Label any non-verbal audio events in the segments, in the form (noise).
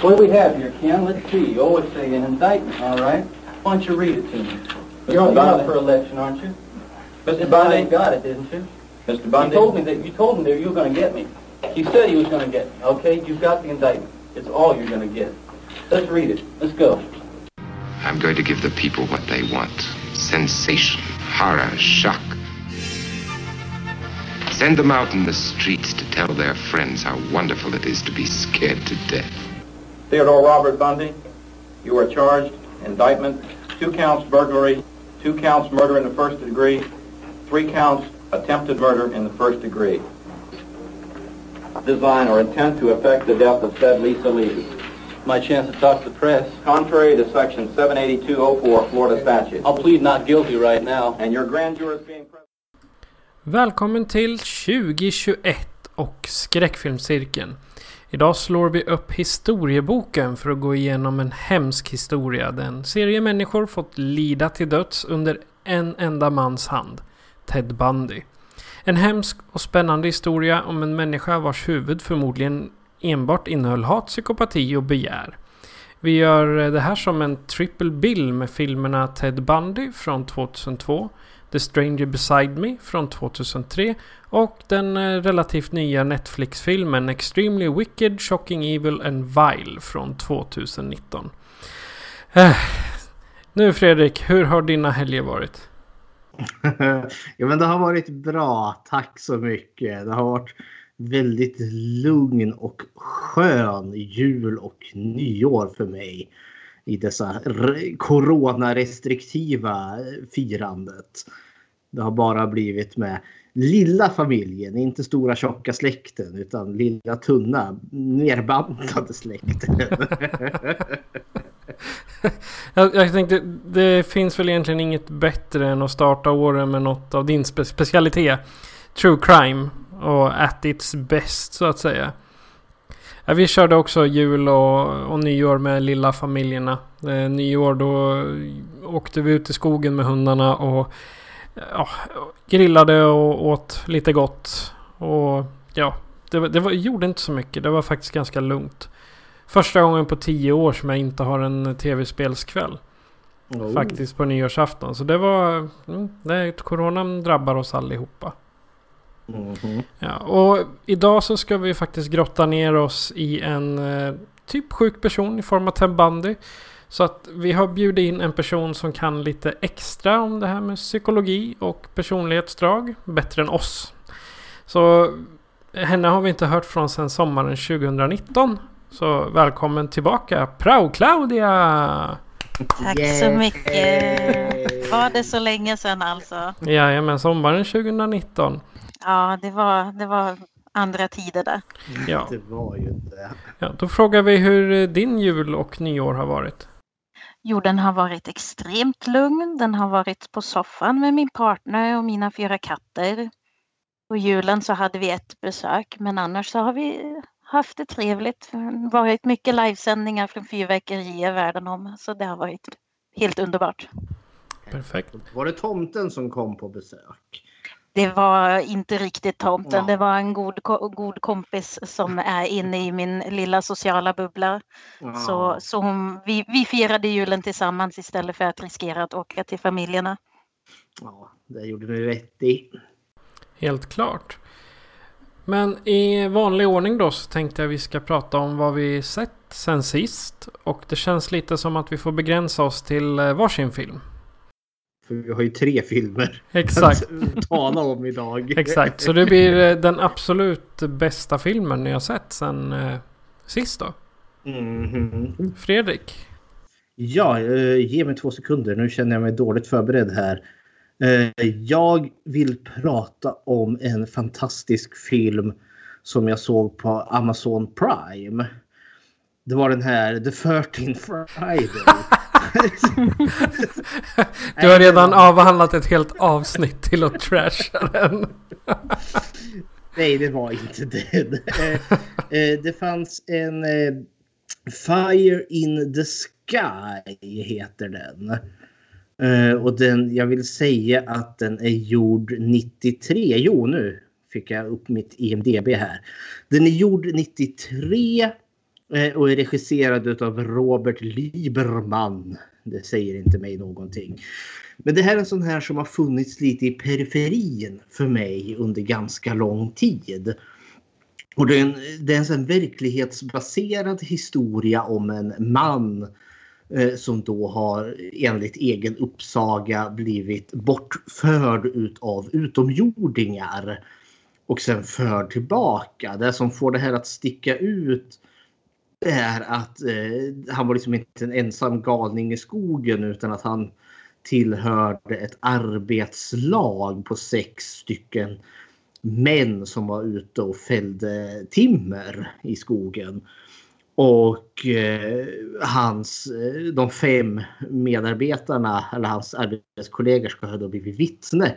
What do we have here, Ken? Let's see. Oh, it's a, an indictment, all right. Why don't you read it to me? You're on Bundy. up for election, aren't you? Mr. This Bundy? guy got it, didn't you? Mr. Bundy. You told me that you told him that you were going to get me. He said he was going to get me. Okay, you've got the indictment. It's all you're going to get. Let's read it. Let's go. I'm going to give the people what they want sensation, horror, shock. Send them out in the streets to tell their friends how wonderful it is to be scared to death. Theodore Robert Bundy, you are charged, indictment, two counts burglary, two counts murder in the first degree, three counts attempted murder in the first degree. Design or intent to effect the death of said Lisa Levy. My chance to talk to the press. Contrary to section 78204 Florida statute. I'll plead not guilty right now. And your grand jury is being present. Välkommen till 2021 och skräckfilmscirkeln. Idag slår vi upp historieboken för att gå igenom en hemsk historia. där en serie människor fått lida till döds under en enda mans hand. Ted Bundy. En hemsk och spännande historia om en människa vars huvud förmodligen enbart innehöll hat, psykopati och begär. Vi gör det här som en triple bill med filmerna Ted Bundy från 2002, The Stranger Beside Me från 2003 och den eh, relativt nya Netflix-filmen Extremely Wicked, Shocking Evil and Vile från 2019. Eh, nu Fredrik, hur har dina helger varit? (laughs) ja, men det har varit bra. Tack så mycket. Det har varit väldigt lugn och skön jul och nyår för mig i dessa coronarestriktiva firandet. Det har bara blivit med lilla familjen, inte stora tjocka släkten utan lilla tunna nerbantade släkten. (laughs) Jag, jag tänkte, det finns väl egentligen inget bättre än att starta åren med något av din spe specialitet. True crime och at its best så att säga. Ja, vi körde också jul och, och nyår med lilla familjerna. Eh, nyår då åkte vi ut i skogen med hundarna och ja, grillade och åt lite gott. Och ja, det, det var, gjorde inte så mycket. Det var faktiskt ganska lugnt. Första gången på tio år som jag inte har en tv-spelskväll. Oh. Faktiskt på nyårsafton. Så det var... Mm, det, coronan drabbar oss allihopa. Mhm. Ja, och idag så ska vi faktiskt grotta ner oss i en eh, typ sjuk person i form av Ted Bundy. Så att vi har bjudit in en person som kan lite extra om det här med psykologi och personlighetsdrag. Bättre än oss. Så henne har vi inte hört från sedan sommaren 2019. Så välkommen tillbaka Prao Claudia! Tack så Yay! mycket. Var det så länge sedan alltså? Jajamän, sommaren 2019. Ja, det var, det var andra tider där. Ja. Det var ju inte... ja, då frågar vi hur din jul och nyår har varit. Jo, den har varit extremt lugn. Den har varit på soffan med min partner och mina fyra katter. På julen så hade vi ett besök, men annars så har vi haft det trevligt. Det har varit mycket livesändningar från fyrverkerier världen om, så det har varit helt underbart. Perfekt. Var det tomten som kom på besök? Det var inte riktigt tomten. Ja. Det var en god, god kompis som är inne i min lilla sociala bubbla. Så, så hon, vi, vi firade julen tillsammans istället för att riskera att åka till familjerna. Ja, det gjorde ni rätt i. Helt klart. Men i vanlig ordning då så tänkte jag vi ska prata om vad vi sett sen sist. Och det känns lite som att vi får begränsa oss till eh, varsin film. För vi har ju tre filmer Exakt. (laughs) att tala om idag. Exakt, så det blir eh, den absolut bästa filmen ni har sett sen eh, sist då. Mhm. Fredrik? Ja, eh, ge mig två sekunder. Nu känner jag mig dåligt förberedd här. Eh, jag vill prata om en fantastisk film som jag såg på Amazon Prime. Det var den här The 13 (laughs) Friday. (laughs) du har redan avhandlat ett helt avsnitt till att trasha den. (laughs) Nej, det var inte den. Eh, eh, det fanns en Fire in the Sky heter den. Och den, jag vill säga att den är gjord 93. Jo, nu fick jag upp mitt IMDB här. Den är gjord 93 eh, Eh, och är regisserad av Robert Lieberman. Det säger inte mig någonting. Men det här är en sån här som har funnits lite i periferin för mig under ganska lång tid. Och det är en, det är en sån verklighetsbaserad historia om en man eh, som då har enligt egen uppsaga blivit bortförd utav utomjordingar och sen förd tillbaka. Det som får det här att sticka ut det är att eh, han var liksom inte en ensam galning i skogen utan att han tillhörde ett arbetslag på sex stycken män som var ute och fällde timmer i skogen. Och eh, hans, eh, de fem medarbetarna eller hans arbetskollegor ska ha då blivit vittne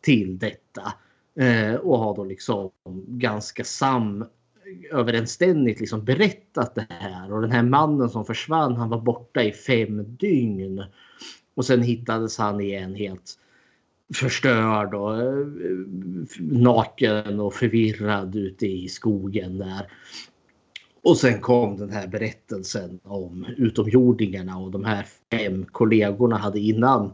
till detta. Eh, och har då liksom ganska sam överensstämmigt liksom berättat det här. Och den här mannen som försvann han var borta i fem dygn. Och sen hittades han igen helt förstörd och eh, naken och förvirrad ute i skogen där. Och sen kom den här berättelsen om utomjordingarna och de här fem kollegorna hade innan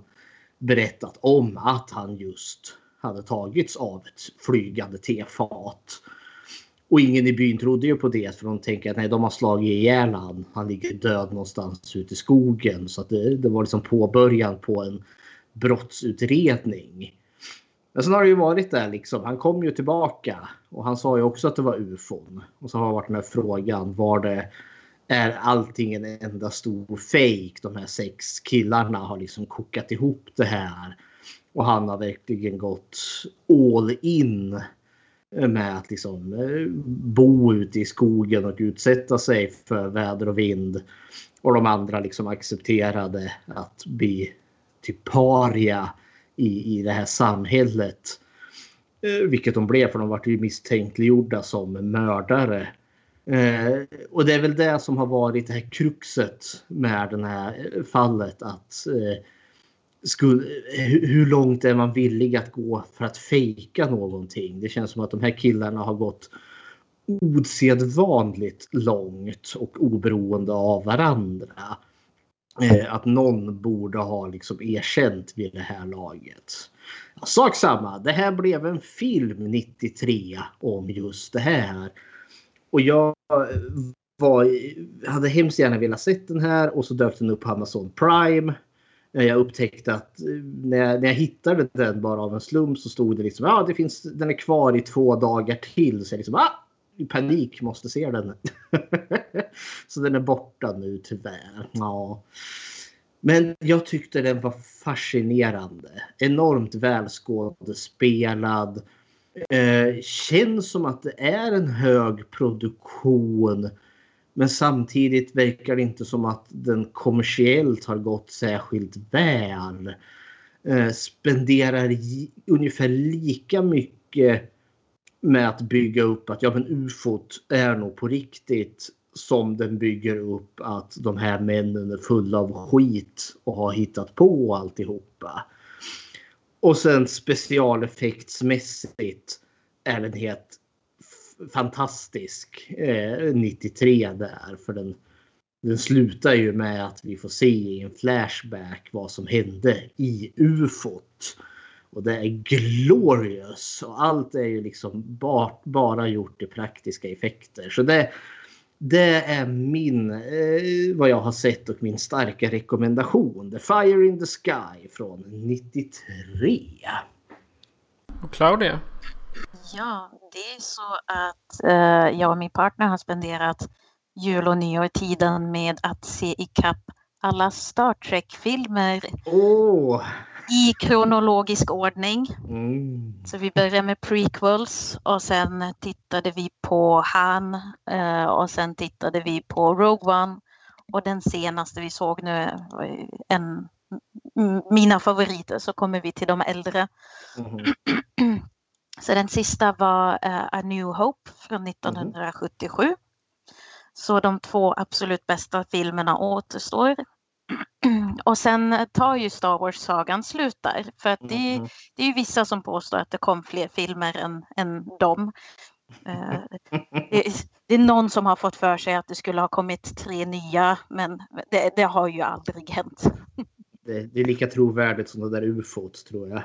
berättat om att han just hade tagits av ett flygande tefat. Och ingen i byn trodde ju på det för de tänker att nej, de har slagit ihjäl han. Han ligger död någonstans ute i skogen. Så att det, det var liksom påbörjan på en brottsutredning. Men sen har det ju varit där liksom. Han kom ju tillbaka och han sa ju också att det var ufon. Och så har det varit den här frågan var det är allting en enda stor fake? De här sex killarna har liksom kokat ihop det här. Och han har verkligen gått all in med att liksom eh, bo ute i skogen och utsätta sig för väder och vind. Och de andra liksom accepterade att bli typ paria i, i det här samhället. Eh, vilket de blev för de vart ju misstänkliggjorda som mördare. Eh, och det är väl det som har varit det här kruxet med det här fallet. att eh, skulle, hur långt är man villig att gå för att fejka någonting? Det känns som att de här killarna har gått osedvanligt långt och oberoende av varandra. Eh, att någon borde ha liksom erkänt vid det här laget. Sak samma, det här blev en film 93 om just det här. Och jag eh, var, hade hemskt gärna velat sett den här och så dök den upp på Amazon Prime jag upptäckte att eh, när jag, när jag hittade den bara av en slump så stod det liksom ja, det finns, den är kvar i två dagar till. Så jag liksom ah, i panik måste se den. (laughs) så den är borta nu tyvärr. Ja. Men jag tyckte den var fascinerande. Enormt välskådespelad. Eh, känns som att det är en hög produktion men samtidigt verkar det inte som att den kommersiellt har gått särskilt väl. Eh, spenderar ungefär lika mycket med att bygga upp att ja men ufot är nog på riktigt som den bygger upp att de här männen är fulla av skit och har hittat på alltihopa. Och sen specialeffektsmässigt är den helt fantastisk eh, 93 där. För den, den slutar ju med att vi får se i en flashback vad som hände i ufot. Och det är glorious och allt är ju liksom bara, bara gjort i praktiska effekter. Så det, det är min, eh, vad jag har sett och min starka rekommendation. The Fire in the Sky från 93. Och Claudia? Ja, det är så att eh, jag och min partner har spenderat jul och nyår-tiden med att se ikapp alla Star Trek-filmer. Oh. i kronologisk ordning. Mm. Så vi började med prequels och sen tittade vi på Han eh, och sen tittade vi på Rogue One. Och den senaste vi såg nu, var en, mina favoriter, så kommer vi till de äldre. Mhm. (clears throat) Så den sista var eh, A New Hope från 1977. Så de två absolut bästa filmerna återstår. (clears throat) Och sen tar ju Star Wars-sagan slut där. För att det, Mhm. det är ju vissa som påstår att det kom fler filmer än, än dem. Eh, det, är- det är någon som har fått för sig att det skulle ha kommit tre nya, men det, det har ju aldrig hänt. (laughs) Det, det är lika trovärdigt som det där ufot tror jag.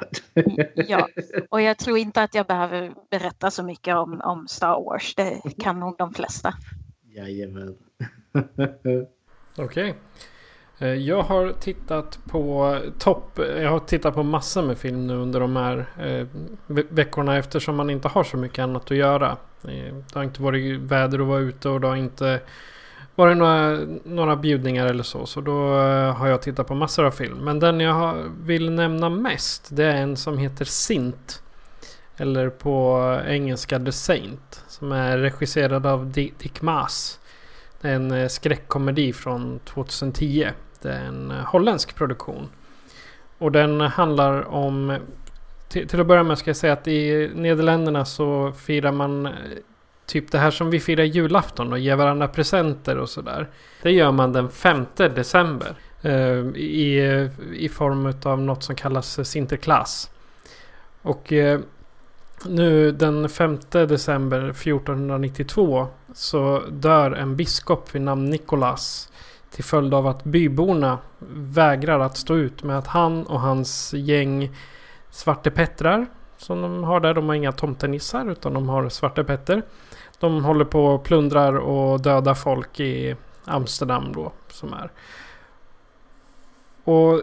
Ja, (laughs) och jag tror inte att jag behöver berätta så mycket om, om Star Wars. Det kan nog de flesta. Jajamän. Okej. Eh, Jag har tittat på topp. Jag har tittat på massor med film nu under de här eh, ve- veckorna eftersom man inte har så mycket annat att göra. Eh, Det har inte varit väder att vara ute och det har inte varit några, några bjudningar eller så. Så då eh, har jag tittat på massor av film. Men den jag har, vill nämna mest det är en som heter Sint. Eller på engelska The Saint. Som är regisserad av Dick Maas. Det är en eh, skräckkomedi från 2010. Det är en eh, holländsk produktion. Och den handlar om... Till, till att börja med ska jag säga att i Nederländerna så firar man typ det här som vi firar julafton och ger varandra presenter och sådär. Det gör man den 5 december. eh, I, I form av något som kallas sinterklass. Och eh, nu den 5 december 1492 så dör en biskop vid namn Nikolas till följd av att byborna vägrar att stå ut med att han och hans gäng Svarte svartepettrar som de har där, de har inga tomtenissar utan de har Svarte Petter. De håller på och plundrar och dödar folk i Amsterdam då som är. Och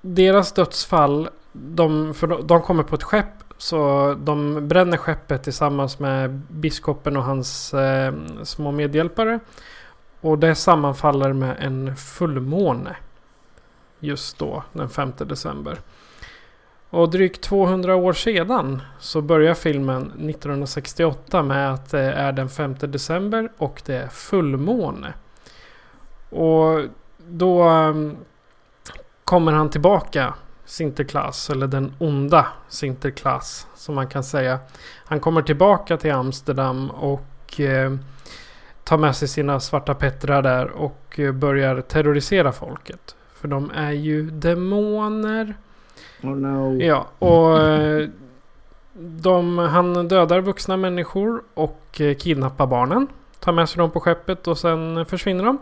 deras dödsfall, de, för de, kommer på ett skepp så de bränner skeppet tillsammans med biskopen och hans eh, små medhjälpare. Och det sammanfaller med en fullmåne. Just då, den 5 december. Och drygt 200 år sedan så börjar filmen 1968 med att det är den 5 december och det är fullmåne. Och då ehm, kommer han tillbaka Sinterklaas, eller den onda Sinterklaas som man kan säga. Han kommer tillbaka till Amsterdam och eh, tar med sig sina svarta pettrar där och eh, börjar terrorisera folket. För de är ju demoner. Oh no. Ja, och eh, de, han dödar vuxna människor och eh, kidnappar barnen. Tar med sig dem på skeppet och sen försvinner de.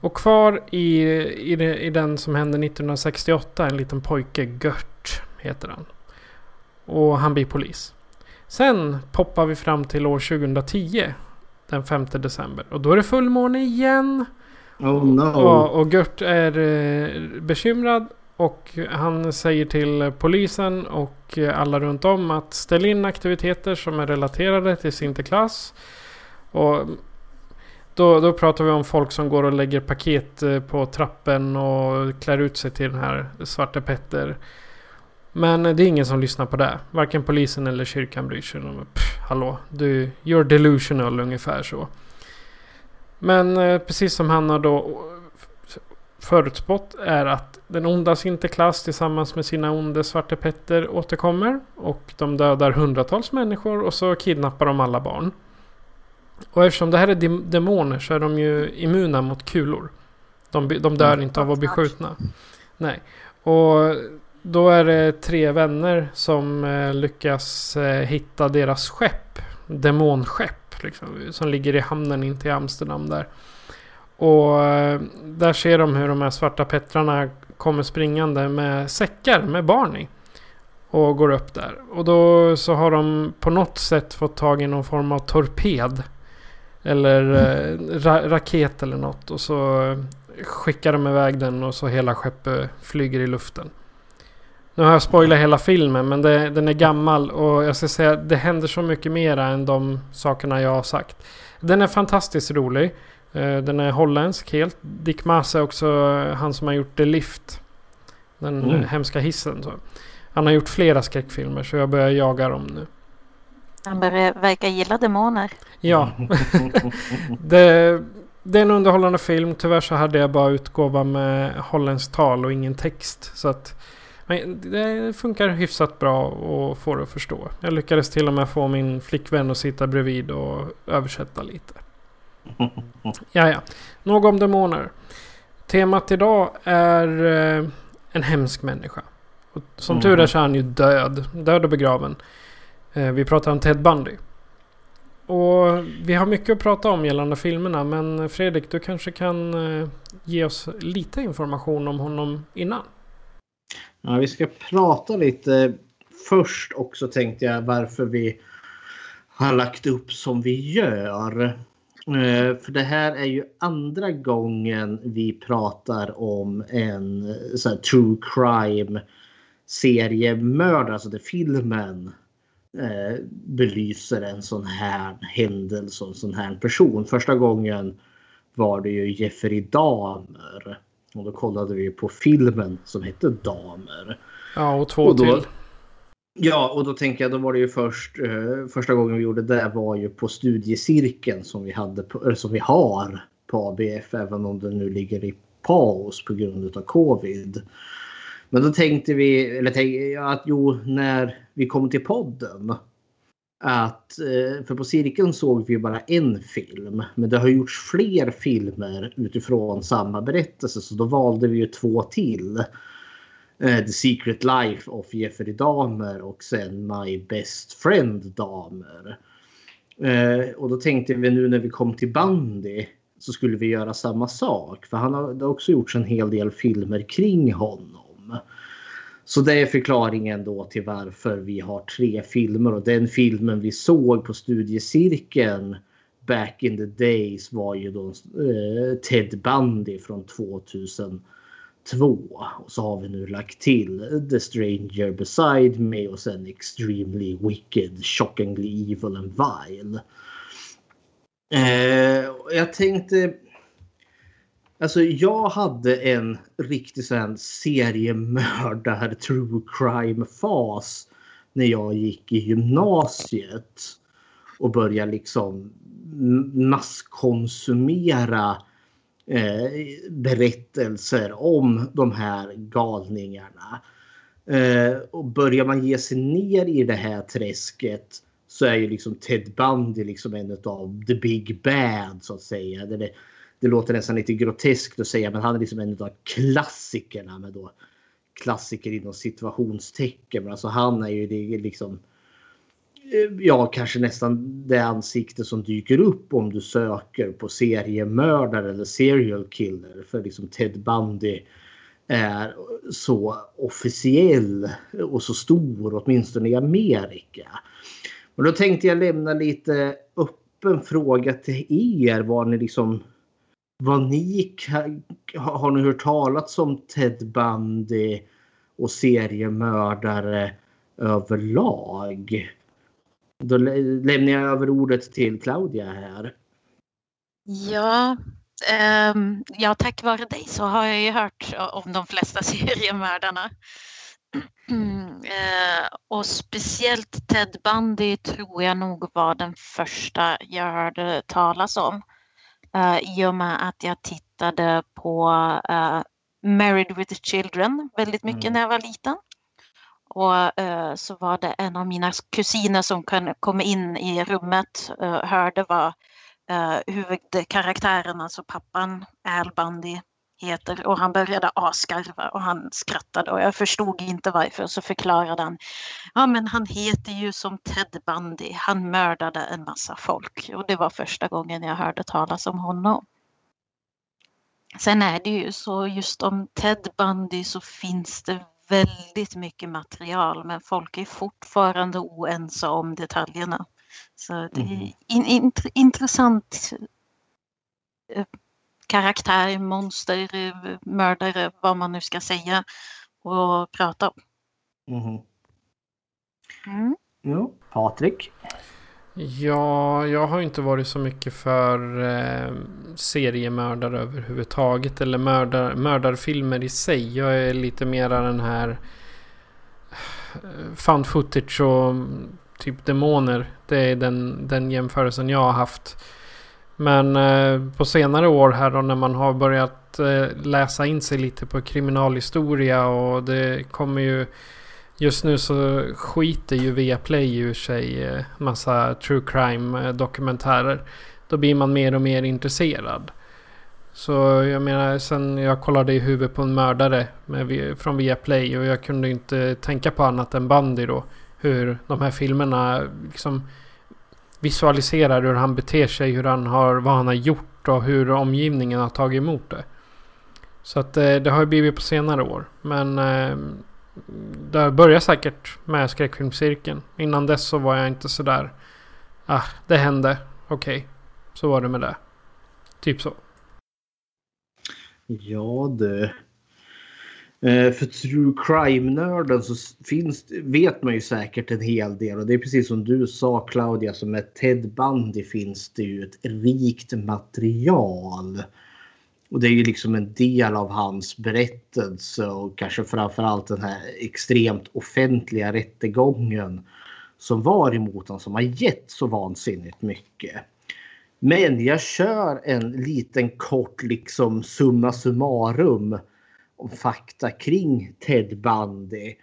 Och kvar i, i, i den som hände 1968, en liten pojke, Gert heter han. Och han blir polis. Sen poppar vi fram till år 2010, den 5 december. Och då är det fullmåne igen. Oh no. Ja, och Gert är eh, bekymrad och han säger till polisen och alla runt om att ställ in aktiviteter som är relaterade till Sinterklass. Och då, då pratar vi om folk som går och lägger paket eh, på trappen och klär ut sig till den här Svarte Petter. Men eh, det är ingen som lyssnar på det. Varken polisen eller kyrkan bryr sig. De, pff, hallå, du, you're delusional ungefär så. Men eh, precis som han har då förutspått är att den onda Sinterklaas tillsammans med sina onde Svarte Petter återkommer. Och de dödar hundratals människor och så kidnappar de alla barn. Och eftersom det här är dem- demoner så är de ju immuna mot kulor. De, de dör inte av att bli skjutna. Nej. Och då är det tre vänner som eh, lyckas eh, hitta deras skepp. Demonskepp. Liksom, som ligger i hamnen in till Amsterdam där. Och eh, där ser de hur de här svarta pettrarna kommer springande med säckar med barn i. Och går upp där. Och då så har de på något sätt fått tag i någon form av torped. Eller eh, ra raket eller något. Och så eh, skickar de iväg den och så hela skeppet flyger i luften. Nu har jag spoilat hela filmen men det, den är gammal och jag ska säga det händer så mycket mera än de sakerna jag har sagt. Den är fantastiskt rolig. Eh, Den är holländsk helt. Dick Maas är också han som har gjort The Lift. Den Mm. eh, hemska hissen. Så. Han har gjort flera skräckfilmer så jag börjar jaga dem nu. Han börjar verka gilla demoner. Ja. (laughs) det, det är en underhållande film. Tyvärr så hade jag bara utgåva med holländskt tal och ingen text. Så att men det funkar hyfsat bra att få det att förstå. Jag lyckades till och med få min flickvän att sitta bredvid och översätta lite. Ja, ja. Nog om demoner. Temat idag är eh, en hemsk människa. Och som tur är så är han ju död. Död och begraven. Eh, vi pratar om Ted Bundy. Och vi har mycket att prata om gällande filmerna. Men Fredrik, du kanske kan eh, ge oss lite information om honom innan? Ja, vi ska prata lite först också tänkte jag varför vi har lagt upp som vi gör. Eh, För det här är ju andra gången vi pratar om en eh, så true crime seriemördare, alltså där filmen eh, belyser en sån här händelse och en sån här person. Första gången var det ju Jeffrey Dahmer. Och då kollade vi på filmen som hette Damer. Ja, och två Och då- till. Ja, och då tänker jag, då var det ju först, eh, första gången vi gjorde det var ju på studiecirkeln som vi, hade på, eller som vi har på ABF, även om det nu ligger i paus på grund av covid. Men då tänkte vi, eller tänkte, att jo, när vi kom till podden, att, eh, för på cirkeln såg vi bara en film, men det har gjorts fler filmer utifrån samma berättelse, så då valde vi ju två till. Eh, the Secret Life of Jeffrey Dahmer och sen My Best Friend Dahmer. Eh, och då tänkte vi nu när vi kom till Bundy så skulle vi göra samma sak. För han har, det har också gjorts en hel del filmer kring honom. Så det är förklaringen då till varför vi har tre filmer och den filmen vi såg på studiecirkeln back in the days var ju då eh, Ted Bundy från 2000. 2002. Och så har vi nu lagt till The Stranger Beside Me och sen Extremely Wicked, Shockingly Evil and Vile. Eh, jag tänkte... Alltså jag hade en riktig sån seriemördar true crime fas när jag gick i gymnasiet och började liksom masskonsumera Eh, berättelser om de här galningarna. Eh, och börjar man ge sig ner i det här träsket så är ju liksom Ted Bundy liksom en av the big bad så att säga. Det, det, det låter nästan lite groteskt att säga men han är liksom en av klassikerna med då klassiker inom situationstecken. Men alltså han är ju det liksom eh, Eh, ja, kanske nästan det ansikte som dyker upp om du söker på seriemördare eller serial killer. För liksom Ted Bundy är så officiell och så stor, åtminstone i Amerika. Och då tänkte jag lämna lite öppen fråga till er. Var ni liksom vad ni har ni hört talas om Ted Bundy och seriemördare överlag? Då lä- lämnar jag över ordet till Claudia här. Ja, ehm, ja, tack vare dig så har jag ju hört om de flesta (laughs) seriemördarna. Mm, (clears throat) eh, och speciellt Ted Bundy tror jag nog var den första jag hörde talas om. Eh, I och med att jag tittade på eh, Married with Children väldigt mycket Mm. när jag var liten. Och eh, så var det en av mina kusiner som kom in i rummet och hörde vad eh, huvudkaraktären, alltså pappan Al Bundy heter. Och han började asgarva och han skrattade. Och jag förstod inte varför. Så förklarade han ja men han heter ju som Ted Bundy, han mördade en massa folk. Och det var första gången jag hörde talas om honom. Sen är det ju så just om Ted Bundy så finns det väldigt mycket material men folk är fortfarande oense om detaljerna. Så det är Mhm. in, int- intressant eh, karaktär, monster, mördare, vad man nu ska säga och prata om. Mhm. Mm. Ja, Patrik. Ja, jag har inte varit så mycket för eh, seriemördare överhuvudtaget. Eller mördar, mördarfilmer i sig. Jag är lite mera den här eh, found footage och mm, typ demoner. Det är den, den jämförelsen jag har haft. Men eh, på senare år här då när man har börjat eh, läsa in sig lite på kriminalhistoria och det kommer ju Just nu så skiter ju Viaplay ur sig eh, massa true crime eh, dokumentärer. Då blir man mer och mer intresserad. Så jag menar sen jag kollade i huvudet på en mördare med, från Viaplay och jag kunde inte tänka på annat än bandy då. Hur de här filmerna liksom visualiserar hur han beter sig, hur han har, vad han har gjort och hur omgivningen har tagit emot det. Så att eh, det har blivit på senare år. Men ehm, det började säkert med skräckfilmscirkeln. Innan dess så var jag inte sådär. Ah, det hände. Okej. Okay. Så var det med det. Typ så. Ja du. Eh, för true crime-nörden så finns, vet man ju säkert en hel del. Och det är precis som du sa Claudia, som med Ted Bundy finns det ju ett rikt material. Och det är ju liksom en del av hans berättelse och kanske framförallt den här extremt offentliga rättegången som var emot honom som har gett så vansinnigt mycket. Men jag kör en liten kort liksom summa summarum om fakta kring Ted Bundy.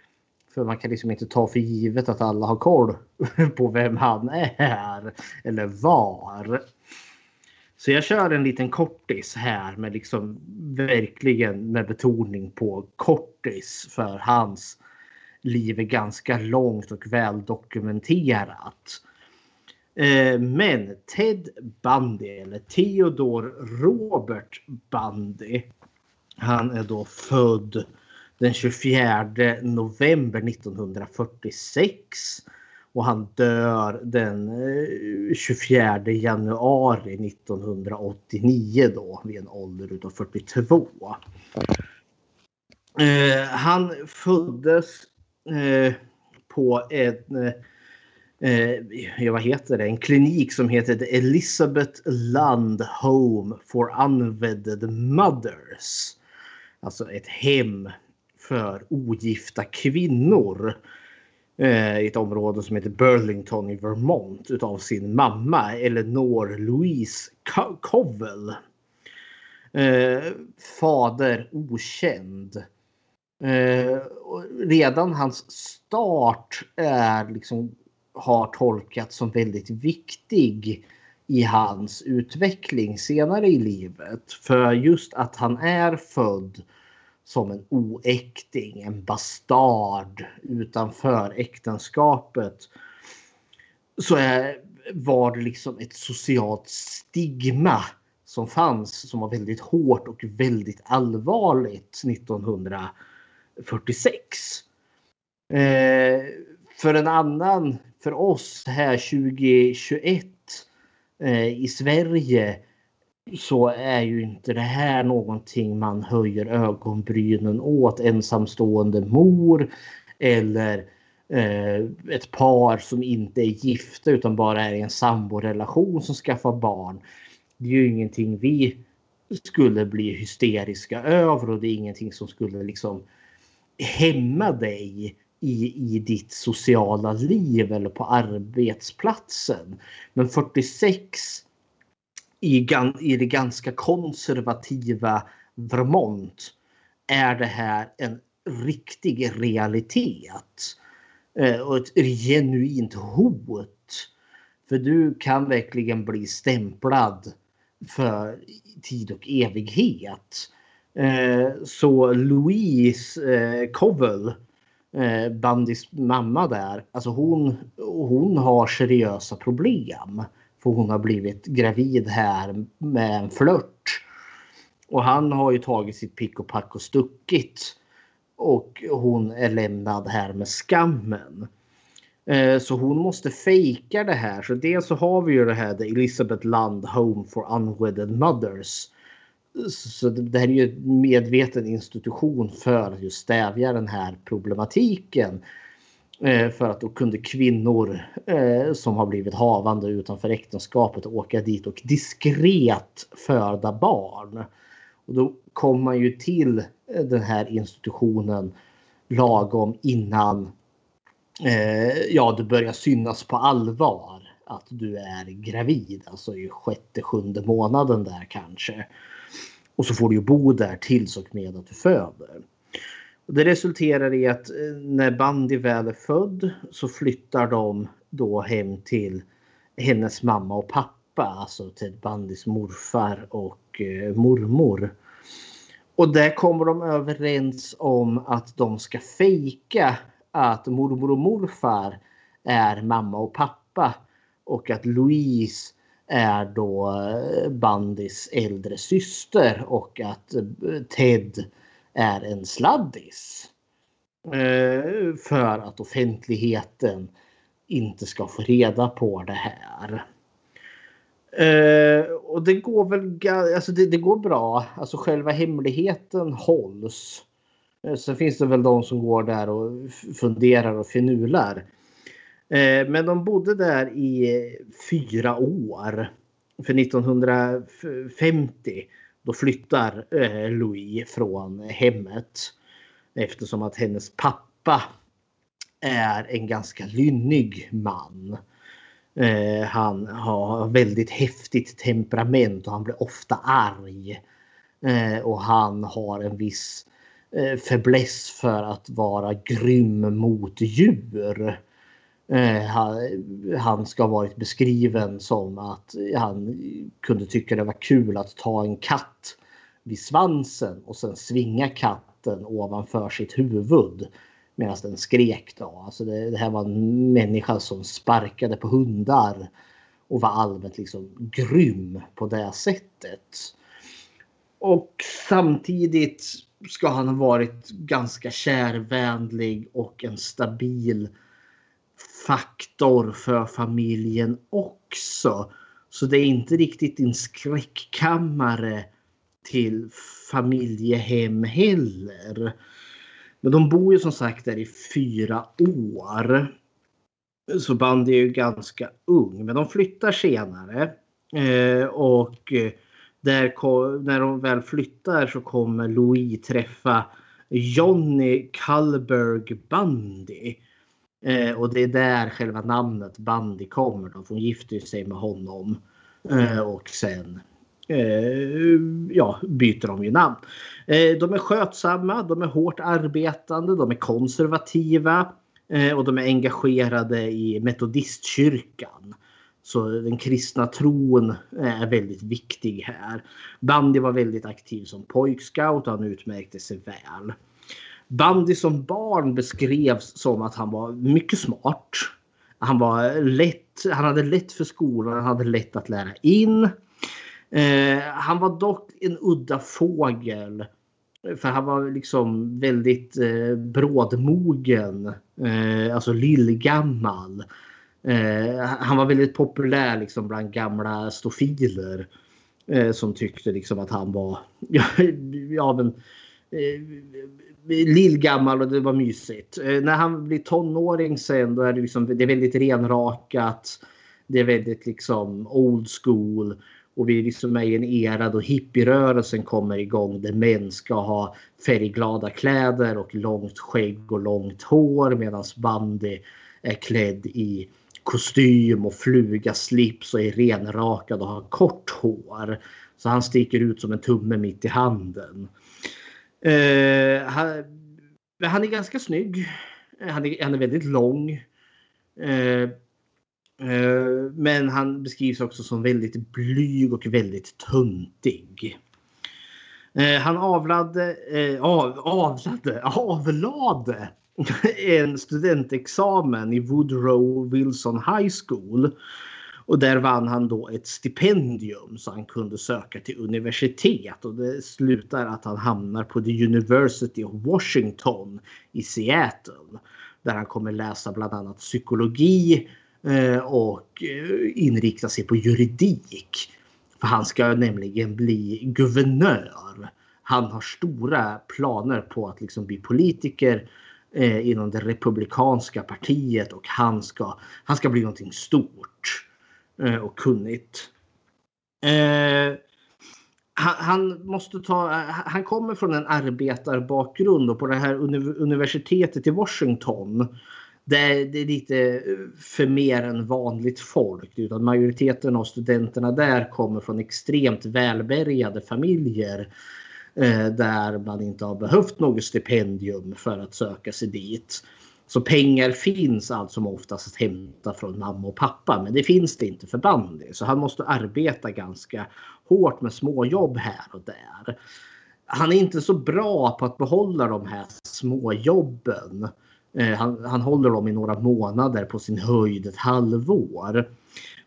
För man kan liksom inte ta för givet att alla har koll (laughs) på vem han är eller var. Så jag kör en liten kortis här med liksom verkligen med betoning på kortis för hans liv är ganska långt och väl dokumenterat. Eh, men Ted Bundy eller Theodor Robert Bundy. Han är då född den 24 november 1946 och han dör den eh, 24 januari 1989 då vid en ålder utav 42. Eh, han föddes eh, på en eh, eh vad heter det? en klinik som heter Elizabeth Land Home for Unwedded Mothers. Alltså ett hem för ogifta kvinnor eh, Eh, i ett område som heter Burlington i Vermont utav sin mamma Eleanor Louise Covell. Eh, fader okänd. Eh, redan hans start är liksom har tolkats som väldigt viktig i hans utveckling senare i livet. För just att han är född som en oäkting, en bastard utanför äktenskapet. Så är, var det liksom ett socialt stigma som fanns som var väldigt hårt och väldigt allvarligt 1946. Eh, för en annan, för oss här 2021 eh, i Sverige så är ju inte det här någonting man höjer ögonbrynen åt. Ensamstående mor eller eh, ett par som inte är gifta utan bara är i en samborelation som skaffar barn. Det är ju ingenting vi skulle bli hysteriska över och det är ingenting som skulle liksom hämma dig i, i ditt sociala liv eller på arbetsplatsen. Men 46 i, i det ganska konservativa Vermont är det här en riktig realitet. Eh, och ett genuint hot. För du kan verkligen bli stämplad för tid och evighet. Eh, så Louise eh, Covell, Bandys mamma där, alltså hon, hon har seriösa problem. För hon har blivit gravid här med en flört. Och han har ju tagit sitt pick och pack och stuckit. Och hon är lämnad här med skammen. Eh, så hon måste fejka det här. Så dels så har vi ju det här The Elizabeth Land Home for Unwedded Mothers. Så det här är ju en medveten institution för att just stävja den här problematiken. Eh, för att då kunde kvinnor eh, som har blivit havande utanför äktenskapet åka dit och diskret föda barn. Och då kom man ju till eh, den här institutionen lagom innan eh, ja, det börjar synas på allvar att du är gravid. Alltså i sjätte, sjunde månaden där kanske. Och så får du ju bo där tills och med att du föder. Det resulterar i att eh, när Bandy väl är född så flyttar de då hem till hennes mamma och pappa. Alltså till Bandys morfar och eh, mormor. Och där kommer de överens om att de ska fejka att mormor och morfar är mamma och pappa. Och att Louise är då eh, Bandys äldre syster och att Ted är en sladdis. Eh, för att offentligheten inte ska få reda på det här. Eh, och det går väl alltså det, det, går bra. Alltså själva hemligheten hålls. Eh, Sen finns det väl de som går där och funderar och finular. men de bodde där i fyra år. För 1950 då flyttar eh, Louis från hemmet. Eftersom att hennes pappa är en ganska lynnig man. Eh, han har väldigt häftigt temperament och han blir ofta arg. Eh, och han har en viss eh, fäbless för att vara grym mot djur. Eh, han, ska ha varit beskriven som att han kunde tycka det var kul att ta en katt vid svansen och sen svinga katten ovanför sitt huvud medan den skrek. Då. Alltså det, det här var en människa som sparkade på hundar och var allmänt liksom grym på det sättet. Och samtidigt ska han ha varit ganska kärvänlig och en stabil faktor för familjen också. Så det är inte riktigt en skräckkammare till familjehem heller. Men de bor ju som sagt där i fyra år. Så Bandy är ju ganska ung. Men de flyttar senare. Eh, och eh, där, när de väl flyttar så kommer Louis träffa Johnny Kallberg Bundy. Eh, och det är där själva namnet Bandy kommer. Då. Hon gifter sig med honom. Eh, och sen eh, ja, byter de ju namn. Eh, de är skötsamma, de är hårt arbetande, de är konservativa eh, och de är engagerade i metodistkyrkan. Så den kristna tron eh, är väldigt viktig här. Bandy var väldigt aktiv som pojkscout och han utmärkte sig väl. Bandy som barn beskrevs som att han var mycket smart. Han var lätt, han hade lätt för skolan, han hade lätt att lära in. Eh, han var dock en udda fågel. För han var liksom väldigt eh, brådmogen. Eh, alltså lillgammal. Eh, han var väldigt populär liksom bland gamla stofiler. Eh, som tyckte liksom att han var (laughs) ja, men, eh, lillgammal och det var mysigt. Eh, när han blir tonåring sen då är det, liksom, det är väldigt renrakat. Det är väldigt liksom old school. Och vi liksom är i en era då hippierörelsen kommer igång där män ska ha färgglada kläder och långt skägg och långt hår medan Bandy är klädd i kostym och fluga slips och är renrakad och har kort hår. Så han sticker ut som en tumme mitt i handen. Eh, han, han, är ganska snygg. Eh, han är, han är väldigt lång. Eh, eh, men han beskrivs också som väldigt blyg och väldigt töntig. Eh, han avlade, av, avlade, (laughs) avlade en studentexamen i Woodrow Wilson High School och där vann han då ett stipendium så han kunde söka till universitet. Och det slutar att han hamnar på The University of Washington i Seattle. Där han kommer läsa bland annat psykologi eh, och eh, inrikta sig på juridik. För han ska nämligen bli guvernör. Han har stora planer på att liksom bli politiker eh, inom det republikanska partiet och han ska, han ska bli någonting stort Eh, och kunnigt. Eh, han, han, måste ta, eh, han kommer från en arbetarbakgrund och på det här universitetet i Washington det är, det är lite eh, för mer än vanligt folk. Utan majoriteten av studenterna där kommer från extremt välbärgade familjer. Eh, där man inte har behövt något stipendium för att söka sig dit. Så pengar finns allt som oftast att hämta från mamma och pappa. Men det finns det inte för bandy. Så han måste arbeta ganska hårt med småjobb här och där. Han är inte så bra på att behålla de här småjobben. Eh, han, han håller dem i några månader på sin höjd ett halvår.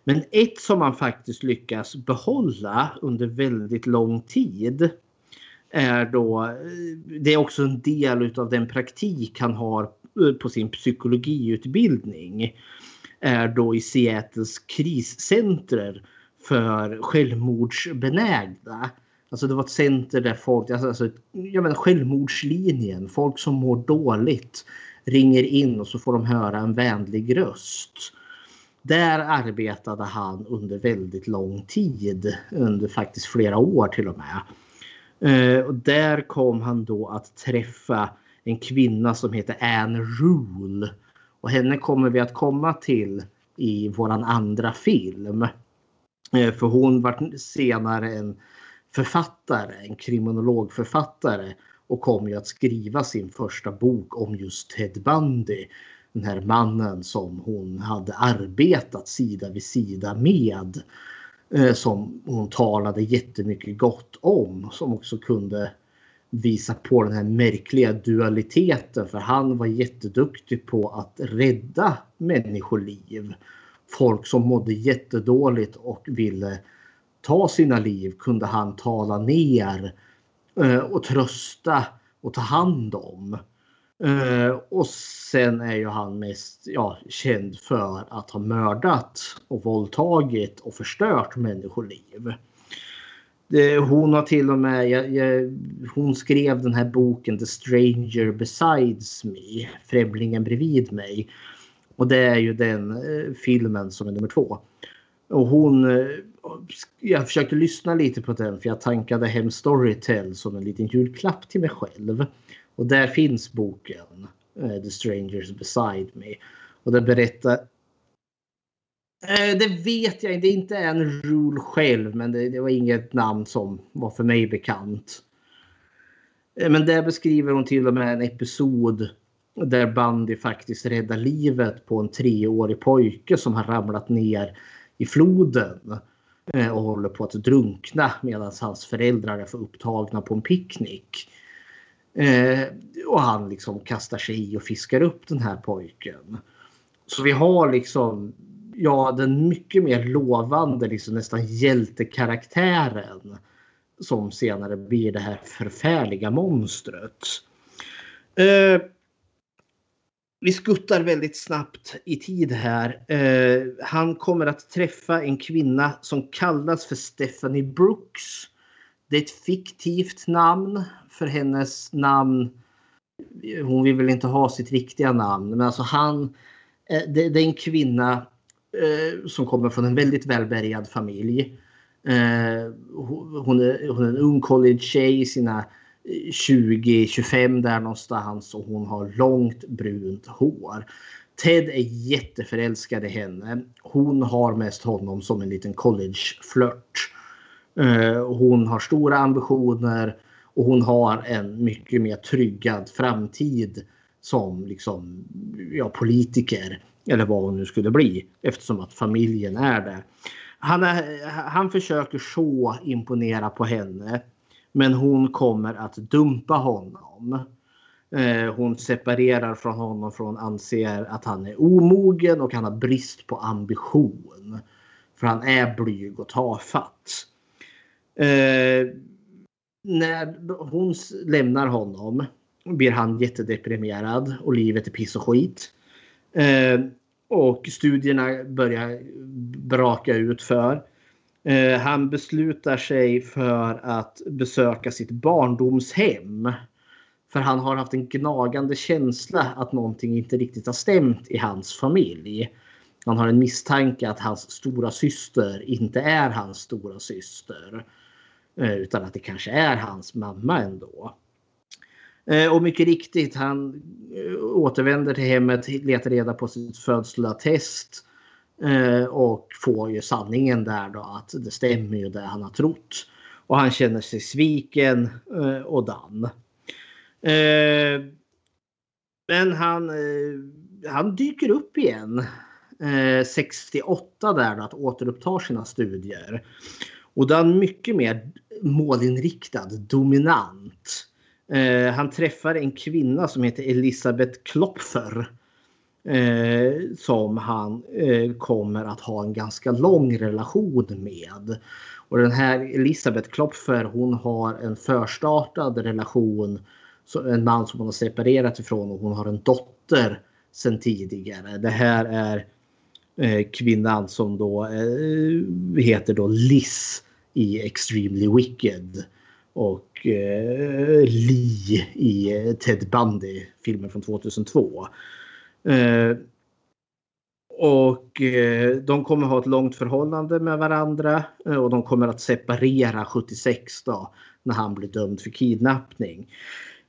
Men ett som han faktiskt lyckas behålla under väldigt lång tid är då, eh, det är också en del av den praktik han har på sin psykologiutbildning. Är då i Seattles kriscenter för självmordsbenägna. Alltså det var ett center där folk, alltså, alltså jag menar självmordslinjen, folk som mår dåligt ringer in och så får de höra en vänlig röst. Där arbetade han under väldigt lång tid, under faktiskt flera år till och med. Eh, och där kom han då att träffa en kvinna som heter Anne Rule. Och henne kommer vi att komma till i våran andra film. Eh, för hon var senare en författare, en kriminologförfattare och kom ju att skriva sin första bok om just Ted Bundy. Den här mannen som hon hade arbetat sida vid sida med. Eh, som hon talade jättemycket gott om. Som också kunde visa på den här märkliga dualiteten. För han var jätteduktig på att rädda människoliv. Folk som mådde jättedåligt och ville ta sina liv kunde han tala ner eh, och trösta och ta hand om. Eh, och sen är ju han mest ja, känd för att ha mördat och våldtagit och förstört människoliv. Eh, hon har till och med, jag, jag, hon skrev den här boken The Stranger Besides Me, Främlingen bredvid mig. Och det är ju den eh, filmen som är nummer två. Och hon, eh, jag försökte lyssna lite på den för jag tankade hem Storytel som en liten julklapp till mig själv. Och där finns boken eh, The Strangers Beside Me. Och den berättar... Eh, det vet jag inte, det är inte en rule själv men det, det, var inget namn som var för mig bekant. Eh, men där beskriver hon till och med en episod där Bandy faktiskt räddar livet på en treårig pojke som har ramlat ner i floden eh, och håller på att drunkna medan hans föräldrar är för upptagna på en picknick. Och han liksom kastar sig i och fiskar upp den här pojken. Så vi har liksom ja, den mycket mer lovande, liksom nästan hjältekaraktären som senare blir det här förfärliga monstret. Eh, vi skuttar väldigt snabbt i tid här. Eh, han kommer att träffa en kvinna som kallas för Stephanie Brooks. Det är ett fiktivt namn för hennes namn. Hon vill väl inte ha sitt riktiga namn, men alltså han. Eh, det, det, är en kvinna eh, som kommer från en väldigt välbärgad familj. Eh, hon, är, hon är en ung college-tjej i sina eh, 20-25 där någonstans och hon har långt brunt hår. Ted är jätteförälskad i henne. Hon har mest honom som en liten collegeflört. Eh, hon har stora ambitioner och hon har en mycket mer tryggad framtid som liksom, ja, politiker eller vad hon nu skulle bli eftersom att familjen är det. Han, är, han försöker så imponera på henne men hon kommer att dumpa honom. Eh, hon separerar från honom för hon anser att han är omogen och han har brist på ambition. För han är blyg och tafatt. Eh, när hon lämnar honom blir han jättedeprimerad och livet är piss och skit. Eh, och studierna börjar braka ut för. Eh, han beslutar sig för att besöka sitt barndomshem. För han har haft en gnagande känsla att någonting inte riktigt har stämt i hans familj. Han har en misstanke att hans stora syster inte är hans stora syster. Eh, utan att det kanske är hans mamma ändå. Eh, och mycket riktigt, han eh, återvänder till hemmet, letar reda på sitt födslatest eh, och får ju sanningen där då att det stämmer ju det han har trott. Och han känner sig sviken och dan. Men han, han dyker upp igen 68 där då, att återuppta sina studier. Och då är han mycket mer målinriktad, dominant. Eh, han träffar en kvinna som heter Elisabeth Klopfer. Eh, som han eh, kommer att ha en ganska lång relation med. Och den här Elisabeth Klopfer hon har en förstartad relation. En man som hon har separerat ifrån och hon har en dotter sen tidigare. Det här är eh, kvinnan som då eh, heter då Liz i Extremely Wicked. Och eh, Lee i eh, Ted Bundy, filmen från 2002. Eh, och eh, de kommer ha ett långt förhållande med varandra eh, och de kommer att separera 76 då när han blir dömd för kidnappning.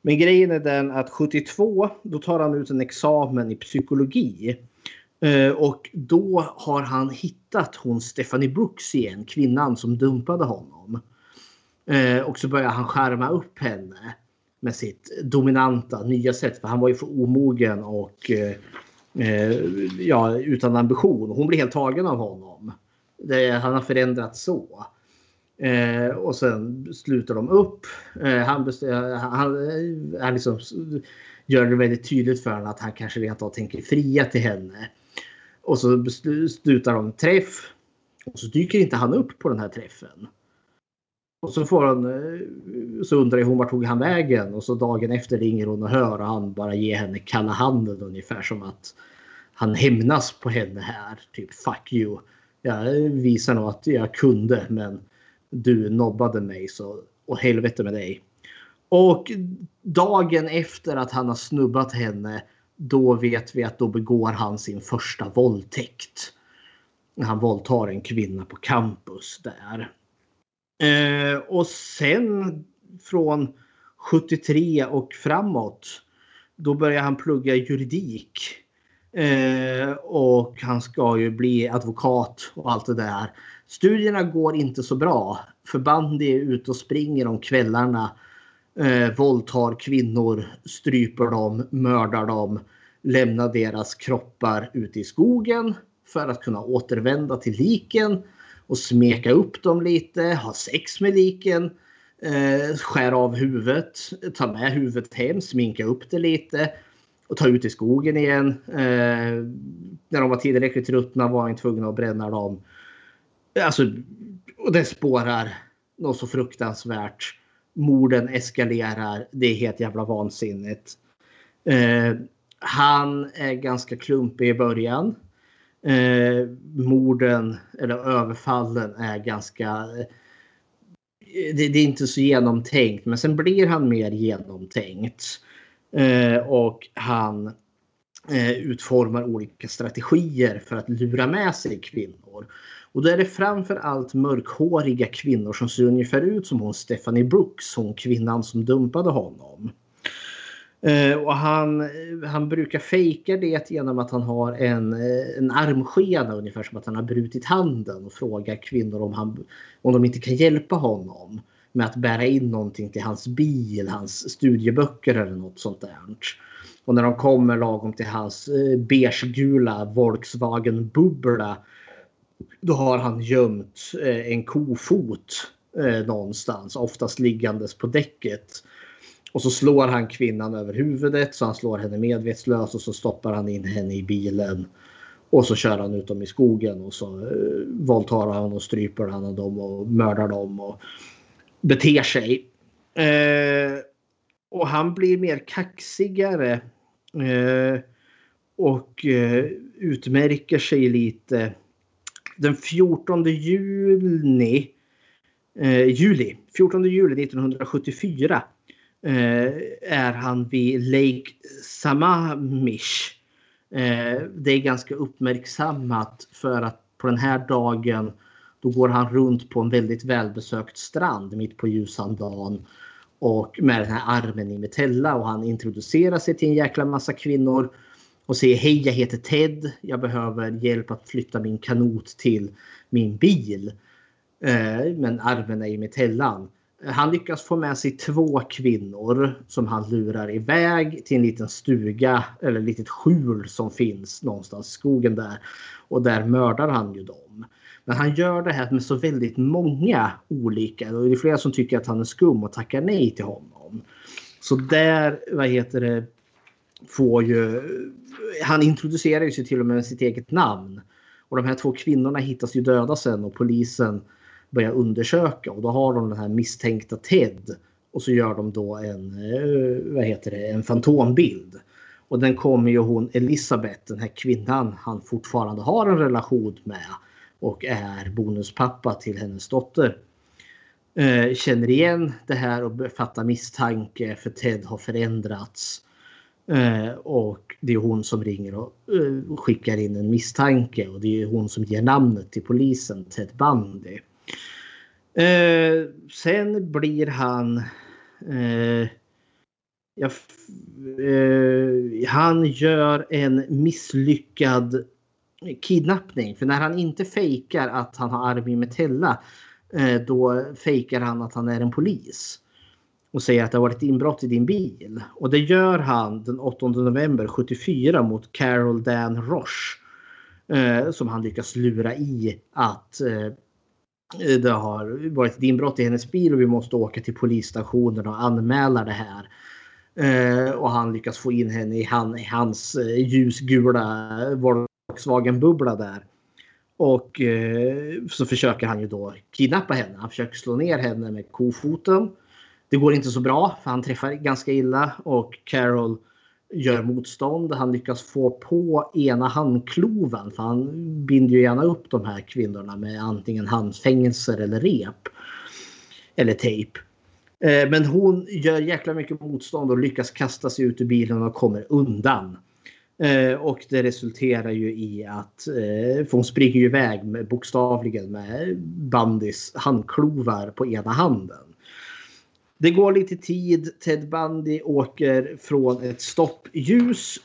Men grejen är den att 72 då tar han ut en examen i psykologi. Eh, och då har han hittat hon Stephanie Brooks igen, kvinnan som dumpade honom. Eh, och så börjar han skärma upp henne med sitt dominanta nya sätt. För han var ju för omogen och eh, eh ja, utan ambition. Hon blir helt tagen av honom. Det, han har förändrats så. Eh, och sen slutar de upp. Eh, han, eh, han, eh, han liksom gör det väldigt tydligt för henne att han kanske rent av tänker fria till henne. Och så slutar de träff. Och så dyker inte han upp på den här träffen. Och så får hon, eh, så undrar hon vart tog han vägen och så dagen efter ringer hon och hör och han bara ger henne kalla handen ungefär som att han hämnas på henne här. Typ fuck you. Jag visar nog att jag kunde men du nobbade mig så och helvete med dig. Och dagen efter att han har snubbat henne då vet vi att då begår han sin första våldtäkt. Han våldtar en kvinna på campus där. Eh, och sen från 73 och framåt då börjar han plugga juridik. Eh, och han ska ju bli advokat och allt det där. Studierna går inte så bra. För Bandy är ute och springer om kvällarna eh, våldtar kvinnor, stryper dem, mördar dem, lämnar deras kroppar ute i skogen för att kunna återvända till liken och smeka upp dem lite, ha sex med liken, eh, skära av huvudet, ta med huvudet hem, sminka upp det lite och ta ut i skogen igen. Eh, när de var tillräckligt ruttna var han tvungen att bränna dem. Alltså, och det spårar något så fruktansvärt morden eskalerar. Det är helt jävla vansinnigt. Eh, han är ganska klumpig i början. Eh, morden eller överfallen är ganska... Eh, det, det, är inte så genomtänkt men sen blir han mer genomtänkt. Eh, och han eh, utformar olika strategier för att lura med sig kvinnor. Och då är det framför allt mörkhåriga kvinnor som ser ungefär ut som hon Stephanie Brooks, hon kvinnan som dumpade honom. Eh, och han, han brukar fejka det genom att han har en, eh, en armskena ungefär som att han har brutit handen och frågar kvinnor om, han, om de inte kan hjälpa honom med att bära in någonting till hans bil, hans studieböcker eller något sånt där. Och när de kommer lagom till hans uh, beigegula Volkswagen Bubbla då har han gömt en kofot någonstans, oftast liggandes på däcket. Och så slår han kvinnan över huvudet så han slår henne medvetslös och så stoppar han in henne i bilen. Och så kör han ut dem i skogen och så eh, våldtar han och stryper han dem och mördar dem och beter sig. Eh, och han blir mer kaxigare. Eh, och eh, utmärker sig lite den 14 juni, eh, juli, 14 juli 1974 Eh, är han vid Lake Samamish. Eh, det är ganska uppmärksammat för att på den här dagen då går han runt på en väldigt välbesökt strand mitt på ljusan dagen. Och med den här armen i metella och han introducerar sig till en jäkla massa kvinnor. Och säger hej jag heter Ted. Jag behöver hjälp att flytta min kanot till min bil. Eh, men armen är i metellan. Han lyckas få med sig två kvinnor som han lurar iväg till en liten stuga eller ett litet skjul som finns någonstans i skogen där. Och där mördar han ju dem. Men han gör det här med så väldigt många olika. Och det är flera som tycker att han är skum och tackar nej till honom. Så där, vad heter det, får ju... Han introducerar ju sig till och med med sitt eget namn. Och de här två kvinnorna hittas ju döda sen och polisen börjar undersöka och då har de den här misstänkta Ted. Och så gör de då en, eh, vad heter det, en fantombild. Och den kommer ju hon Elisabeth, den här kvinnan han fortfarande har en relation med och är bonuspappa till hennes dotter. Eh, känner igen det här och fattar misstanke för Ted har förändrats. Eh, och det är hon som ringer och eh, skickar in en misstanke och det är hon som ger namnet till polisen, Ted Bundy. Eh, sen blir han... Eh, ja, eh, han gör en misslyckad kidnappning. För när han inte fejkar att han har Armin i metella eh, då fejkar han att han är en polis. Och säger att det har varit inbrott i din bil. Och det gör han den 8 november 74 mot Carol Dan Roche. Eh, som han lyckas lura i att eh, det har varit ett inbrott i hennes bil och vi måste åka till polisstationen och anmäla det här. Eh, och han lyckas få in henne i, han, i hans eh, ljusgula Volkswagen-bubbla där. Och eh, så försöker han ju då kidnappa henne. Han försöker slå ner henne med kofoten. Det går inte så bra för han träffar ganska illa och Carol gör motstånd. Han lyckas få på ena handkloven för han binder ju gärna upp de här kvinnorna med antingen handfängelser eller rep. Eller tejp. Eh, men hon gör jäkla mycket motstånd och lyckas kasta sig ut ur bilen och kommer undan. Eh, och det resulterar ju i att eh, för hon springer ju iväg med, bokstavligen med Bandys handklovar på ena handen. Det går lite tid. Ted Bundy åker från ett stoppljus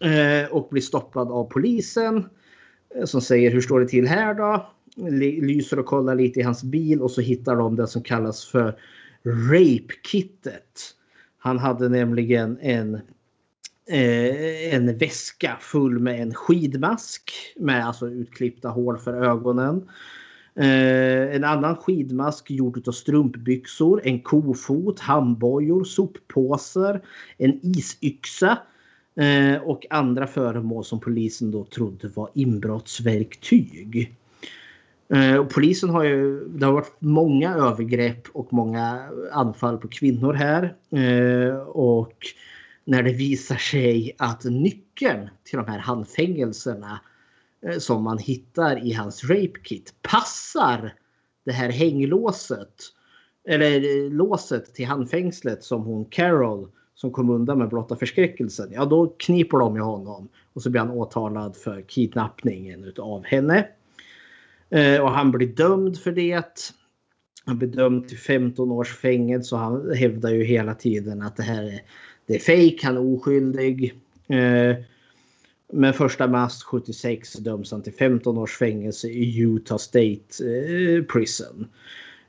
eh, och blir stoppad av polisen. Eh, som säger hur står det till här då? Lyser och kollar lite i hans bil och så hittar de det som kallas för Rape-kittet. Han hade nämligen en, eh, en väska full med en skidmask med alltså utklippta hål för ögonen. Eh, en annan skidmask gjord av strumpbyxor, en kofot, handbojor, soppåsar, en isyxa eh, och andra föremål som polisen då trodde var inbrottsverktyg. Eh, och polisen har ju, det har varit många övergrepp och många anfall på kvinnor här. Eh, och när det visar sig att nyckeln till de här handfängelserna Eh, Eh, som man hittar i hans rape kit passar det här hänglåset eller eh, låset till handfängslet som hon Carol som kom undan med blotta förskräckelsen. Ja, då kniper de ju honom och så blir han åtalad för kidnappningen av henne. Eh, och han blir dömd för det. Han blir dömd till 15 års fängelse och han hävdar ju hela tiden att det här är, det är fejk, han är oskyldig. Eh, men första mars 76 döms han till 15 års fängelse i Utah State eh, Prison.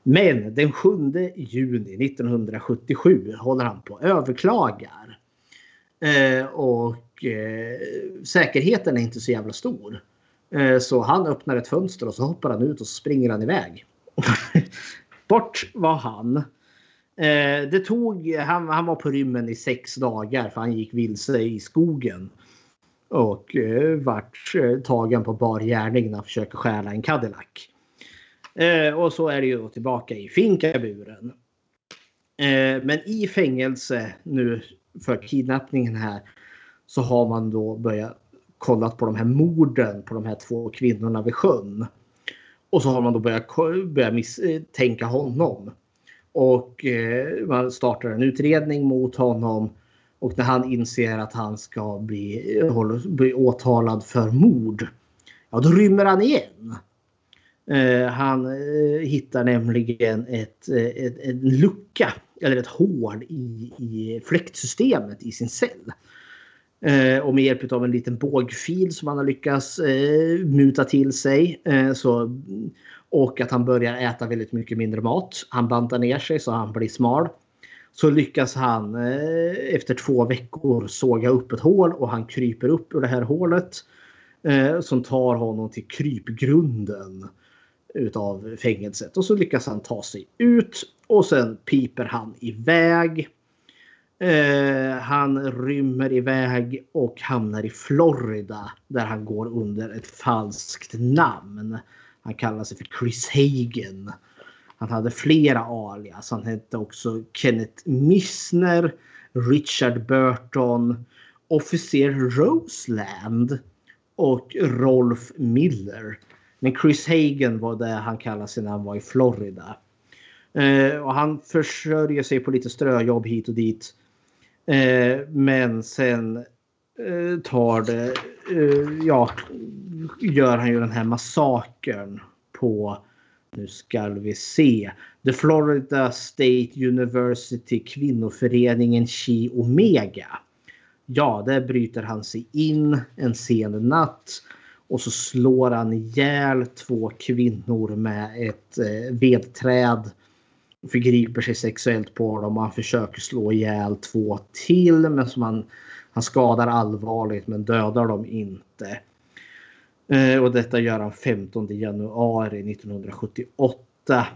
Men den 7 juni 1977 håller han på och överklagar. Eh, och eh, säkerheten är inte så jävla stor. Eh, så han öppnar ett fönster och så hoppar han ut och så springer han iväg. (laughs) Bort var han. Eh, det tog, han, han var på rymmen i sex dagar för han gick vilse i skogen och eh, vart eh, tagen på bar gärning när han försöker stjäla en Cadillac. Eh, och så är det ju tillbaka i finkaburen. Eh, men i fängelse nu för kidnappningen här så har man då börjat kollat på de här morden på de här två kvinnorna vid sjön. Och så har man då börjat, börjat misstänka eh, honom. Och eh, man startar en utredning mot honom. Och när han inser att han ska bli, bli åtalad för mord. Ja, då rymmer han igen. Eh, han eh, hittar nämligen ett, eh, ett, en lucka eller ett hål i, i fläktsystemet i sin cell. Eh, och med hjälp av en liten bågfil som han har lyckats eh, muta till sig. Eh, så, och att han börjar äta väldigt mycket mindre mat. Han bantar ner sig så han blir smal. Så lyckas han eh, efter två veckor såga upp ett hål och han kryper upp ur det här hålet. Eh, som tar honom till krypgrunden utav fängelset. Och så lyckas han ta sig ut och sen piper han iväg. Eh, han rymmer iväg och hamnar i Florida där han går under ett falskt namn. Han kallar sig för Chris Hagen. Han hade flera alias. Han hette också Kenneth Missner, Richard Burton, Officer Roseland och Rolf Miller. Men Chris Hagen var det han kallade sig när han var i Florida. Eh, och han försörjer sig på lite ströjobb hit och dit. Eh, men sen eh, tar det, eh, ja, gör han ju den här massakern på, nu ska vi se, The Florida State University kvinnoföreningen Chi Omega. Ja, där bryter han sig in en sen natt och så slår han ihjäl två kvinnor med ett eh, vedträd förgriper sig sexuellt på dem och han försöker slå ihjäl två till. Men som han, han skadar allvarligt men dödar dem inte. Eh, och detta gör han 15 januari 1978.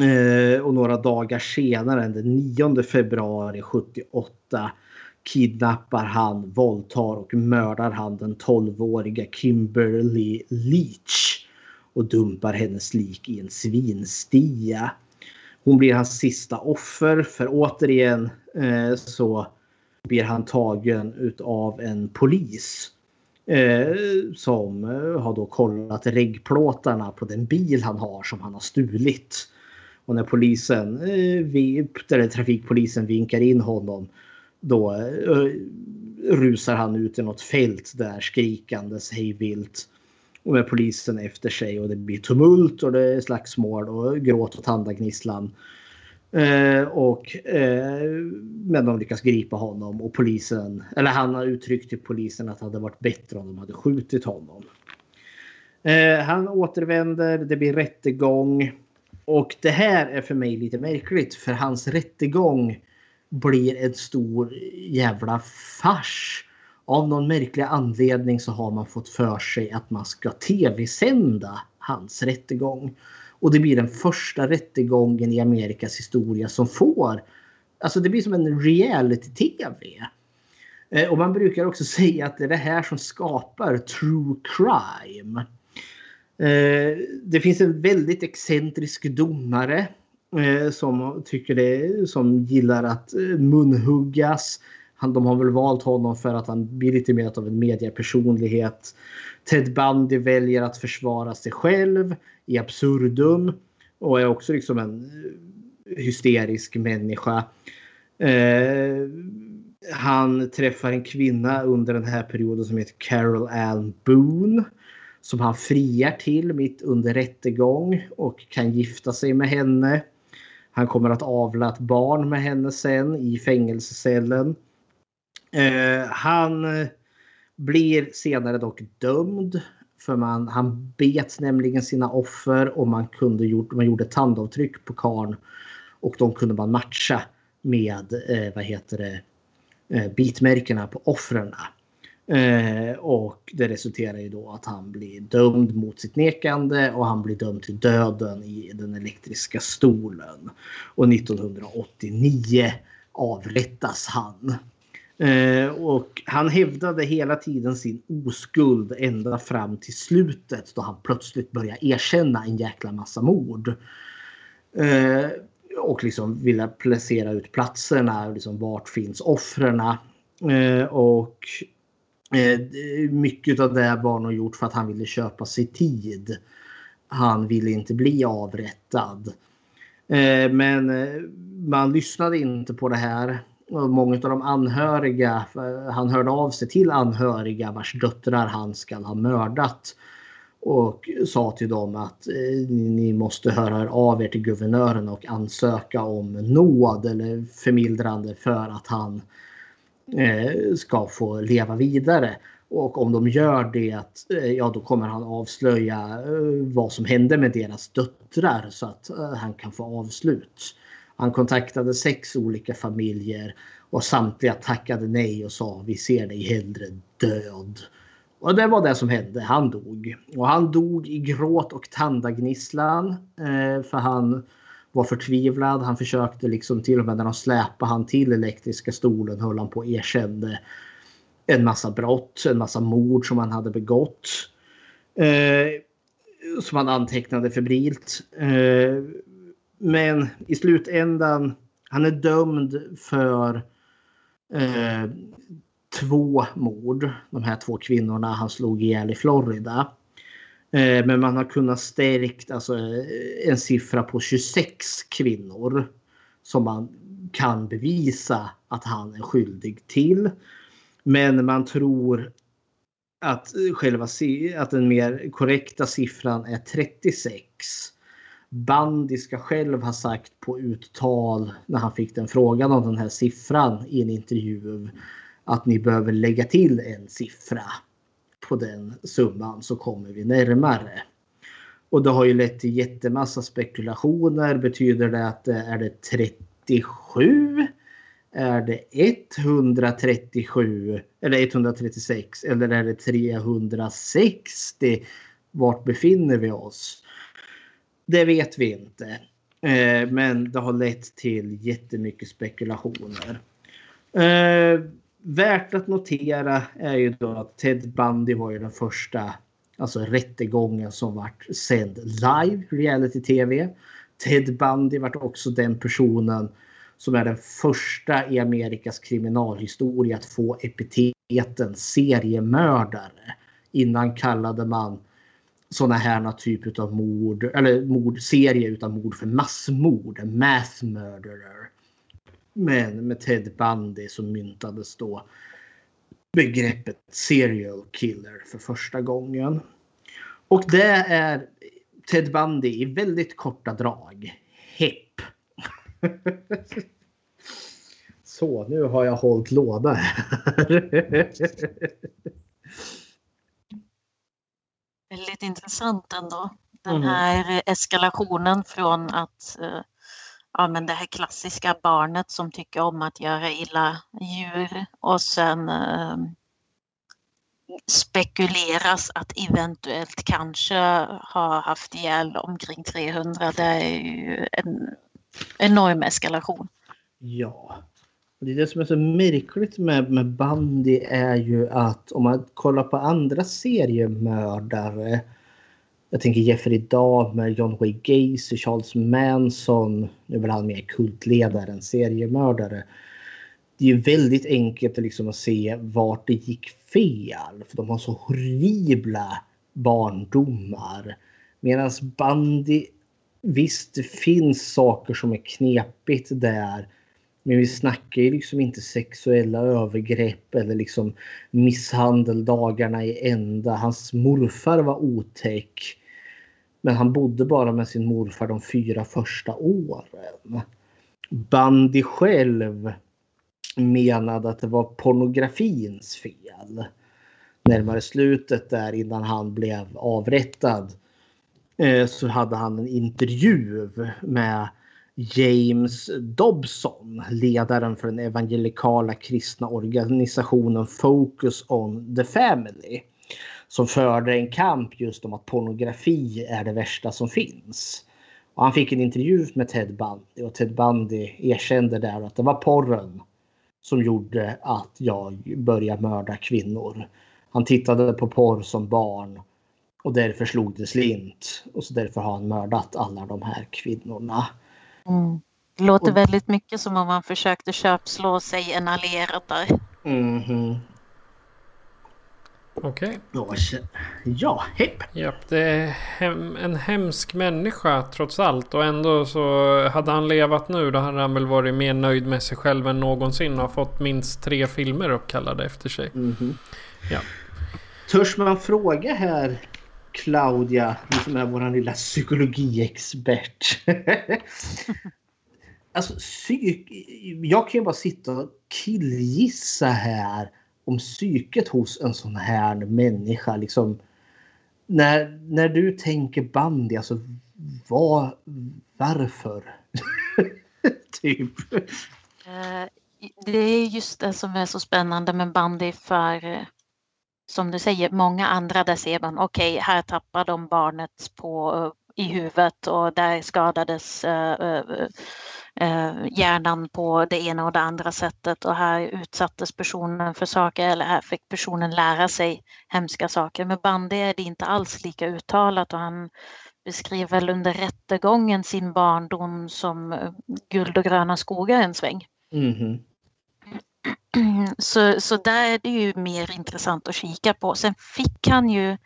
Eh, och några dagar senare, den 9 februari 78 kidnappar han, våldtar och mördar han den 12-åriga Kimberly Leach och dumpar hennes lik i en svinstia. Hon blir hans sista offer för återigen eh, så blir han tagen utav en polis. Eh, som eh, har då kollat reggplåtarna på den bil han har som han har stulit. Och när polisen, eh, eller trafikpolisen vinkar in honom då eh, rusar han ut i något fält där skrikandes hejvilt. Och med polisen efter sig och det blir tumult och det är slagsmål och gråt och tandagnisslan. Eh, och, eh, men de lyckas gripa honom och polisen, eller han har uttryckt till polisen att det hade varit bättre om de hade skjutit honom. Eh, han återvänder, det blir rättegång. Och det här är för mig lite märkligt för hans rättegång blir en stor jävla fars av någon märklig anledning så har man fått för sig att man ska tv-sända hans rättegång. Och det blir den första rättegången i Amerikas historia som får, alltså det blir som en reality-tv. Eh, och man brukar också (laughs) säga att det är det här som skapar true crime. Eh, det finns en väldigt excentrisk domare eh, som tycker det, som gillar att munhuggas han, de har väl valt honom för att han blir lite mer av en mediepersonlighet. Ted Bundy väljer att försvara sig själv i absurdum och är också liksom en eh, hysterisk människa. Eh, han träffar en kvinna under den här perioden som heter Carol Ann Boone som han friar till mitt under rättegång och kan gifta sig med henne. Han kommer att avla ett barn med henne sen i fängelsecellen. Eh, han blir senare dock dömd. För man, han bet nämligen sina offer och man, kunde gjort, man gjorde tandavtryck på karn Och de kunde man matcha med eh, vad heter det, eh, bitmärkena på offren. Eh, och det resulterar i då att han blir dömd mot sitt nekande och han blir dömd till döden i den elektriska stolen. Och 1989 avrättas han. Eh, och han hävdade hela tiden sin oskuld ända fram till slutet då han plötsligt började erkänna en jäkla massa mord. Eh, och liksom ville placera ut platserna, liksom vart finns offren? Eh, och eh, mycket av det var nog gjort för att han ville köpa sig tid. Han ville inte bli avrättad. Eh, men eh, man lyssnade inte på det här. Många av de anhöriga, han hörde av sig till anhöriga vars döttrar han ska ha mördat. Och sa till dem att eh, ni måste höra av er till guvernören och ansöka om nåd eller förmildrande för att han eh, ska få leva vidare. Och om de gör det, eh, ja då kommer han avslöja vad som hände med deras döttrar så att han kan få avslut. Han kontaktade sex olika familjer och samtliga tackade nej och sa vi ser dig hellre död. Och det var det som hände. Han dog. Och han dog i gråt och tandagnisslan. Eh, för han var förtvivlad. Han försökte liksom till och med när de släpade han till elektriska stolen höll han på och erkände en massa brott, en massa mord som han hade begått. Eh, som han antecknade febrilt. Eh, men i slutändan, han är dömd för eh, två mord. De här två kvinnorna han slog ihjäl i Florida. Eh, men man har kunnat stärkt alltså, eh, en siffra på 26 kvinnor som man kan bevisa att han är skyldig till. Men man tror att själva att den mer korrekta siffran är 36. Bandy ska själv ha sagt på uttal när han fick den frågan om den här siffran i en intervju att ni behöver lägga till en siffra på den summan så kommer vi närmare. Och det har ju lett till jättemassa spekulationer. Betyder det att det är det 37? Är det 137 eller 136 eller är det 360? Vart befinner vi oss? Det vet vi inte. Eh, men det har lett till jättemycket spekulationer. Eh, värt att notera är ju då att Ted Bundy var ju den första alltså rättegången som vart sänd live reality-tv. Ted Bundy vart också den personen som är den första i Amerikas kriminalhistoria att få epiteten seriemördare. Innan kallade man sådana här typer av mord, eller mordserie utan mord för massmord, mass murderer. Men med Ted Bundy så myntades då begreppet serial killer för första gången. Och det är Ted Bundy i väldigt korta drag. Hepp. (laughs) Så, nu har jag hållit låda här. (laughs) Väldigt intressant ändå. Den mm. här eskalationen från att eh, ja, men det här klassiska barnet som tycker om att göra illa djur och sen eh, spekuleras att eventuellt kanske ha haft ihjäl omkring 300. Det är ju en enorm eskalation. Ja. Det, är det som är så märkligt med, med bandy är ju att om man kollar på andra seriemördare. Jag tänker Jeffrey Dahmer, John Wayne Gacy, Charles Manson. Nu är väl han mer kultledare än seriemördare. Det är väldigt enkelt liksom att se vart det gick fel. För de har så horribla barndomar. Medan bandy Visst, det finns saker som är knepigt där. Men vi snackar ju liksom inte sexuella övergrepp eller liksom misshandel dagarna i ända. Hans morfar var otäck. Men han bodde bara med sin morfar de fyra första åren. Bandy själv menade att det var pornografins fel. Närmare slutet där innan han blev avrättad eh, så hade han en intervju med James Dobson, ledaren för den evangelikala kristna organisationen Focus on the Family. Som förde en kamp just om att pornografi är det värsta som finns. Och han fick en intervju med Ted Bundy och Ted Bundy erkände där att det var porren som gjorde att jag började mörda kvinnor. Han tittade på porr som barn och därför slog det slint. Och så därför har han mördat alla de här kvinnorna. Mm. Det låter och, väldigt mycket som om han försökte köpslå sig en allierad där. Mm -hmm. Okej. Kä- Ja, hepp. Japp, det är hem, en hemsk människa trots allt. Och ändå så hade han levat nu då hade han väl varit mer nöjd med sig själv än någonsin. Och har fått minst tre filmer uppkallade efter sig. Mhm. Ja. Törs man fråga här Claudia, som är vår lilla psykologiexpert. (laughs) alltså, psyk... Jag kan ju bara sitta och killgissa här om psyket hos en sån här människa. Liksom, när, när du tänker bandy, alltså vad, varför? (laughs) typ. Eh, Det är just det som är så spännande med bandy för eh, som du säger, många andra där ser man okej, här tappar de barnet på, eh, i huvudet och där skadades eh, eh, eh, hjärnan på det ena och det andra sättet och här utsattes personen för saker eller här fick personen lära sig hemska saker. Med bandy är det inte alls lika uttalat och han beskriver väl under rättegången sin barndom som eh, guld och gröna skogar en sväng. Mhm. (clears throat) Så, så där är det ju mer intressant att kika på. Sen fick han ju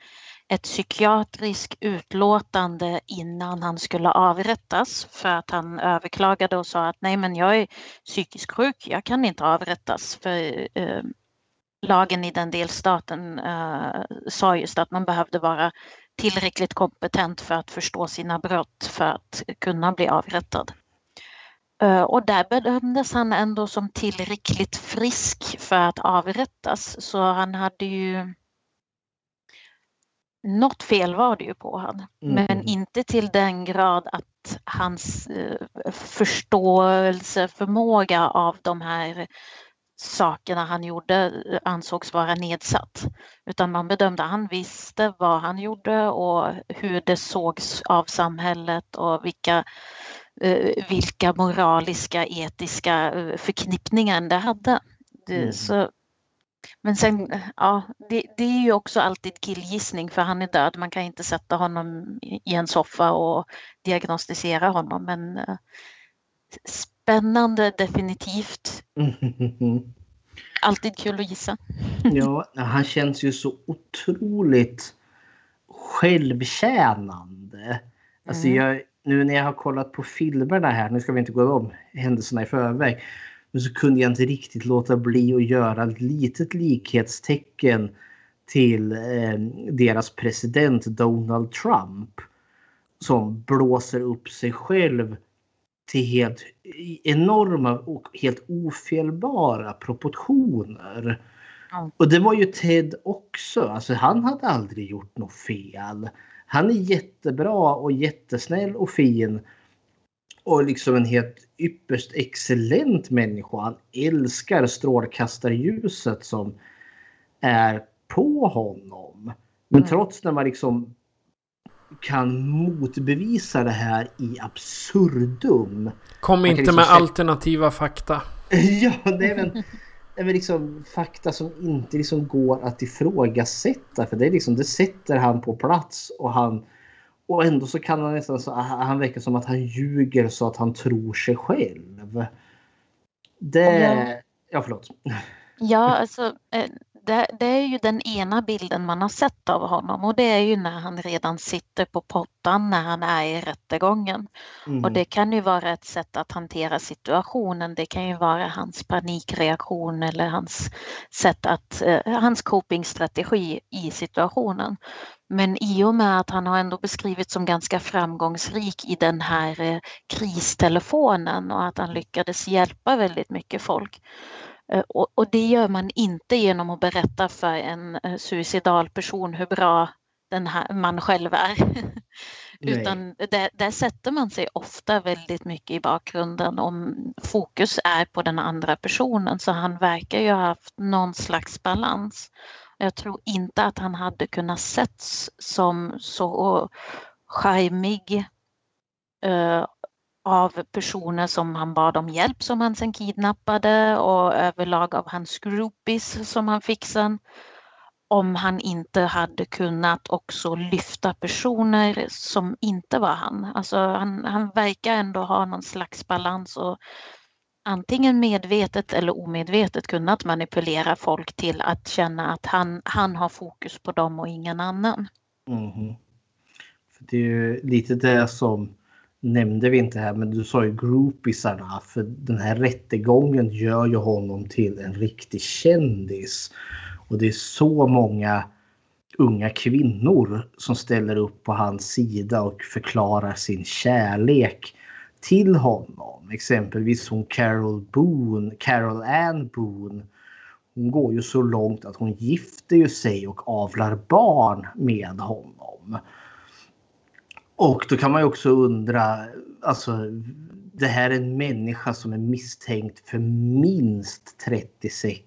ett psykiatriskt utlåtande innan han skulle avrättas för att han överklagade och sa att nej men jag är psykiskt sjuk, jag kan inte avrättas för eh, lagen i den delstaten eh, sa just att man behövde vara tillräckligt kompetent för att förstå sina brott för att kunna bli avrättad. Eh, Och där bedömdes han ändå som tillräckligt frisk för att avrättas. Så han hade ju... Något fel var det ju på han. Men Mm. inte till den grad att hans eh, förståelseförmåga av de här sakerna han gjorde eh, ansågs vara nedsatt. Utan man bedömde att han visste vad han gjorde och hur det sågs av samhället och vilka vilka moraliska, etiska eh, förknippningar det hade. Det, Mm. så, men sen, eh, ja, det, det är ju också alltid killgissning för han är död. Man kan inte sätta honom i en soffa och diagnostisera honom. Men eh, spännande definitivt. (laughs) Alltid kul att gissa. Ja, han känns ju så otroligt självtjänande. Alltså Mm. jag, nu när jag har kollat på filmerna här, nu ska vi inte gå om händelserna i förväg, men så kunde jag inte riktigt låta bli att göra ett litet likhetstecken till eh, deras president Donald Trump. Som blåser upp sig själv till helt enorma och helt ofelbara proportioner. Ja. Och det var ju Ted också. Alltså han hade aldrig gjort något fel. Han är jättebra och jättesnäll och fin. Och liksom en helt ypperst excellent människa. Han älskar strålkastarljuset som är på honom. Men Mm. trots när man liksom kan motbevisa det här i absurdum. Kom inte liksom med se- alternativa fakta. (laughs) ja, det är väl, det är väl liksom fakta som inte liksom går att ifrågasätta. För det, är liksom, det sätter han på plats och han och ändå så kan han nästan så han verkar som att han ljuger så att han tror sig själv. Det... Ja. Ja, förlåt. Ja, alltså eh, det, det är ju den ena bilden man har sett av honom och det är ju när han redan sitter på pottan när han är i rättegången. Mm. Och det kan ju vara ett sätt att hantera situationen. Det kan ju vara hans panikreaktion eller hans sätt att, eh, hans copingstrategi i situationen. Men i och med att han har ändå beskrivits som ganska framgångsrik i den här eh, kristelefonen och att han lyckades hjälpa väldigt mycket folk. Eh, Och, och det gör man inte genom att berätta för en eh, suicidal person hur bra den här, man själv är. (laughs) Utan där, där sätter man sig ofta väldigt mycket i bakgrunden om fokus är på den andra personen. Så han verkar ju ha haft någon slags balans. Jag tror inte att han hade kunnat setts som så charmig eh, av personer som han bad om hjälp som han sen kidnappade och överlag av hans groupies som han fick sen. Om han inte hade kunnat också lyfta personer som inte var han. Alltså han, han verkar ändå ha någon slags balans och antingen medvetet eller omedvetet kunnat manipulera folk till att känna att han, han har fokus på dem och ingen annan. Mm. För det är ju lite det som nämnde vi inte här, men du sa ju groupisarna. För den här rättegången gör ju honom till en riktig kändis. Och det är så många unga kvinnor som ställer upp på hans sida och förklarar sin kärlek till honom. Exempelvis hon Carol Boone, Carol Ann Boone. Hon går ju så långt att hon gifter ju sig och avlar barn med honom. Och då kan man ju också undra, alltså det här är en människa som är misstänkt för minst 36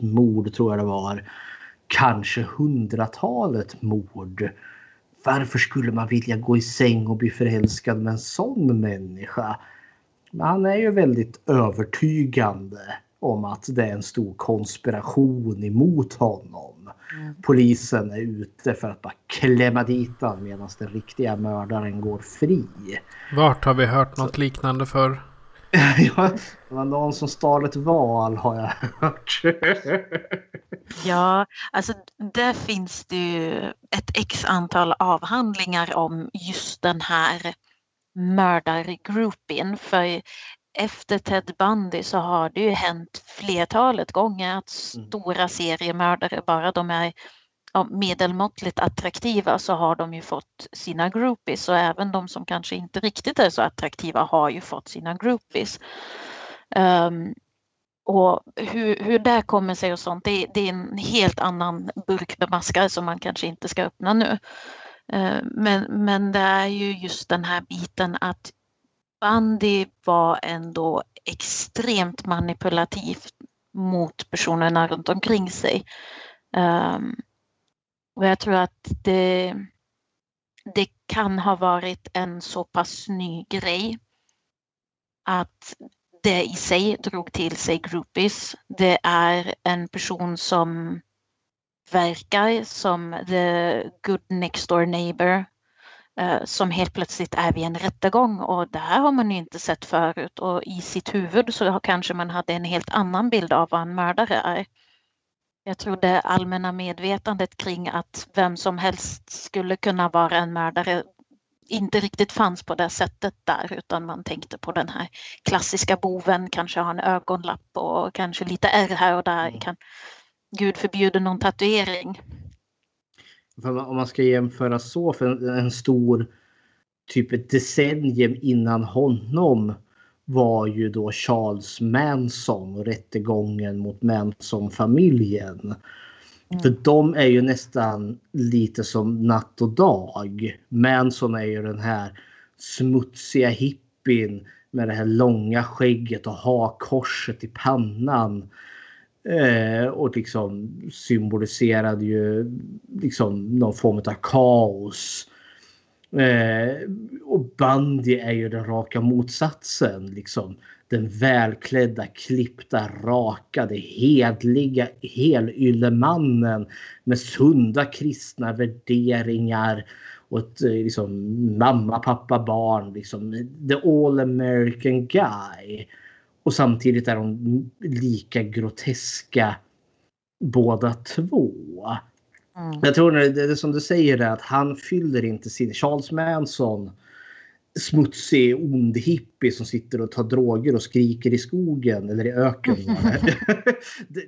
mord tror jag det var. Kanske hundratalet mord. Varför skulle man vilja gå i säng och bli förälskad med en sån människa? Men han är ju väldigt övertygande om att det är en stor konspiration emot honom. Mm. Polisen är ute för att bara klämma dit honom medan den riktiga mördaren går fri. Vart har vi hört något Så. liknande för? (laughs) ja, det var någon som stal ett val har jag hört. (laughs) ja, alltså där finns det ju ett x antal avhandlingar om just den här mördargruppen. För efter Ted Bundy så har det ju hänt flertalet gånger att mm. stora seriemördare, bara de är ja, medelmåttligt attraktiva så har de ju fått sina groupies och även de som kanske inte riktigt är så attraktiva har ju fått sina groupies. Um, och hur, hur det kommer sig och sånt, det, det, är en helt annan burk med maskar som man kanske inte ska öppna nu. Uh, men, men det är ju just den här biten att Bandy var ändå extremt manipulativt mot personerna runt omkring sig. Um, och jag tror att det, det kan ha varit en så pass ny grej att det i sig drog till sig groupies. Det är en person som verkar som the good next door neighbor som helt plötsligt är vid en rättegång och det här har man inte sett förut och i sitt huvud så kanske man hade en helt annan bild av vad en mördare är. Jag tror det allmänna medvetandet kring att vem som helst skulle kunna vara en mördare inte riktigt fanns på det sättet där utan man tänkte på den här klassiska boven, kanske har en ögonlapp och kanske lite ärr här och där. Mm. Kan, Gud förbjuder någon tatuering. Om man ska jämföra så för en stor typ ett decennium innan honom var ju då Charles Manson och rättegången mot Manson-familjen. Mm. För de är ju nästan lite som natt och dag. Manson är ju den här smutsiga hippien med det här långa skägget och hakkorset i pannan. Eh, och liksom symboliserade ju liksom någon form av kaos. Eh, och bandy är ju den raka motsatsen. Liksom. Den välklädda, klippta, rakade, hedliga helyllemannen med sunda kristna värderingar och ett eh, liksom, mamma, pappa, barn. Liksom, the all American guy. Och samtidigt är de lika groteska båda två. Mm. Jag tror det, det som du säger är att han fyller inte sin... Charles Manson smutsig, ond hippie som sitter och tar droger och skriker i skogen eller i öken. (laughs)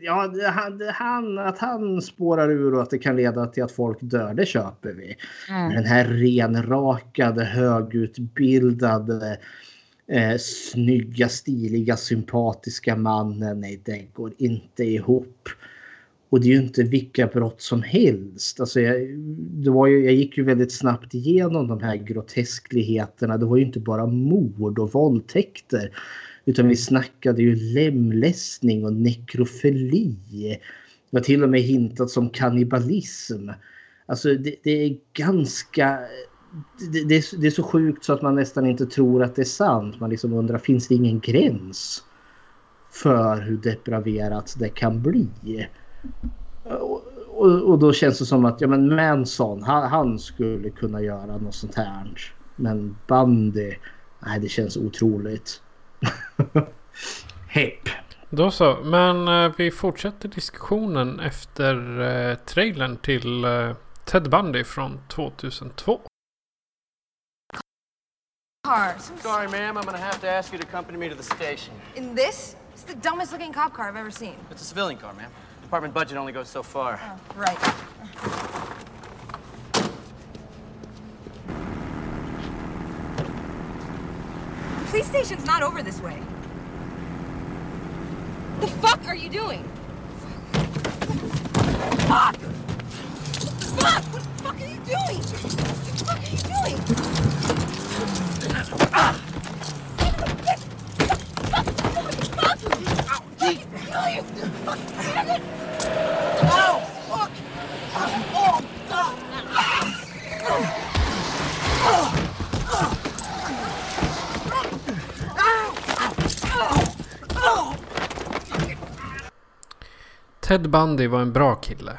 ja, han, att han spårar ur och att det kan leda till att folk dör, det köper vi. Mm. Den här renrakade, högutbildade, eh, snygga, stiliga, sympatiska mannen, nej det går inte ihop. Och det är ju inte vilka brott som helst. Alltså jag, det var ju, jag gick ju väldigt snabbt igenom de här groteskligheterna. Det var ju inte bara mord och våldtäkter. Utan vi snackade ju lemlästning och nekrofili. Det var till och med hintat som kannibalism. Alltså det, det är ganska... Det, det, är, det, är, så sjukt så att man nästan inte tror att det är sant. Man liksom undrar, finns det ingen gräns för hur depraverat det kan bli? Och, och, och, då känns det som att ja, men Manson, han, han, skulle kunna göra något sånt här. Men Bandy, nej det känns otroligt. (laughs) Hepp. Då så. Men eh, vi fortsätter diskussionen efter eh, trailern till eh, Ted Bundy från 2002. Car. Sorry, ma'am. I'm gonna have to ask you to accompany me to the station. In this? It's the dumbest looking cop car I've ever seen. It's a civilian car, ma'am. Department budget only goes so far. Oh, right. The police station's not over this way. The fuck are you doing? Fuck! Fuck! What the fuck are you doing? What the fuck are you doing? Ted Bundy var en bra kille.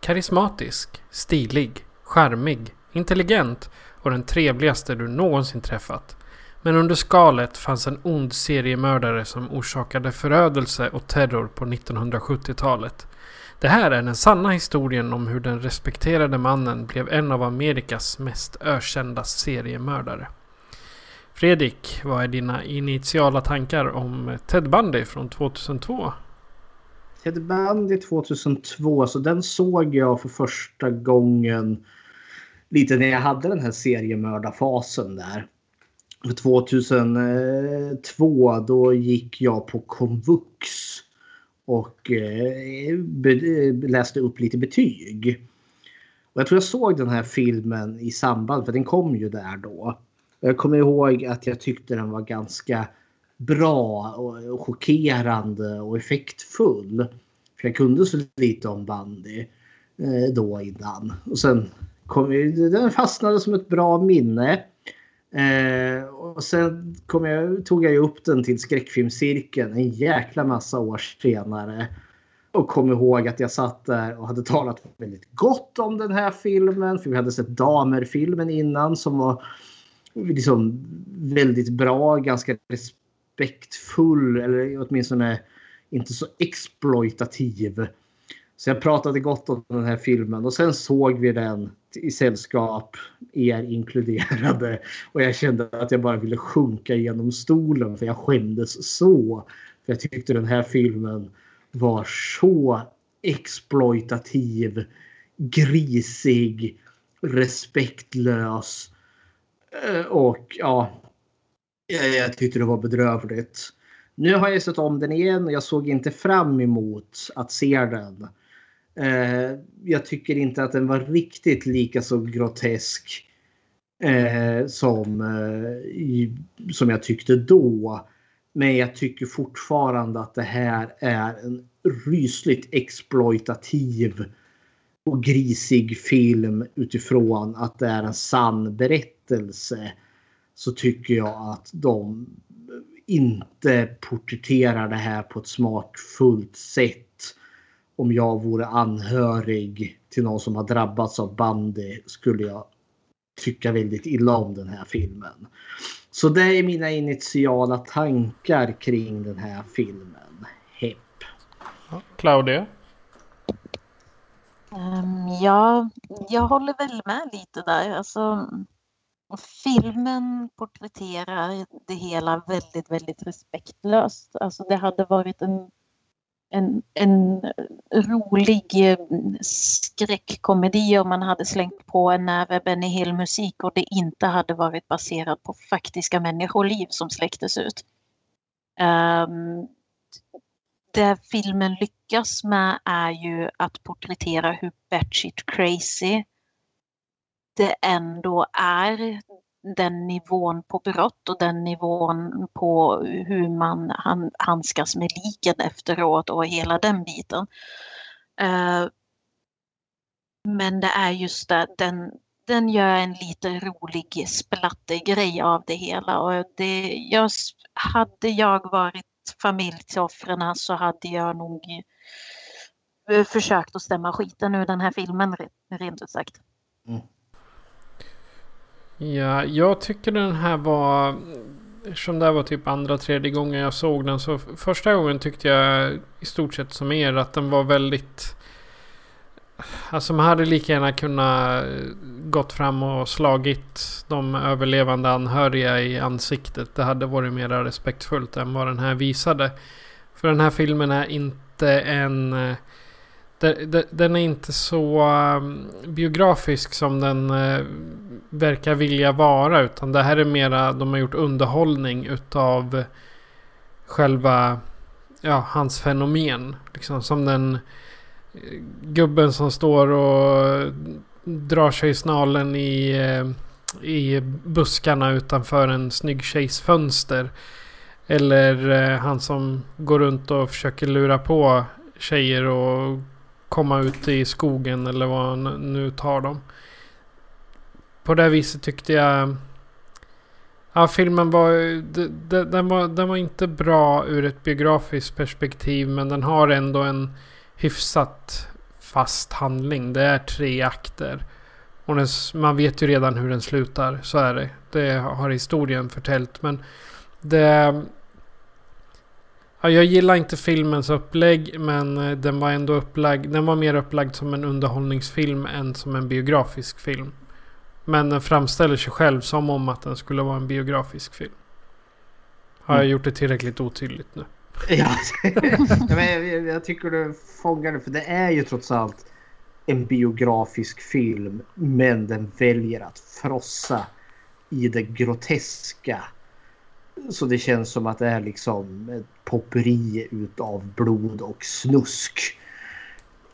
Karismatisk, stilig, charmig, intelligent och den trevligaste du någonsin träffat. Men under skalet fanns en ond seriemördare som orsakade förödelse och terror på 1970-talet. Det här är den sanna historien om hur den respekterade mannen blev en av Amerikas mest ökända seriemördare. Fredrik, vad är dina initiala tankar om Ted Bundy från 2002? Ted Bundy 2002, så den såg jag för första gången lite när jag hade den här seriemördarfasen där. 2002 då gick jag på komvux och eh, eh, läste upp lite betyg. Och jag tror jag såg den här filmen i samband, för den kom ju där då. Jag kommer ihåg att jag tyckte den var ganska bra och chockerande och effektfull. För jag kunde så lite om bandy eh, då innan. Och sen kom den fastnade som ett bra minne. Eh, och sen kom jag, tog jag upp den till skräckfilmscirkeln en jäkla massa år senare. Och kom ihåg att jag satt där och hade talat väldigt gott om den här filmen. För vi hade sett Damer-filmen innan som var liksom väldigt bra, ganska respektfull eller åtminstone inte så exploitativ. Så jag pratade gott om den här filmen och sen såg vi den i sällskap, er inkluderade. Och jag kände att jag bara ville sjunka genom stolen för jag skämdes så. För jag tyckte den här filmen var så exploitativ, grisig, respektlös. Eh, och ja, jag, jag tyckte det var bedrövligt. Nu har jag sett om den igen och jag såg inte fram emot att se den. Eh, jag tycker inte att den var riktigt lika så grotesk eh, som, eh, i, som jag tyckte då. Men jag tycker fortfarande att det här är en rysligt exploitativ och grisig film utifrån att det är en sann berättelse. Så tycker jag att de inte porträtterar det här på ett smakfullt sätt. Om jag vore anhörig till någon som har drabbats av bandy skulle jag tycka väldigt illa om den här filmen. Så det är mina initiala tankar kring den här filmen. Hepp. Claudia? Um, ja, jag håller väl med lite där. Alltså, filmen porträtterar det hela väldigt, väldigt respektlöst. Alltså det hade varit en, en, en rolig eh, skräckkomedi om man hade slängt på en näve Benny Hill-musik och det inte hade varit baserat på faktiska människoliv som släcktes ut. Um, det filmen lyckas med är ju att porträttera hur batshit crazy det ändå är den nivån på brott och den nivån på hur man handskas med liken efteråt och hela den biten. Eh, men det är just det, den, den gör en lite rolig splattergrej av det hela. Och det, jag, hade jag varit familj till offren så hade jag nog eh, försökt att stämma skiten ur den här filmen rent ut sagt. Mm. Ja, jag tycker den här var Eftersom det här var typ andra, tredje gången jag såg den. Så första gången tyckte jag i stort sett som er att den var väldigt... Alltså man hade lika gärna kunnat eh, gått fram och slagit de överlevande anhöriga i ansiktet. Det hade varit mer respektfullt än vad den här visade. För den här filmen är inte en... Eh, den är inte så um, biografisk som den eh, verkar vilja vara. Utan det här är mera, de har gjort underhållning utav själva, ja, hans fenomen. Liksom som den eh, gubben som står och drar sig i snalen i, eh, i buskarna utanför en snygg tjejs fönster. Eller han som går runt och försöker lura på tjejer och komma ut i skogen eller vad han nu tar dem. På det viset tyckte jag... Ja, filmen var, den var... Den var inte bra ur ett biografiskt perspektiv. Men den har ändå en hyfsat fast handling. Det är tre akter. Och den, man vet ju redan hur den slutar. Så är det. Det har historien förtällt. Men det... Ja, jag gillar inte filmens upplägg men eh, den var ändå upplagd. Den var mer upplagd som en underhållningsfilm än som en biografisk film. Men den framställer sig själv som om att den skulle vara en biografisk film. Har jag Mm. gjort det tillräckligt otydligt nu? Ja, (laughs) Ja, men jag, jag tycker du fångar det för det är ju trots allt en biografisk film men den väljer att frossa i det groteska. Så det känns som att det är liksom ett popperi utav blod och snusk.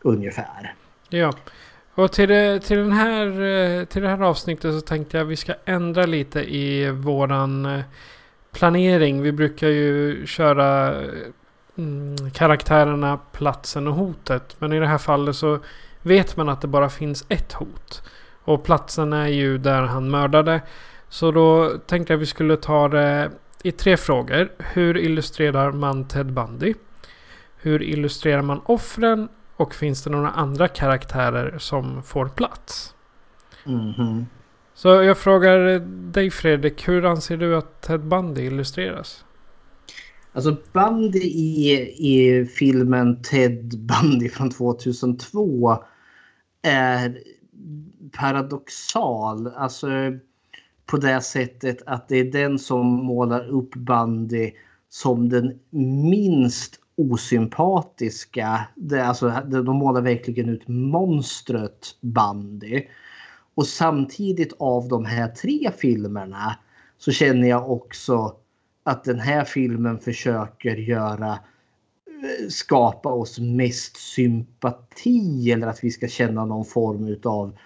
Ungefär. Ja. Och till det, till, den här, eh, till det här avsnittet så tänkte jag att vi ska ändra lite i våran eh, planering. Vi brukar ju köra eh, mm, karaktärerna, platsen och hotet. Men i det här fallet så vet man att det bara finns ett hot. Och platsen är ju där han mördade. Så då tänkte jag att vi skulle ta det i tre frågor. Hur illustrerar man Ted Bundy? Hur illustrerar man offren? Och finns det några andra karaktärer som får plats? Mhm. Så jag frågar dig Fredrik, hur anser du att Ted Bundy illustreras? Alltså Bundy i, i filmen Ted Bundy från 2002 är paradoxal. Alltså på det sättet att det är den som målar upp bandy som den minst osympatiska. Det, alltså, de målar verkligen ut monstret bandy. Och samtidigt av de här tre filmerna så känner jag också att den här filmen försöker göra eh, skapa oss mest sympati eller att vi ska känna någon form utav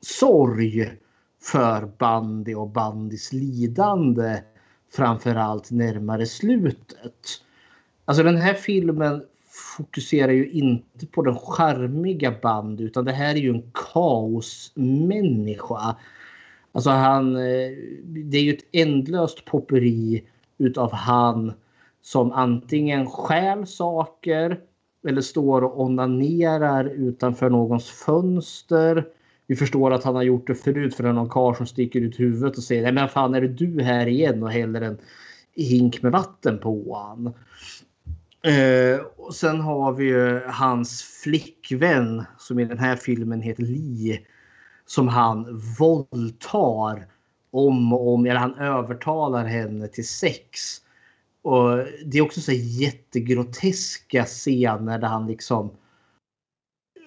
sorg för Bandy och Bandys lidande framförallt närmare slutet. Alltså den här filmen fokuserar ju inte på den charmiga Bandy utan det här är ju en kaosmänniska. Alltså han, eh, det är ju ett ändlöst popperi utav han som antingen stjäl saker eller står och onanerar utanför någons fönster. Vi förstår att han har gjort det förut för det är någon karl som sticker ut huvudet och säger Nej men fan är det du här igen och häller en hink med vatten på han. Eh, och sen har vi ju hans flickvän som i den här filmen heter Li Som han våldtar om och om, eller han övertalar henne till sex. Och det är också så jättegroteska scener där han liksom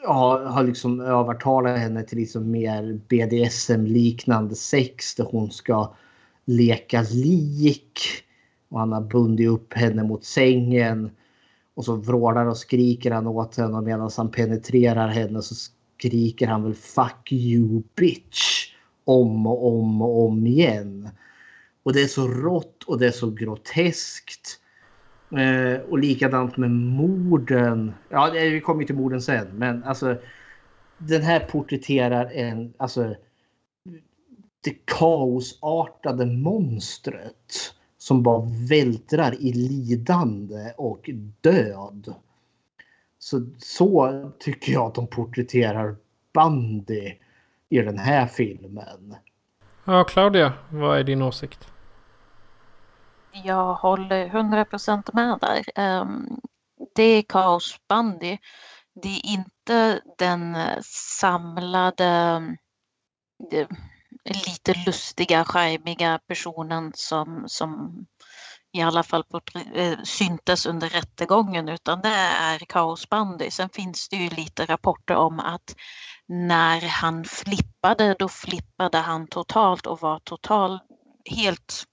ja, har liksom övertalat henne till liksom mer BDSM-liknande sex där hon ska leka lik. Och han har bundit upp henne mot sängen. Och så vrålar och skriker han åt henne och medan han penetrerar henne så skriker han väl fuck you bitch. Om och om och om igen. Och det är så rått och det är så groteskt. Eh, och likadant med morden. Ja, vi kommer ju till morden sen. Men alltså. Den här porträtterar en, alltså. Det kaosartade monstret. Som bara vältrar i lidande och död. Så, så tycker jag att de porträtterar Bandy i den här filmen. Ja, Claudia, vad är din åsikt? Jag håller 100% med där. Ehm, det är Kaos Bandy. Det är inte den eh, samlade, eh, lite lustiga, charmiga personen som, som i alla fall på, eh, syntes under rättegången utan det är kaosbandy. Sen finns det ju lite rapporter om att när han flippade, då flippade han totalt och var totalt helt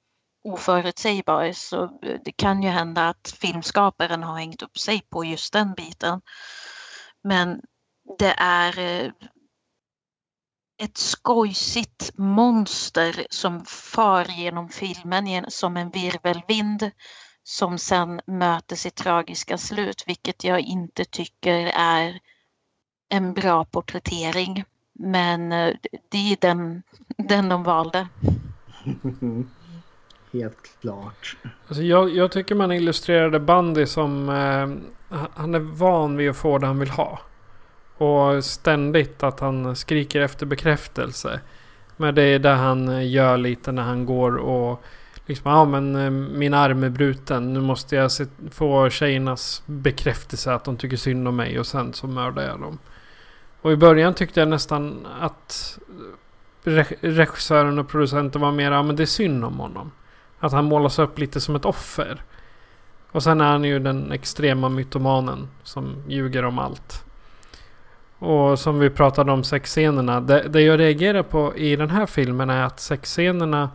oförutsägbar. Så eh, det kan ju hända att filmskaparen har hängt upp sig på just den biten. Men det är eh, ett skojsigt monster som far genom filmen som en virvelvind som sen möter sitt tragiska slut, vilket jag inte tycker är en bra porträttering. Men eh, det är den, den de valde. (laughs) Helt klart. Alltså jag, jag tycker man illustrerade Bandy som... Eh, han är van vid att få det han vill ha. Och ständigt att han skriker efter bekräftelse. Men det är det han eh, gör lite när han går och... Liksom, ja men eh, min arm är bruten. Nu måste jag se, få tjejernas bekräftelse att de tycker synd om mig. Och sen så mördar jag dem. Och i början tyckte jag nästan att regissören och producenten var mer, ja men det är synd om honom. Att han målas upp lite som ett offer. Och sen är han ju den extrema mytomanen som ljuger om allt. Och som vi pratade om sexscenerna. Det, det jag reagerar på i den här filmen är att sexscenerna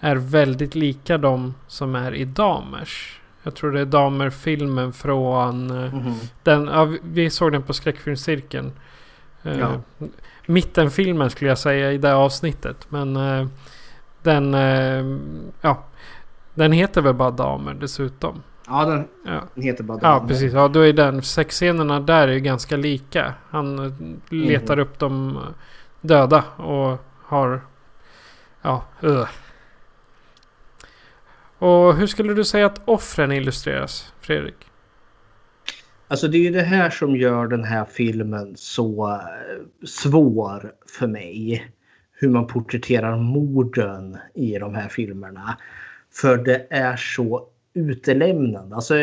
är väldigt lika de som är i Damers. Jag tror det är Damer-filmen från... eh, Mhm. Den, ja, vi- såg den på skräckfilmscirkeln. Eh, Ja. Mittenfilmen skulle jag säga i det avsnittet. Men eh, den... eh, ja. Den heter väl bara Damer dessutom. Ja, den Ja. heter bara Ja Damer. precis, ja då är den sexscenerna där är ju ganska lika. Han eh, letar Mhm. upp de döda och har... Ja, uh. Och hur skulle du säga att offren illustreras, Fredrik? Alltså det är ju det här som gör den här filmen så eh, svår för mig. Hur man porträtterar morden i de här filmerna. För det är så utelämnande. Alltså,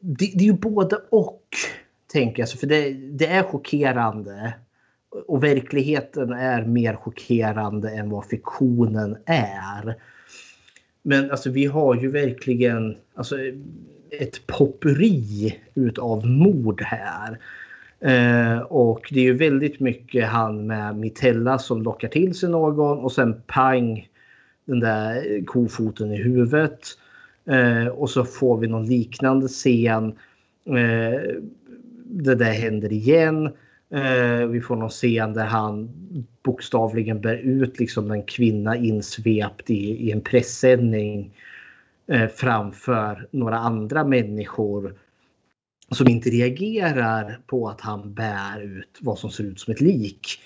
det, det är ju både och. Tänker jag. För det, det är chockerande. Och verkligheten är mer chockerande än vad fiktionen är. Men alltså vi har ju verkligen alltså, ett popperi utav mord här. Eh, och det är ju väldigt mycket han med Mitella som lockar till sig någon och sen pang den där kofoten i huvudet. Eh, och så får vi någon liknande scen. Eh, det där händer igen. Eh, vi får någon scen där han bokstavligen bär ut liksom en kvinna insvept i, i en pressändning eh, framför några andra människor som inte reagerar på att han bär ut vad som ser ut som ett lik.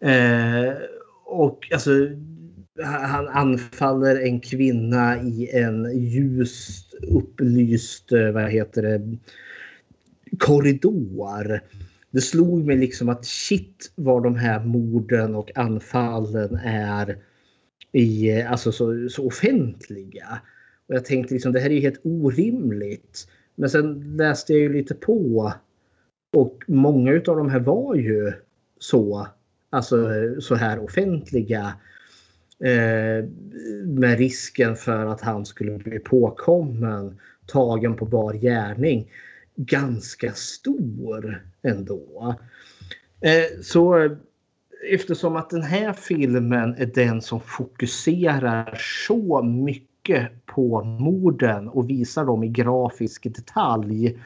Eh, och alltså han anfaller en kvinna i en ljust upplyst, eh, vad heter det, korridor. Det slog mig liksom att shit vad de här morden och anfallen är i, eh, alltså så, så offentliga. Och jag tänkte liksom det här är ju helt orimligt. Men sen läste jag ju lite på och många av de här var ju så, alltså så här offentliga. Eh, med risken för att han skulle bli påkommen, tagen på bar gärning. Ganska stor ändå. Eh, så eh, eftersom att den här filmen är den som fokuserar så mycket på morden och visar dem i grafisk detalj.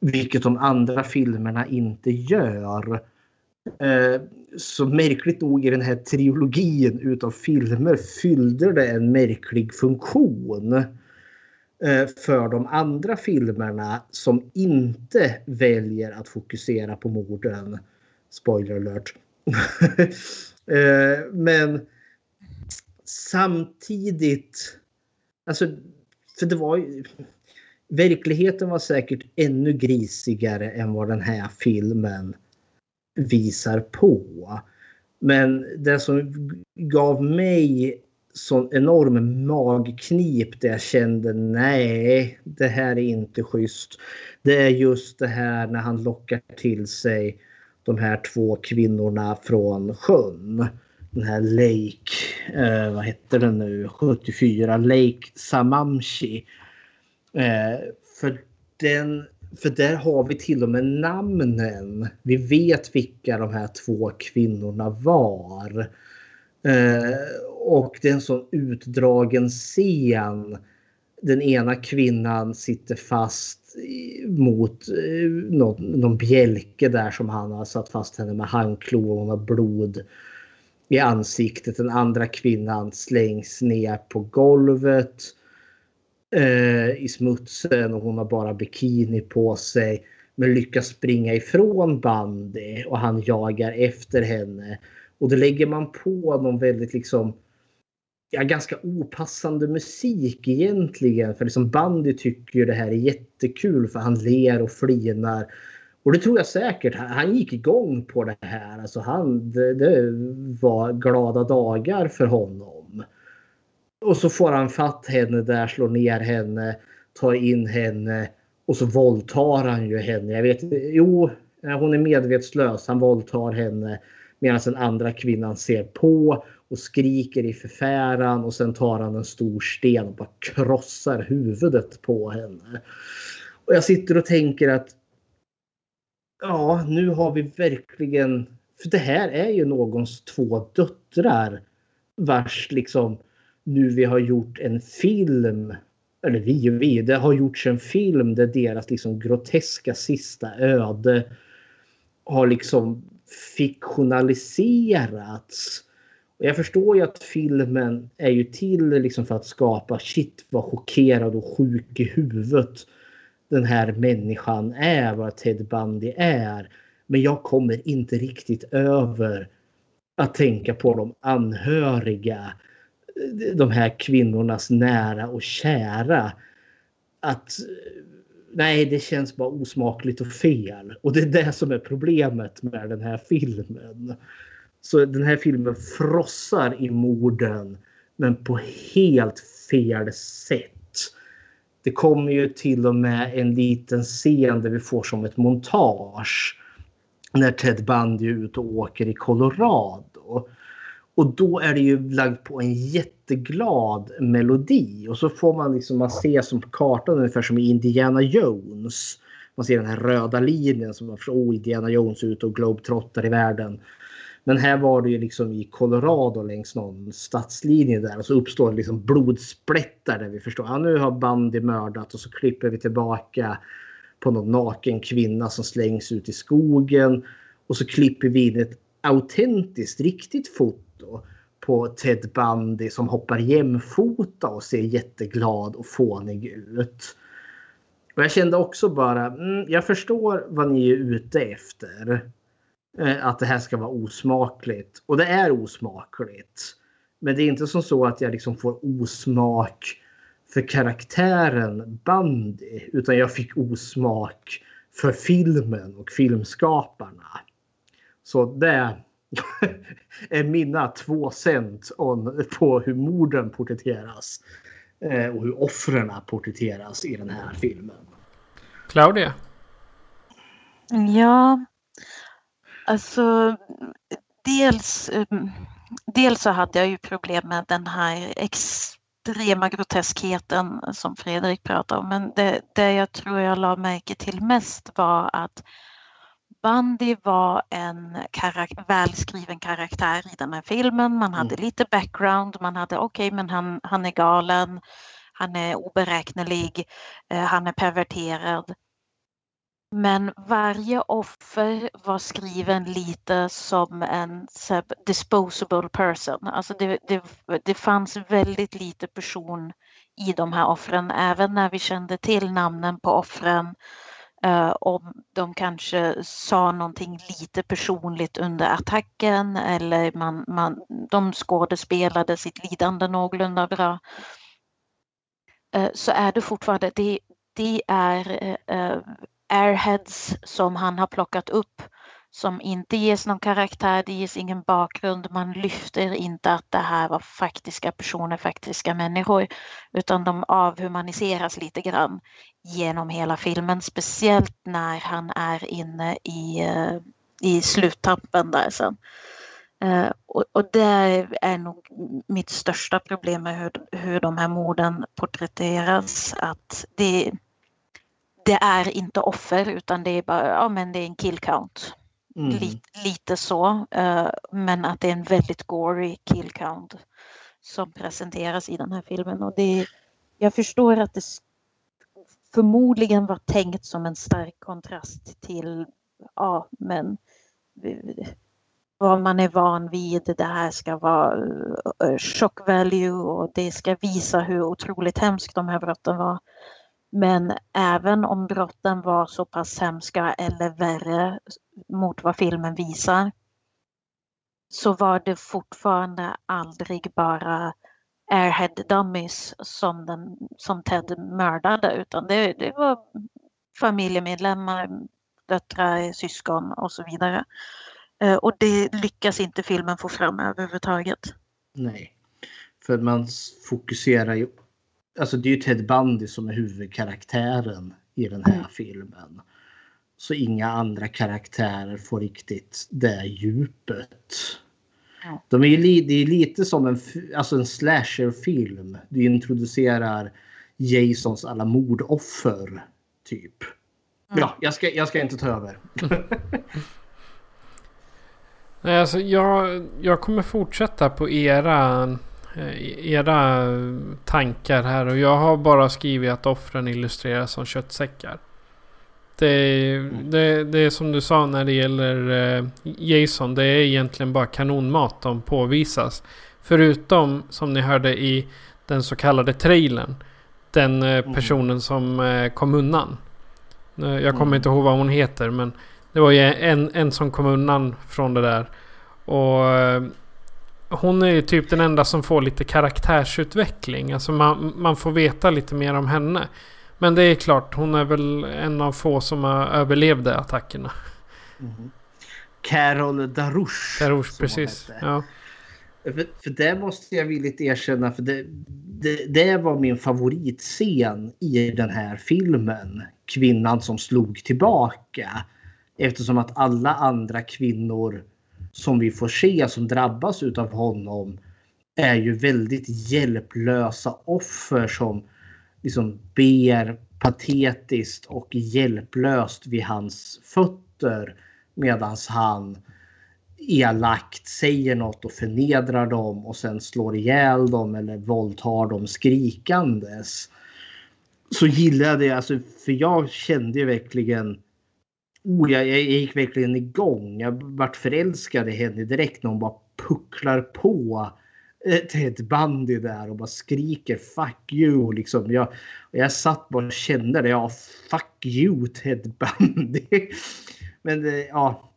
Vilket de andra filmerna inte gör. Eh, så märkligt nog i den här trilogin utav filmer fyllde det en märklig funktion. Eh, för de andra filmerna som inte väljer att fokusera på morden. Spoiler alert. (laughs) Eh, men samtidigt. Alltså, för det var ju. Verkligheten var säkert ännu grisigare än vad den här filmen visar på. Men det som gav mig sån enorm magknip där jag kände nej, det här är inte schysst. Det är just det här när han lockar till sig de här två kvinnorna från sjön. Den här Lake, eh, vad heter den nu, 74, Lake Samamshi. Eh, för, den, för där har vi till och med namnen. Vi vet vilka de här två kvinnorna var. Eh, och det är en sån utdragen scen. Den ena kvinnan sitter fast mot eh, någon, någon bjälke där som han har satt fast henne med handklor och hon har blod i ansiktet. Den andra kvinnan slängs ner på golvet eh, Eh, i smutsen och hon har bara bikini på sig. Men lyckas springa ifrån Bandy och han jagar efter henne. Och då lägger man på någon väldigt liksom ja, ganska opassande musik egentligen. För liksom Bandy tycker ju det här är jättekul för han ler och flinar. Och det tror jag säkert. Han gick igång på det här. Alltså han, det, det var glada dagar för honom. Och så får han fatt henne där, slår ner henne, tar in henne och så våldtar han ju henne. Jag vet Jo, hon är medvetslös. Han våldtar henne medan den andra kvinnan ser på och skriker i förfäran och sen tar han en stor sten och bara krossar huvudet på henne. Och jag sitter och tänker att ja, nu har vi verkligen... För det här är ju någons två döttrar vars liksom nu vi har gjort en film eller vi och vi, det har gjorts en film där deras liksom groteska sista öde har liksom fiktionaliserats. Och jag förstår ju att filmen är ju till liksom för att skapa shit vad chockerad och sjuk i huvudet den här människan är, vad Ted Bundy är. Men jag kommer inte riktigt över att tänka på de anhöriga, de här kvinnornas nära och kära. Att nej, det känns bara osmakligt och fel. Och det är det som är problemet med den här filmen. Så den här filmen frossar i morden men på helt fel sätt. Det kommer ju till och med en liten scen där vi får som ett montage när Ted Bundy är ute och åker i Colorado. Och då är det ju lagt på en jätteglad melodi och så får man liksom man ser som på kartan ungefär som i Indiana Jones. Man ser den här röda linjen som man från oh, Indiana Jones ut ute och globetrottar i världen. Men här var det ju liksom i Colorado längs någon stadslinje där och så uppstår det liksom blodsplättar där vi förstår att ja, nu har Bandy mördat och så klipper vi tillbaka på någon naken kvinna som slängs ut i skogen och så klipper vi in ett autentiskt riktigt foto på Ted Bundy som hoppar jämfota och ser jätteglad och fånig ut. Och jag kände också bara, mm, jag förstår vad ni är ute efter. Eh, att det här ska vara osmakligt. Och det är osmakligt. Men det är inte som så att jag liksom får osmak för karaktären Bundy Utan jag fick osmak för filmen och filmskaparna. Så det är mina två cent på hur morden porträtteras. Eh, och hur offren porträtteras i den här filmen. Claudia? Ja, Alltså, dels, um, dels så hade jag ju problem med den här extrema groteskheten som Fredrik pratade om. Men det, det jag tror jag la märke till mest var att Bundy var en karak välskriven karaktär i den här filmen. Man hade mm. lite background, man hade okej okay, men han, han är galen, han är oberäknelig, eh, han är perverterad. Men varje offer var skriven lite som en disposable person. Alltså det, det, det fanns väldigt lite person i de här offren, även när vi kände till namnen på offren. Uh, om de kanske sa någonting lite personligt under attacken eller man, man, de skådespelade sitt lidande någorlunda bra. Uh, så är det fortfarande, det, det är uh, airheads som han har plockat upp som inte ges någon karaktär, det ges ingen bakgrund, man lyfter inte att det här var faktiska personer, faktiska människor, utan de avhumaniseras lite grann genom hela filmen, speciellt när han är inne i, eh, i sluttampen där sen. Eh, och, och det är nog mitt största problem med hur, hur de här morden porträtteras, att det, det är inte offer utan det är bara, ja men det är en kill count. Mm. Lite, lite så, eh, men att det är en väldigt gory kill count som presenteras i den här filmen. Och det, jag förstår att det förmodligen var tänkt som en stark kontrast till, ja men vad man är van vid. Det här ska vara eh, shock value och det ska visa hur otroligt hemskt de här brotten var. Men även om brotten var så pass hemska eller värre mot vad filmen visar så var det fortfarande aldrig bara airhead dummies som, den, som Ted mördade utan det, det var familjemedlemmar, döttrar, syskon och så vidare. Eh, och det lyckas inte filmen få fram överhuvudtaget. Nej. För man fokuserar ju... Alltså det är ju Ted Bundy som är huvudkaraktären i den här filmen. Så inga andra karaktärer får riktigt det djupet. Ja. De är ju li, det är lite som en, alltså en slasherfilm. Du introducerar Jasons alla mordoffer. Typ. Ja, jag ska, jag ska inte ta över. (laughs) Nej, alltså jag, jag kommer fortsätta på era, eh, era tankar här. Och jag har bara skrivit att offren illustreras som köttsäckar. Det, är- det, det är som du sa när det gäller eh, Jason. Det är egentligen bara kanonmat de påvisas. Förutom som ni hörde i den så kallade trailern. Den eh, personen som eh, kom undan. Eh, Jag kommer Mm. inte ihåg vad hon heter men det var ju en, en som kom undan från det där. Och eh, hon är ju typ den enda som får lite karaktärsutveckling. Alltså man, man får veta lite mer om henne. Men det är klart, hon är väl en av få som har överlevde attackerna. Carol Darush. Hon precis. Ja. För, för det måste jag villigt erkänna. För det, det, det var min favoritscen i den här filmen. Kvinnan som slog tillbaka. Eftersom att alla andra kvinnor som vi får se som drabbas utav honom är ju väldigt hjälplösa offer som liksom ber patetiskt och hjälplöst vid hans fötter medans han elakt säger något och förnedrar dem och sen slår ihjäl dem eller våldtar dem skrikandes. Så gillade jag, alltså, för jag kände ju verkligen Oh, jag, jag gick verkligen igång. Jag vart förälskad i henne direkt när hon bara pucklar på eh, Ted Bundy där och bara skriker fuck you. Liksom. Jag, jag satt bara och kände det. Ja, fuck you Ted Bundy. (laughs) Men eh, ja,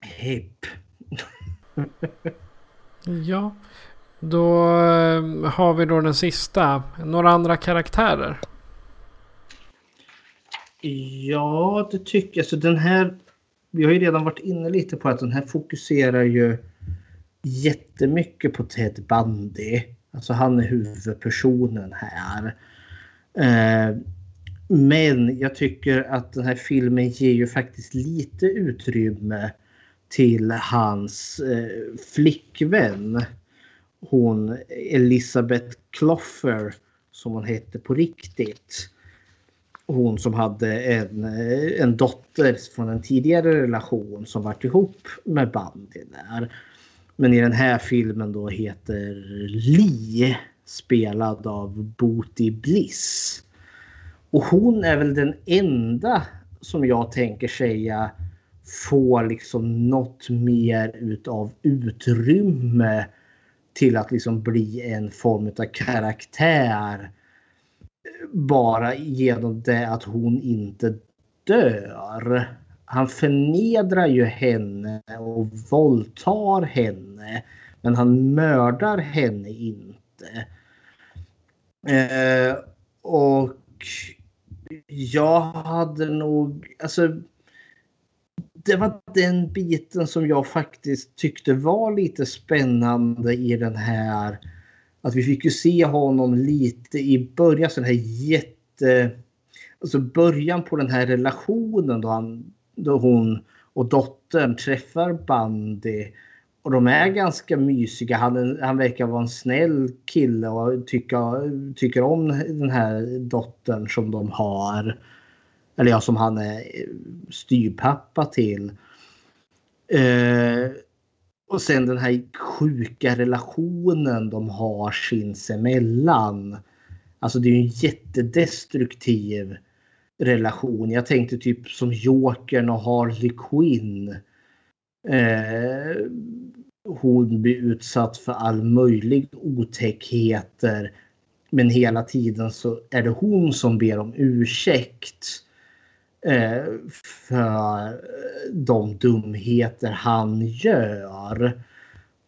hepp. ja. Då eh, har vi då den sista. Några andra karaktärer. Ja, det tycker jag. Så den här, vi har ju redan varit inne lite på att den här fokuserar ju jättemycket på Ted Bundy. Alltså han är huvudpersonen här. Eh, men jag tycker att den här filmen ger ju faktiskt lite utrymme till hans eh, flickvän. Hon Elisabeth Cloffer som hon hette på riktigt hon som hade en, eh, en dotter från en tidigare relation som varit ihop med Bundy där. Men i den här filmen då heter Lee spelad av Booty Bliss. Och hon är väl den enda som jag tänker säga får liksom något mer utav utrymme till att liksom bli en form av karaktär bara genom det att hon inte dör. Han förnedrar ju henne och våldtar henne. Men han mördar henne inte. Eh, och jag hade nog, alltså det var den biten som jag faktiskt tyckte var lite spännande i den här. Att vi fick ju se honom lite i början, så den här jätte... Alltså början på den här relationen då, han, då hon och dottern träffar Bandy. Och de är ganska mysiga. Han, han verkar vara en snäll kille och tycker, tycker om den här dottern som de har. Eller ja, som han är styrpappa till. Eh, och sen den här sjuka relationen de har sinsemellan. Alltså det är ju en jättedestruktiv relation. Jag tänkte typ som Jokern och Harley Quinn. Eh, hon blir utsatt för all möjlig otäckheter. Men hela tiden så är det hon som ber om ursäkt. Eh, för de dumheter han gör.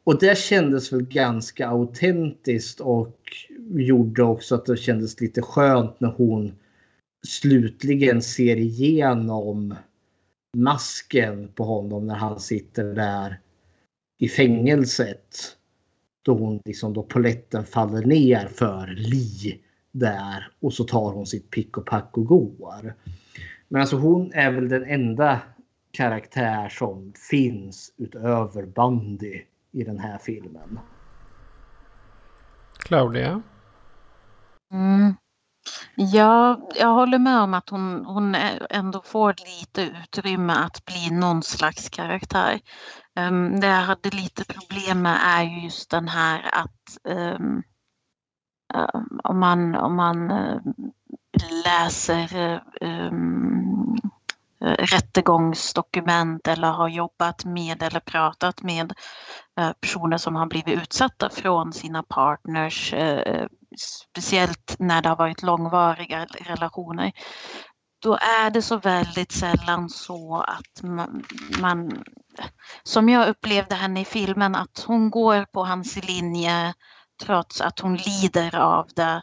Och det kändes väl ganska autentiskt och gjorde också att det kändes lite skönt när hon slutligen ser igenom masken på honom när han sitter där i fängelset. Då hon liksom då poletten faller ner för Li där och så tar hon sitt pick och pack och går. Men alltså hon är väl den enda karaktär som finns utöver Bandy i den här filmen. Claudia? Mm. Ja, jag håller med om att hon, hon ändå får lite utrymme att bli någon slags karaktär. Um, det jag hade lite problem med är ju just den här att um, um, om man, om man uh, läser um, rättegångsdokument eller har jobbat med eller pratat med eh, personer som har blivit utsatta från sina partners speciellt när det har varit långvariga relationer, då är det så väldigt sällan så att man, man, som jag upplevde henne i filmen, att hon går på hans linje trots att hon lider av det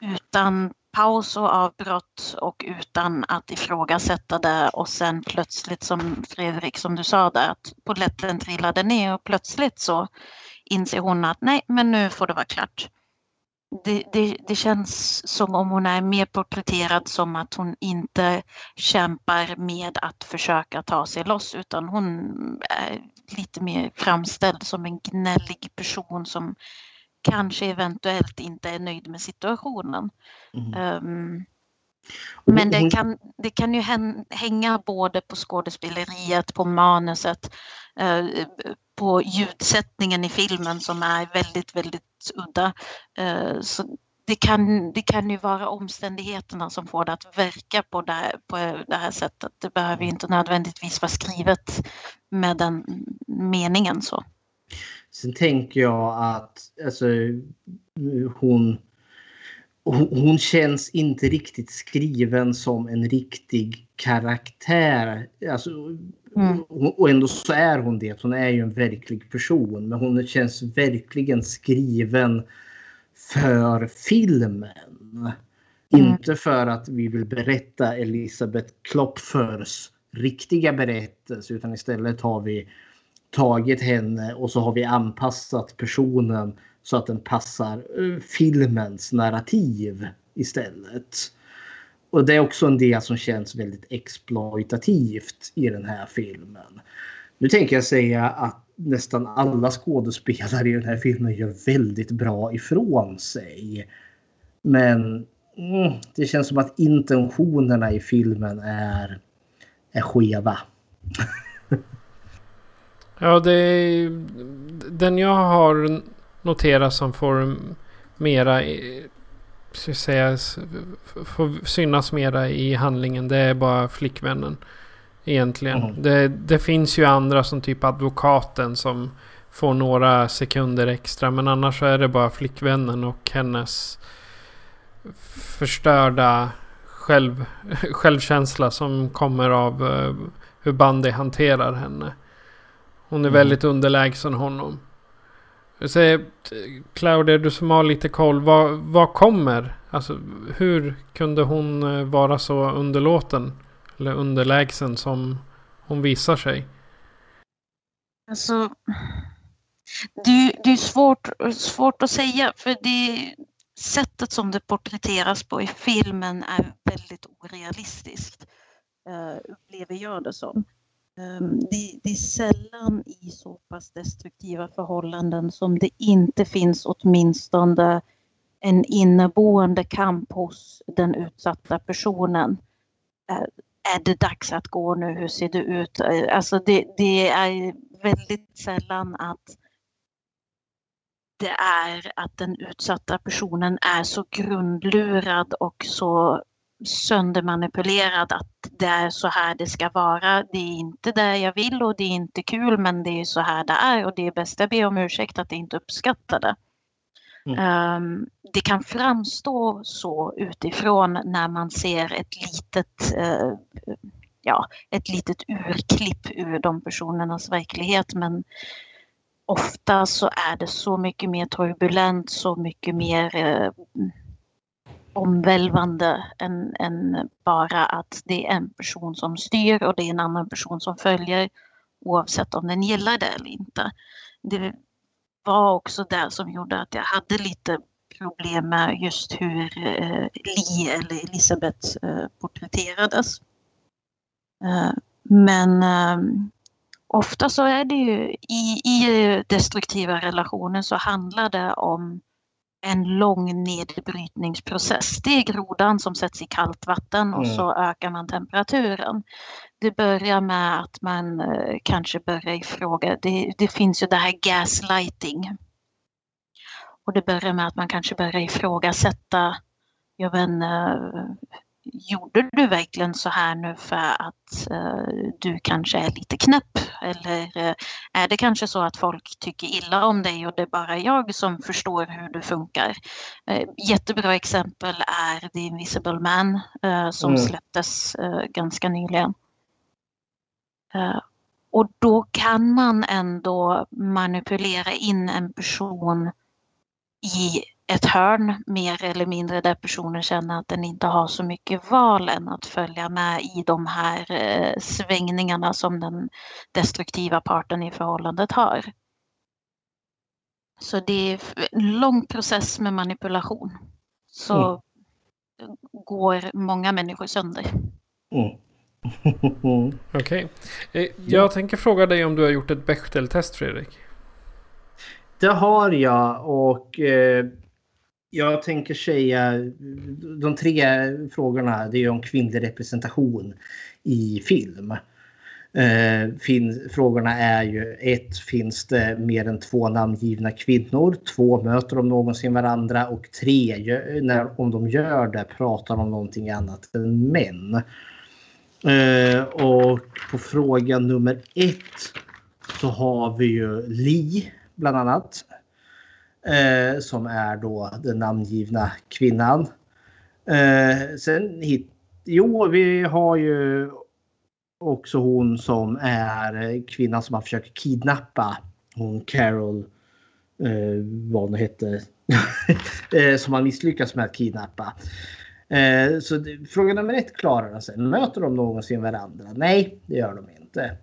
utan paus och avbrott och utan att ifrågasätta det. Och sen plötsligt som Fredrik som du sa där att polletten trillade ner och plötsligt så inser hon att nej men nu får det vara klart. Det, det, det, känns som om hon är mer porträtterad som att hon inte kämpar med att försöka ta sig loss utan hon är lite mer framställd som en gnällig person som kanske eventuellt inte är nöjd med situationen. Mm. Um, men det kan, det kan ju hänga både på skådespeleriet, på manuset, eh, på ljudsättningen i filmen som är väldigt, väldigt udda. Eh, så det kan, det kan ju vara omständigheterna som får det att verka på det, här, på det här sättet. Det behöver inte nödvändigtvis vara skrivet med den meningen så. Sen tänker jag att alltså, hon hon känns inte riktigt skriven som en riktig karaktär. Alltså, mm. Och ändå så är hon det. Hon är ju en verklig person. Men hon känns verkligen skriven för filmen. Mm. Inte för att vi vill berätta Elisabeth Klopfers riktiga berättelse. Utan istället har vi tagit henne och så har vi anpassat personen så att den passar eh, filmens narrativ istället. Och det är också en del som känns väldigt exploitativt i den här filmen. Nu tänker jag säga att nästan alla skådespelare i den här filmen gör väldigt bra ifrån sig. Men mm, det känns som att intentionerna i filmen är, är skeva. (laughs) ja, det är, den jag har noteras som får mera, ska säga, får synas mera i handlingen. Det är bara flickvännen. Egentligen. Mm. Det, det finns ju andra som typ advokaten som får några sekunder extra. Men annars så är det bara flickvännen och hennes förstörda själv, (laughs) självkänsla som kommer av uh, hur Bandy hanterar henne. Hon är mm. väldigt underlägsen honom. Jag säger, Claudia, du som har lite koll. Vad, vad kommer? Alltså, hur kunde hon eh, vara så underlåten? Eller underlägsen som hon visar sig? Alltså, det, det är svårt, svårt att säga för det sättet som det porträtteras på i filmen är väldigt orealistiskt. Uh, upplever jag det som. Ehm, det, det, är sällan i så pass destruktiva förhållanden som det inte finns åtminstone en inneboende kamp hos den utsatta personen. Ehm, är det dags att gå nu? Hur ser det ut? Eh, alltså det, det är väldigt sällan att det är att den utsatta personen är så grundlurad och så söndermanipulerad att det är så här det ska vara. Det är inte det jag vill och det är inte kul men det är så här det är och det är bäst jag ber om ursäkt att jag inte uppskattar det. Mm. Um, det kan framstå så utifrån när man ser ett litet, uh, ja, ett litet urklipp ur de personernas verklighet men ofta så är det så mycket mer turbulent, så mycket mer eh, omvälvande än, än, bara att det är en person som styr och det är en annan person som följer oavsett om den gillar det eller inte. Det var också det som gjorde att jag hade lite problem med just hur eh, Li eller Elisabeth eh, porträtterades. Eh, men eh, ofta så är det ju i, i destruktiva relationer så handlar det om en lång nedbrytningsprocess. Det är grodan som sätts i kallt vatten och mm. så ökar man temperaturen. Det börjar med att man eh, kanske börjar ifråga, det, det finns ju det här gaslighting. Och det börjar med att man kanske börjar ifrågasätta, jag vet gjorde du verkligen så här nu för att uh, du kanske är lite knäpp? Eller uh, är det kanske så att folk tycker illa om dig och det är bara jag som förstår hur du funkar? Uh, jättebra exempel är The Invisible Man som mm. släpptes ganska nyligen. och då kan man ändå manipulera in en person i ett hörn mer eller mindre där personen känner att den inte har så mycket val än att följa med i de här eh, svängningarna som den destruktiva parten i förhållandet har. Så det är en lång process med manipulation. Så mm. går många människor sönder. Mm. (laughs) Okej. Okay. Eh, jag tänker fråga dig om du har gjort ett Bechdel-test Fredrik? Det har jag och eh, jag tänker säga de tre frågorna det är om kvinnlig representation i film. Eh, fin, frågorna är ju ett, finns det mer än två namngivna kvinnor? Två, möter de någonsin varandra? Och tre, när, om de gör det, pratar de om någonting annat än män? Eh, och på fråga nummer ett så har vi ju Li bland annat. Eh, som är då den namngivna kvinnan. Eh, sen hit, jo, vi har ju också hon som är eh, kvinnan som har försökt kidnappa hon Carol, eh, vad hon hette, (laughs) eh, som har misslyckats med att kidnappa. Eh, så det, fråga nummer ett klarar sig. Möter de någonsin varandra? Nej, det gör de inte.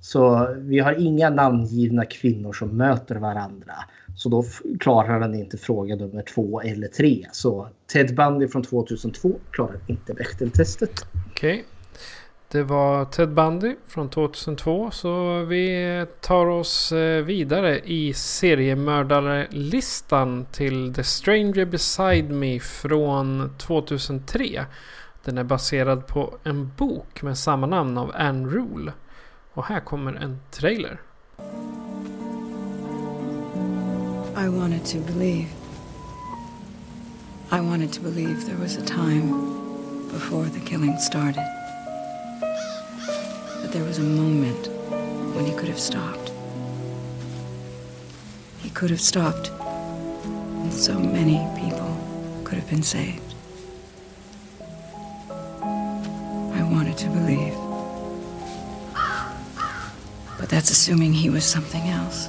Så vi har inga namngivna kvinnor som möter varandra. Så då klarar den inte fråga nummer två eller tre. Så Ted Bundy från 2002 klarar inte Bechteltestet. Okej. Okay. Det var Ted Bundy från 2002. Så vi tar oss eh, vidare i seriemördarlistan till The Stranger Beside Me från 2003. Den är baserad på en bok med samma namn av Anne Rule. Och här kommer en trailer. I wanted to believe. I wanted to believe there was a time before the killing started. That there was a moment when he could have stopped. He could have stopped, and so many people could have been saved. I wanted to believe. But that's assuming he was something else.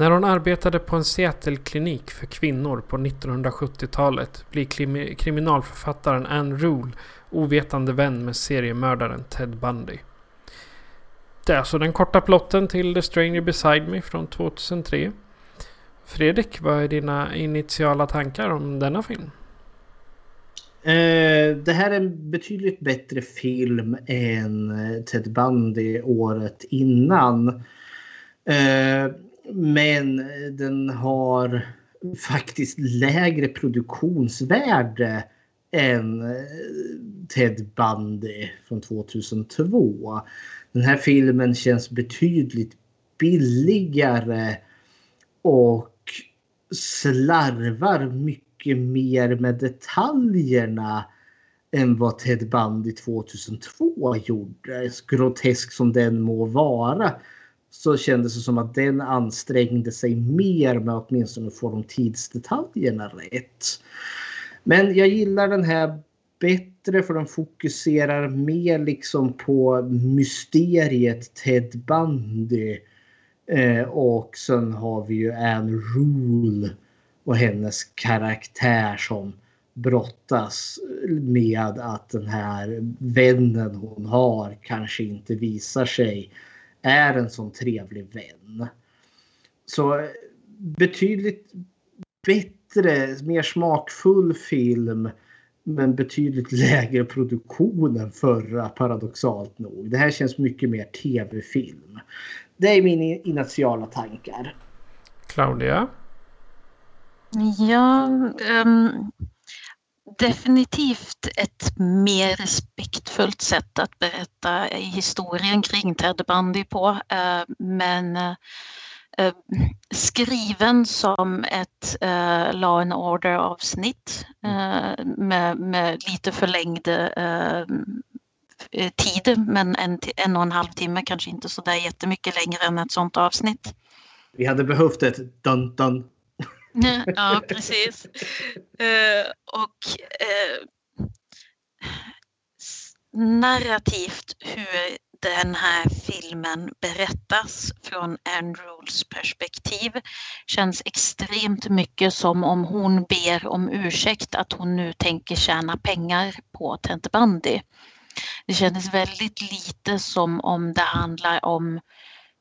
När hon arbetade på en Seattle-klinik för kvinnor på 1970-talet blir krim kriminalförfattaren Anne Rule ovetande vän med seriemördaren Ted Bundy. Det är alltså den korta plotten till The Stranger Beside Me från 2003. Fredrik, vad är dina initiala tankar om denna film? Eh, det här är en betydligt bättre film än eh, Ted Bundy året innan. Eh, men den har faktiskt lägre produktionsvärde än eh, Ted Bundy från 2002. Den här filmen känns betydligt billigare och slarvar mycket mer med detaljerna än vad Ted Bundy 2002 gjorde. Grotesk som den må vara så kändes det som att den ansträngde sig mer med att åtminstone få de tidsdetaljerna rätt. Men jag gillar den här bättre för den fokuserar mer liksom på mysteriet Ted Bundy. Eh, och sen har vi ju Anne Rule och hennes karaktär som brottas med att den här vännen hon har kanske inte visar sig är en sån trevlig vän. Så betydligt bättre, mer smakfull film men betydligt (laughs) lägre produktion än förra paradoxalt nog. Det här känns mycket mer tv-film. Det är mina initiala tankar. Claudia? Ja, um, definitivt ett mer respektfullt sätt att berätta historien kring Ted Bundy på. Uh, men uh, skriven som ett uh, Law and Order avsnitt uh, med, med, lite förlängd uh, tid men en, en och en halv timme kanske inte så där jättemycket längre än ett sånt avsnitt. Vi hade behövt ett dun dun. (laughs) ja, precis. Eh, och eh, narrativt hur den här filmen berättas från Andrews perspektiv känns extremt mycket som om hon ber om ursäkt att hon nu tänker tjäna pengar på Tente Bandy. Det kändes väldigt lite som om det handlar om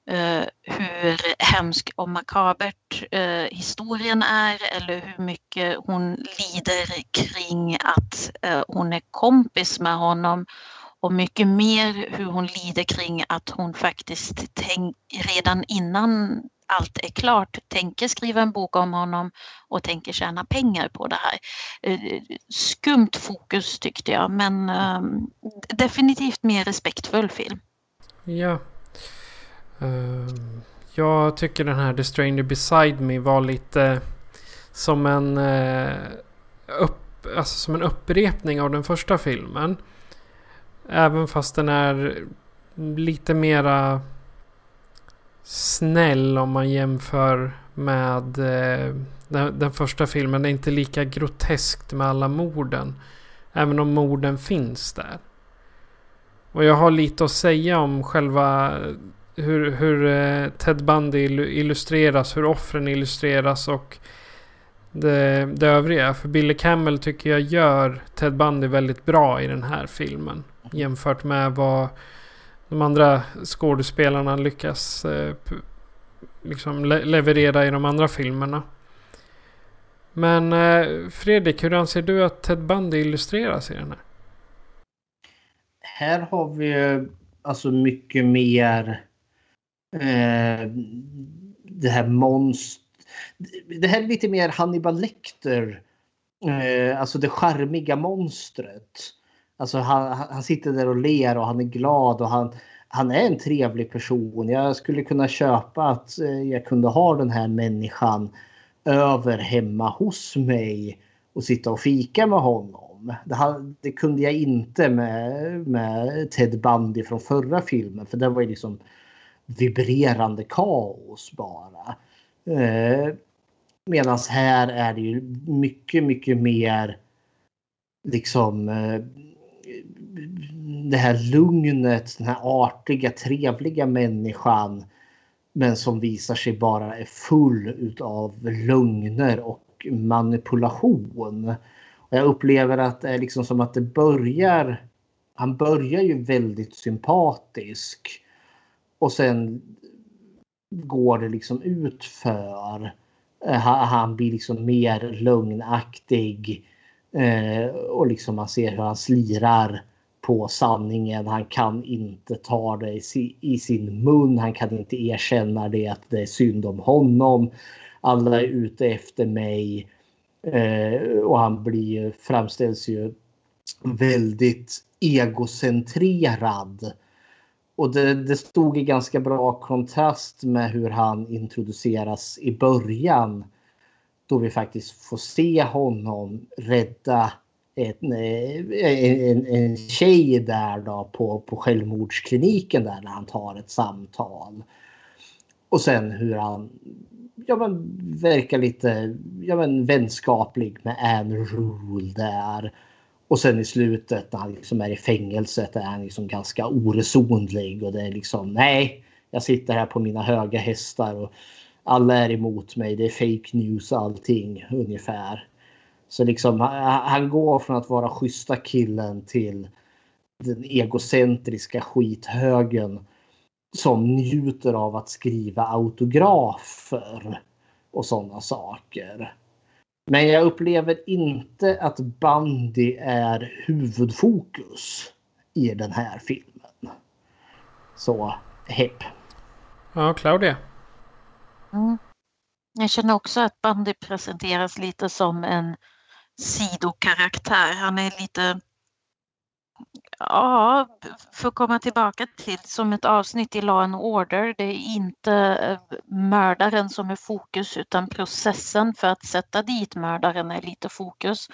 Eh, hur hemsk och makabert eh, historien är eller hur mycket hon lider kring att eh, hon är kompis med honom och mycket mer hur hon lider kring att hon faktiskt tänk, redan innan allt är klart tänker skriva en bok om honom och tänker tjäna pengar på det här. Skumt fokus tyckte jag men um, definitivt mer respektfull film. Ja. Ehm, jag tycker den här The Stranger Beside Me var lite som en, eh, upp, alltså som en upprepning av den första filmen. Även fast den är lite mera snäll om man jämför med eh, den, den, första filmen. Det är inte lika groteskt med alla morden. Även om morden finns där. Och jag har lite att säga om själva hur, hur eh, Ted Bundy illustreras, hur offren illustreras och det, det övriga. För Billy Campbell tycker jag gör Ted Bundy väldigt bra i den här filmen. Jämfört med vad de andra skådespelarna lyckas eh, liksom le- leverera i de andra filmerna. Men eh, Fredrik, hur anser du att Ted Bundy illustreras i den här? Här har vi ju alltså mycket mer eh, det här monstret. Det här är lite mer Hannibal Lecter. Eh, alltså det charmiga monstret. Alltså han, han sitter där och ler och han är glad och han, han är en trevlig person. Jag skulle kunna köpa att eh, jag kunde ha den här människan över hemma hos mig och sitta och fika med honom. Det, här, det kunde jag inte med, med Ted Bundy från förra filmen för det var ju liksom vibrerande kaos bara. Eh, Medan här är det ju mycket, mycket mer liksom eh, det här lugnet, den här artiga, trevliga människan. Men som visar sig bara är full utav lögner och manipulation. Och jag upplever att det är liksom som att det börjar. Han börjar ju väldigt sympatisk. Och sen går det liksom ut för. Eh, han, blir liksom mer lögnaktig. Eh, och liksom man ser hur han slirar på sanningen. Han kan inte ta det i, sin mun. Han kan inte erkänna det att det är synd om honom. Alla är ute efter mig. Eh, och han blir, framställs ju väldigt egocentrerad. Och det, det stod i ganska bra kontrast med hur han introduceras i början. Då vi faktiskt får se honom rädda en, en, en tjej där då på, på självmordskliniken där när han tar ett samtal. Och sen hur han ja, men, verkar lite ja, men, vänskaplig med Anne Rule där. Och sen i slutet när han liksom är i fängelset är han liksom ganska oresonlig och det är liksom nej, jag sitter här på mina höga hästar och alla är emot mig. Det är fake news allting ungefär. Så liksom han går från att vara schyssta killen till den egocentriska skithögen som njuter av att skriva autografer och sådana saker. Men jag upplever inte att bandy är huvudfokus i den här filmen. Så hepp. Ja, Claudia. Mm. Jag känner också att Bandy presenteras lite som en sidokaraktär. Han är lite, ja, för att komma tillbaka till som ett avsnitt i Law and Order. Det är inte eh, mördaren som är fokus utan processen för att sätta dit mördaren är lite fokus.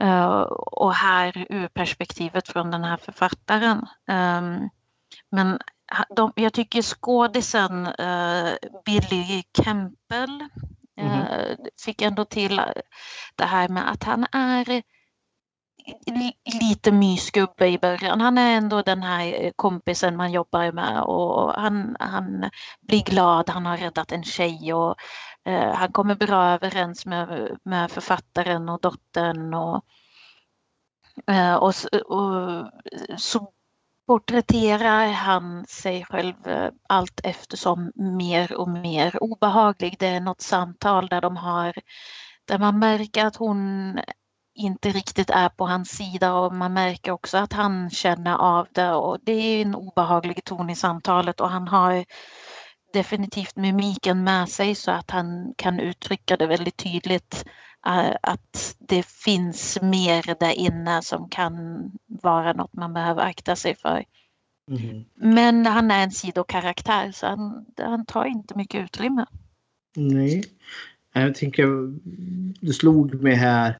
Eh, och här ur perspektivet från den här författaren. Ehm, men de, jag tycker skådisen uh, Billy Campbell eh, fick ändå till eh, det här med att han är lite mysgubbe i början. Han är ändå den här eh, kompisen man jobbar med och han, han blir glad, han har räddat en tjej och eh, han kommer bra överens med, med författaren och dottern och, eh, och, och så porträtterar han sig själv eh, allt eftersom mer och mer obehaglig. Det är något samtal där de har där man märker att hon inte riktigt är på hans sida och man märker också att han känner av det och det är en obehaglig ton i samtalet och han har definitivt mimiken med sig så att han kan uttrycka det väldigt tydligt eh, att det finns mer där inne som kan vara något man behöver akta sig för. Men han är en sidokaraktär så han, han tar inte mycket utrymme. Nej. Jag tänker, det slog mig här.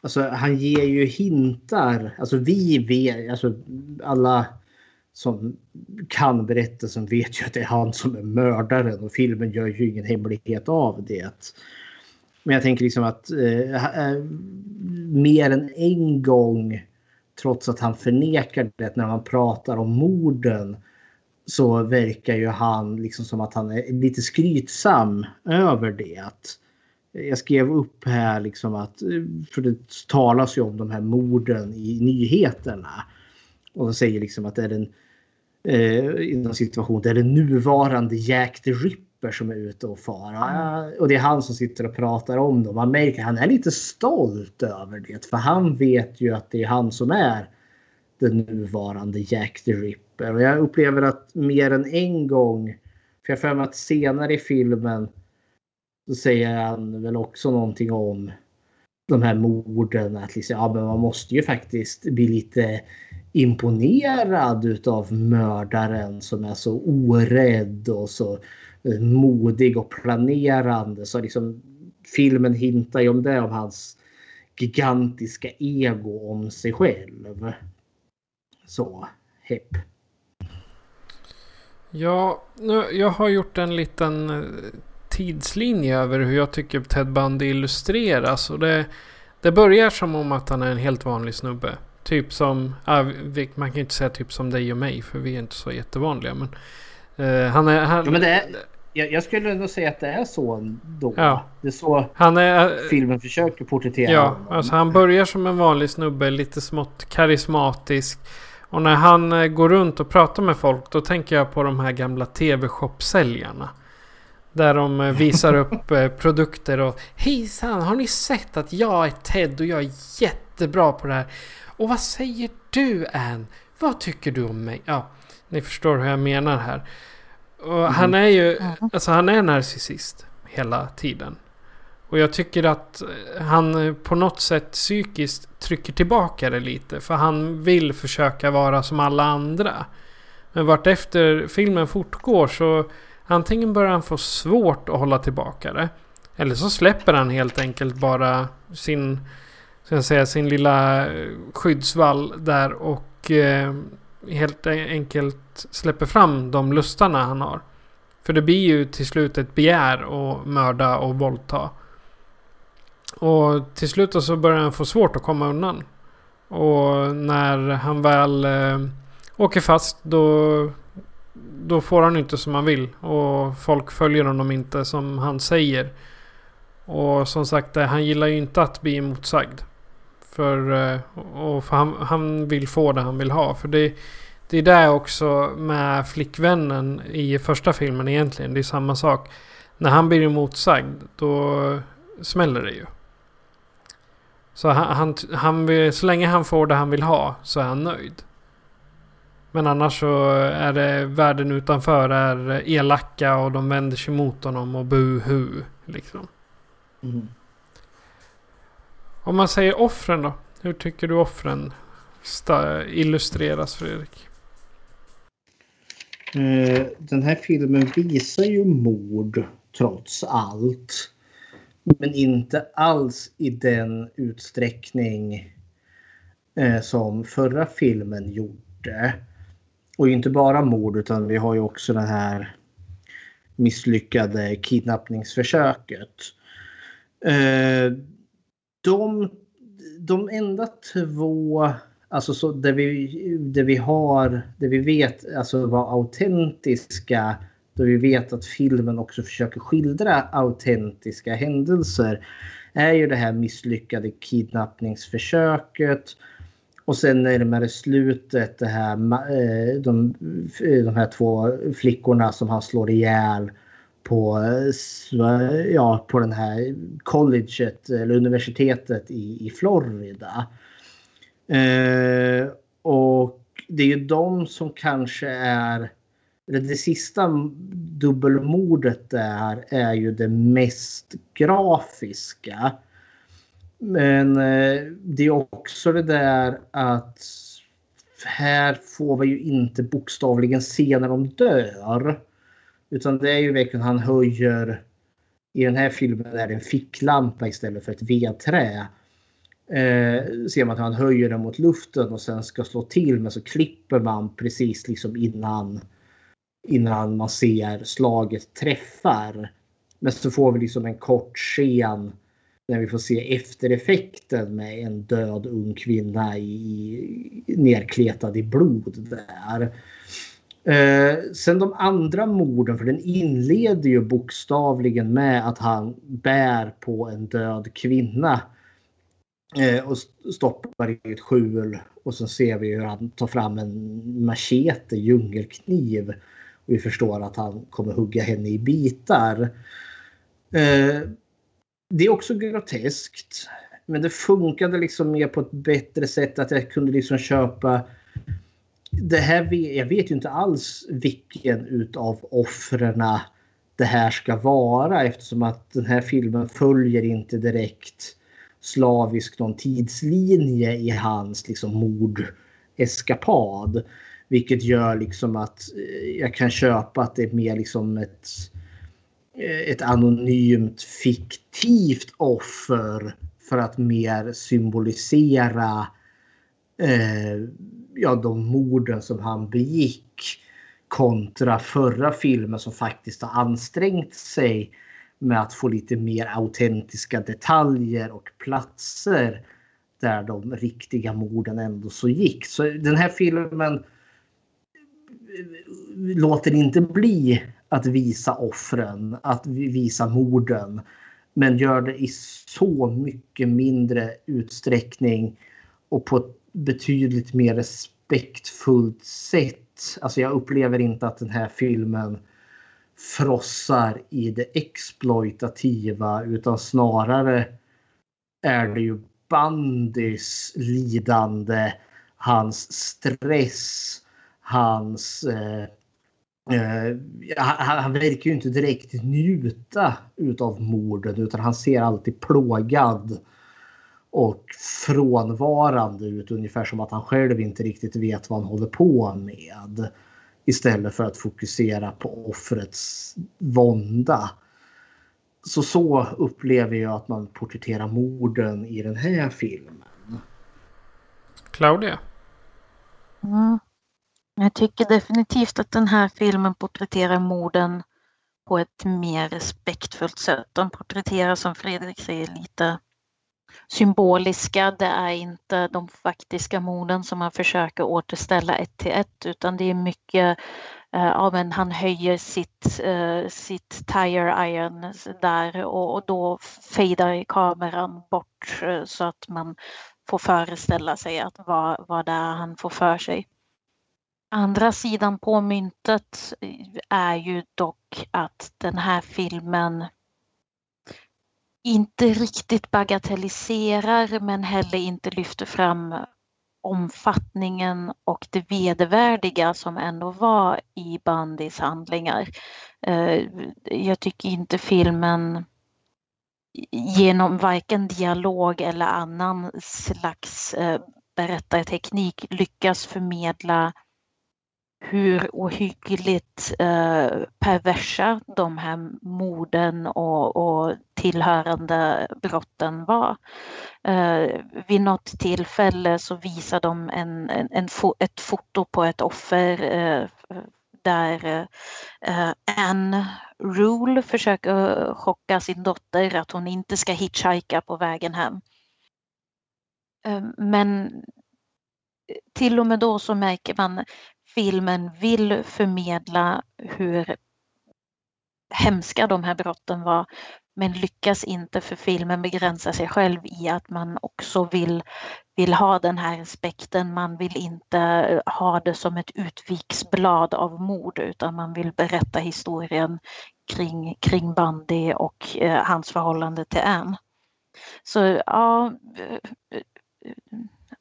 Alltså han ger ju hintar. Alltså vi vet, alltså alla som kan berättelsen vet ju att det är han som är mördaren och filmen gör ju ingen hemlighet av det. Men jag tänker liksom att eh, eh, mer än en gång trots att han förnekar det när man pratar om morden så verkar ju han liksom som att han är lite skrytsam över det. Jag skrev upp här liksom att, för det talas ju om de här morden i nyheterna. Och de säger liksom att det är den eh, inom situation, det är den nuvarande Jack the Ripper som är ute och far. Och det är han som sitter och pratar om dem. Man märker han är lite stolt över det. För han vet ju att det är han som är den nuvarande Jack the Ripper. Och jag upplever att mer än en gång, för jag har för mig att senare i filmen så säger han väl också någonting om de här morden. Att liksom, ja, men man måste ju faktiskt bli lite imponerad utav mördaren som är så orädd och så modig och planerande. Så liksom filmen hintar ju om det, om hans gigantiska ego om sig själv. Så, hepp. Ja, nu, jag har gjort en liten eh, tidslinje över hur jag tycker Ted Bundy illustreras. Och det, det börjar som om att han är en helt vanlig snubbe. Typ som, man kan ju inte säga typ som dig och mig för vi är inte så jättevanliga. Men, eh, han är... Han, Ja, men det är, jag, jag skulle ändå säga att det är så ändå. Ja. Det är så han är, filmen försöker porträttera Ja, honom. alltså han börjar som en vanlig snubbe, lite smått karismatisk. Och när han eh, går runt och pratar med folk då tänker jag på de här gamla TV-shop-säljarna. Där de eh, visar upp (laughs) eh, produkter och Hejsan, har ni sett att jag är Ted och jag är jättebra på det här? Och vad säger du Ann? Vad tycker du om mig? Ja, ni förstår hur jag menar här. Och han är ju, alltså han är narcissist hela tiden. Och jag tycker att eh, han på något sätt psykiskt trycker tillbaka det lite. För han vill försöka vara som alla andra. Men vart efter filmen fortgår så antingen börjar han få svårt att hålla tillbaka det. Eller så släpper han helt enkelt bara sin, ska jag säga, sin lilla eh, skyddsvall där och eh, helt enkelt släpper fram de lustarna han har. För det blir ju till slut ett begär att mörda och våldta. Och till slut så börjar han få svårt att komma undan. Och när han väl eh, åker fast då, då får han inte som han vill. Och folk följer honom inte som han säger. Och som sagt, eh, han gillar ju inte att bli emotsagd. För, eh, och för han, han vill få det han vill ha. För det, det är där också med flickvännen i första filmen egentligen. Det är samma sak. När han blir emotsagd då smäller det ju. Så, han, han, han vill, så länge han får det han vill ha så är han nöjd. Men annars så är det världen utanför är elaka och de vänder sig mot honom och buhu. Liksom. Mm. Om man säger offren då? Hur tycker du offren illustreras Fredrik? Eh, Den här filmen visar ju mord trots allt. Men inte alls i den utsträckning eh, som förra filmen gjorde. Och inte bara mord utan vi har ju också det här misslyckade kidnappningsförsöket. Eh, de, de enda två Alltså så där vi, där vi har, där vi vet alltså var autentiska, där vi vet att filmen också försöker skildra autentiska händelser, är ju det här misslyckade kidnappningsförsöket. Och sen närmare slutet det här, eh, de, eh, de här två flickorna som han slår ihjäl på, eh, ja, på den här colleget eller universitetet i, i Florida. Eh, och det är ju de som kanske är... Det sista dubbelmordet där är ju det mest grafiska. Men eh, det är också det där att här får vi ju inte bokstavligen se när de dör. Utan det är ju verkligen han höjer... I den här filmen är det en ficklampa istället för ett vedträ eh, ser man att han höjer den mot luften och sen ska slå till men så klipper man precis liksom innan, innan man ser slaget träffar. Men så får vi liksom en kort scen när vi får se eftereffekten med en död ung kvinna i, nerkletad i blod där. Eh, sen de andra morden, för den inleder ju bokstavligen med att han bär på en död kvinna Eh, och stoppar i ett skjul. Och sen ser vi hur han tar fram en machete, djungelkniv. Och vi förstår att han kommer hugga henne i bitar. Eh, det är också groteskt. Men det funkade liksom mer på ett bättre sätt att jag kunde liksom köpa det här, jag vet ju inte alls vilken utav offren det här ska vara eftersom att den här filmen följer inte direkt slavisk någon tidslinje i hans liksom mordeskapad. Vilket gör liksom att eh, jag kan köpa att det är mer liksom ett, Eh, ett anonymt fiktivt offer för att mer symbolisera eh, ja, de morden som han begick kontra förra filmen som faktiskt har ansträngt sig med att få lite mer autentiska detaljer och platser där de riktiga morden ändå så gick. Så den här filmen eh, låter inte bli att visa offren, att visa morden. Men gör det i så mycket mindre utsträckning och på ett betydligt mer respektfullt sätt. Alltså jag upplever inte att den här filmen frossar i det exploitativa utan snarare är det ju Bandys lidande, hans stress, hans... Eh, han, han verkar ju inte direkt njuta utav morden utan han ser alltid plågad och frånvarande ut ungefär som att han själv inte riktigt vet vad han håller på med. Istället för att fokusera på offrets vånda. Så så upplever jag att man porträtterar morden i den här filmen. Claudia? Mm. Jag tycker definitivt att den här filmen porträtterar morden på ett mer respektfullt sätt. De porträtterar som Fredrik säger lite symboliska. Det är inte de faktiska morden som man försöker återställa ett till ett utan det är mycket eh, ja, men han höjer sitt, uh, sitt tire iron där och, och då fejdar kameran bort uh, så att man får föreställa sig att vad, vad det är han får för sig. Andra sidan på myntet är ju dock att den här filmen inte riktigt bagatelliserar men heller inte lyfter fram omfattningen och det vedervärdiga som ändå var i Bandys handlingar. Eh, jag tycker inte filmen genom varken dialog eller annan slags eh, berättarteknik lyckas förmedla hur ohyggligt eh, perversa de här morden och, och tillhörande brotten var. Eh, vid något tillfälle så visar de en, en, en fo ett foto på ett offer eh, där eh, Anne Rule försöker chocka sin dotter att hon inte ska hitchhika på vägen hem. Eh, men till och med då så märker man filmen vill förmedla hur hemska de här brotten var men lyckas inte för filmen begränsa sig själv i att man också vill, vill ha den här respekten. Man vill inte eh, ha det som ett utviksblad av mord utan man vill berätta historien kring, kring Bandy och eh, hans förhållande till Anne. Så ja, eh, eh,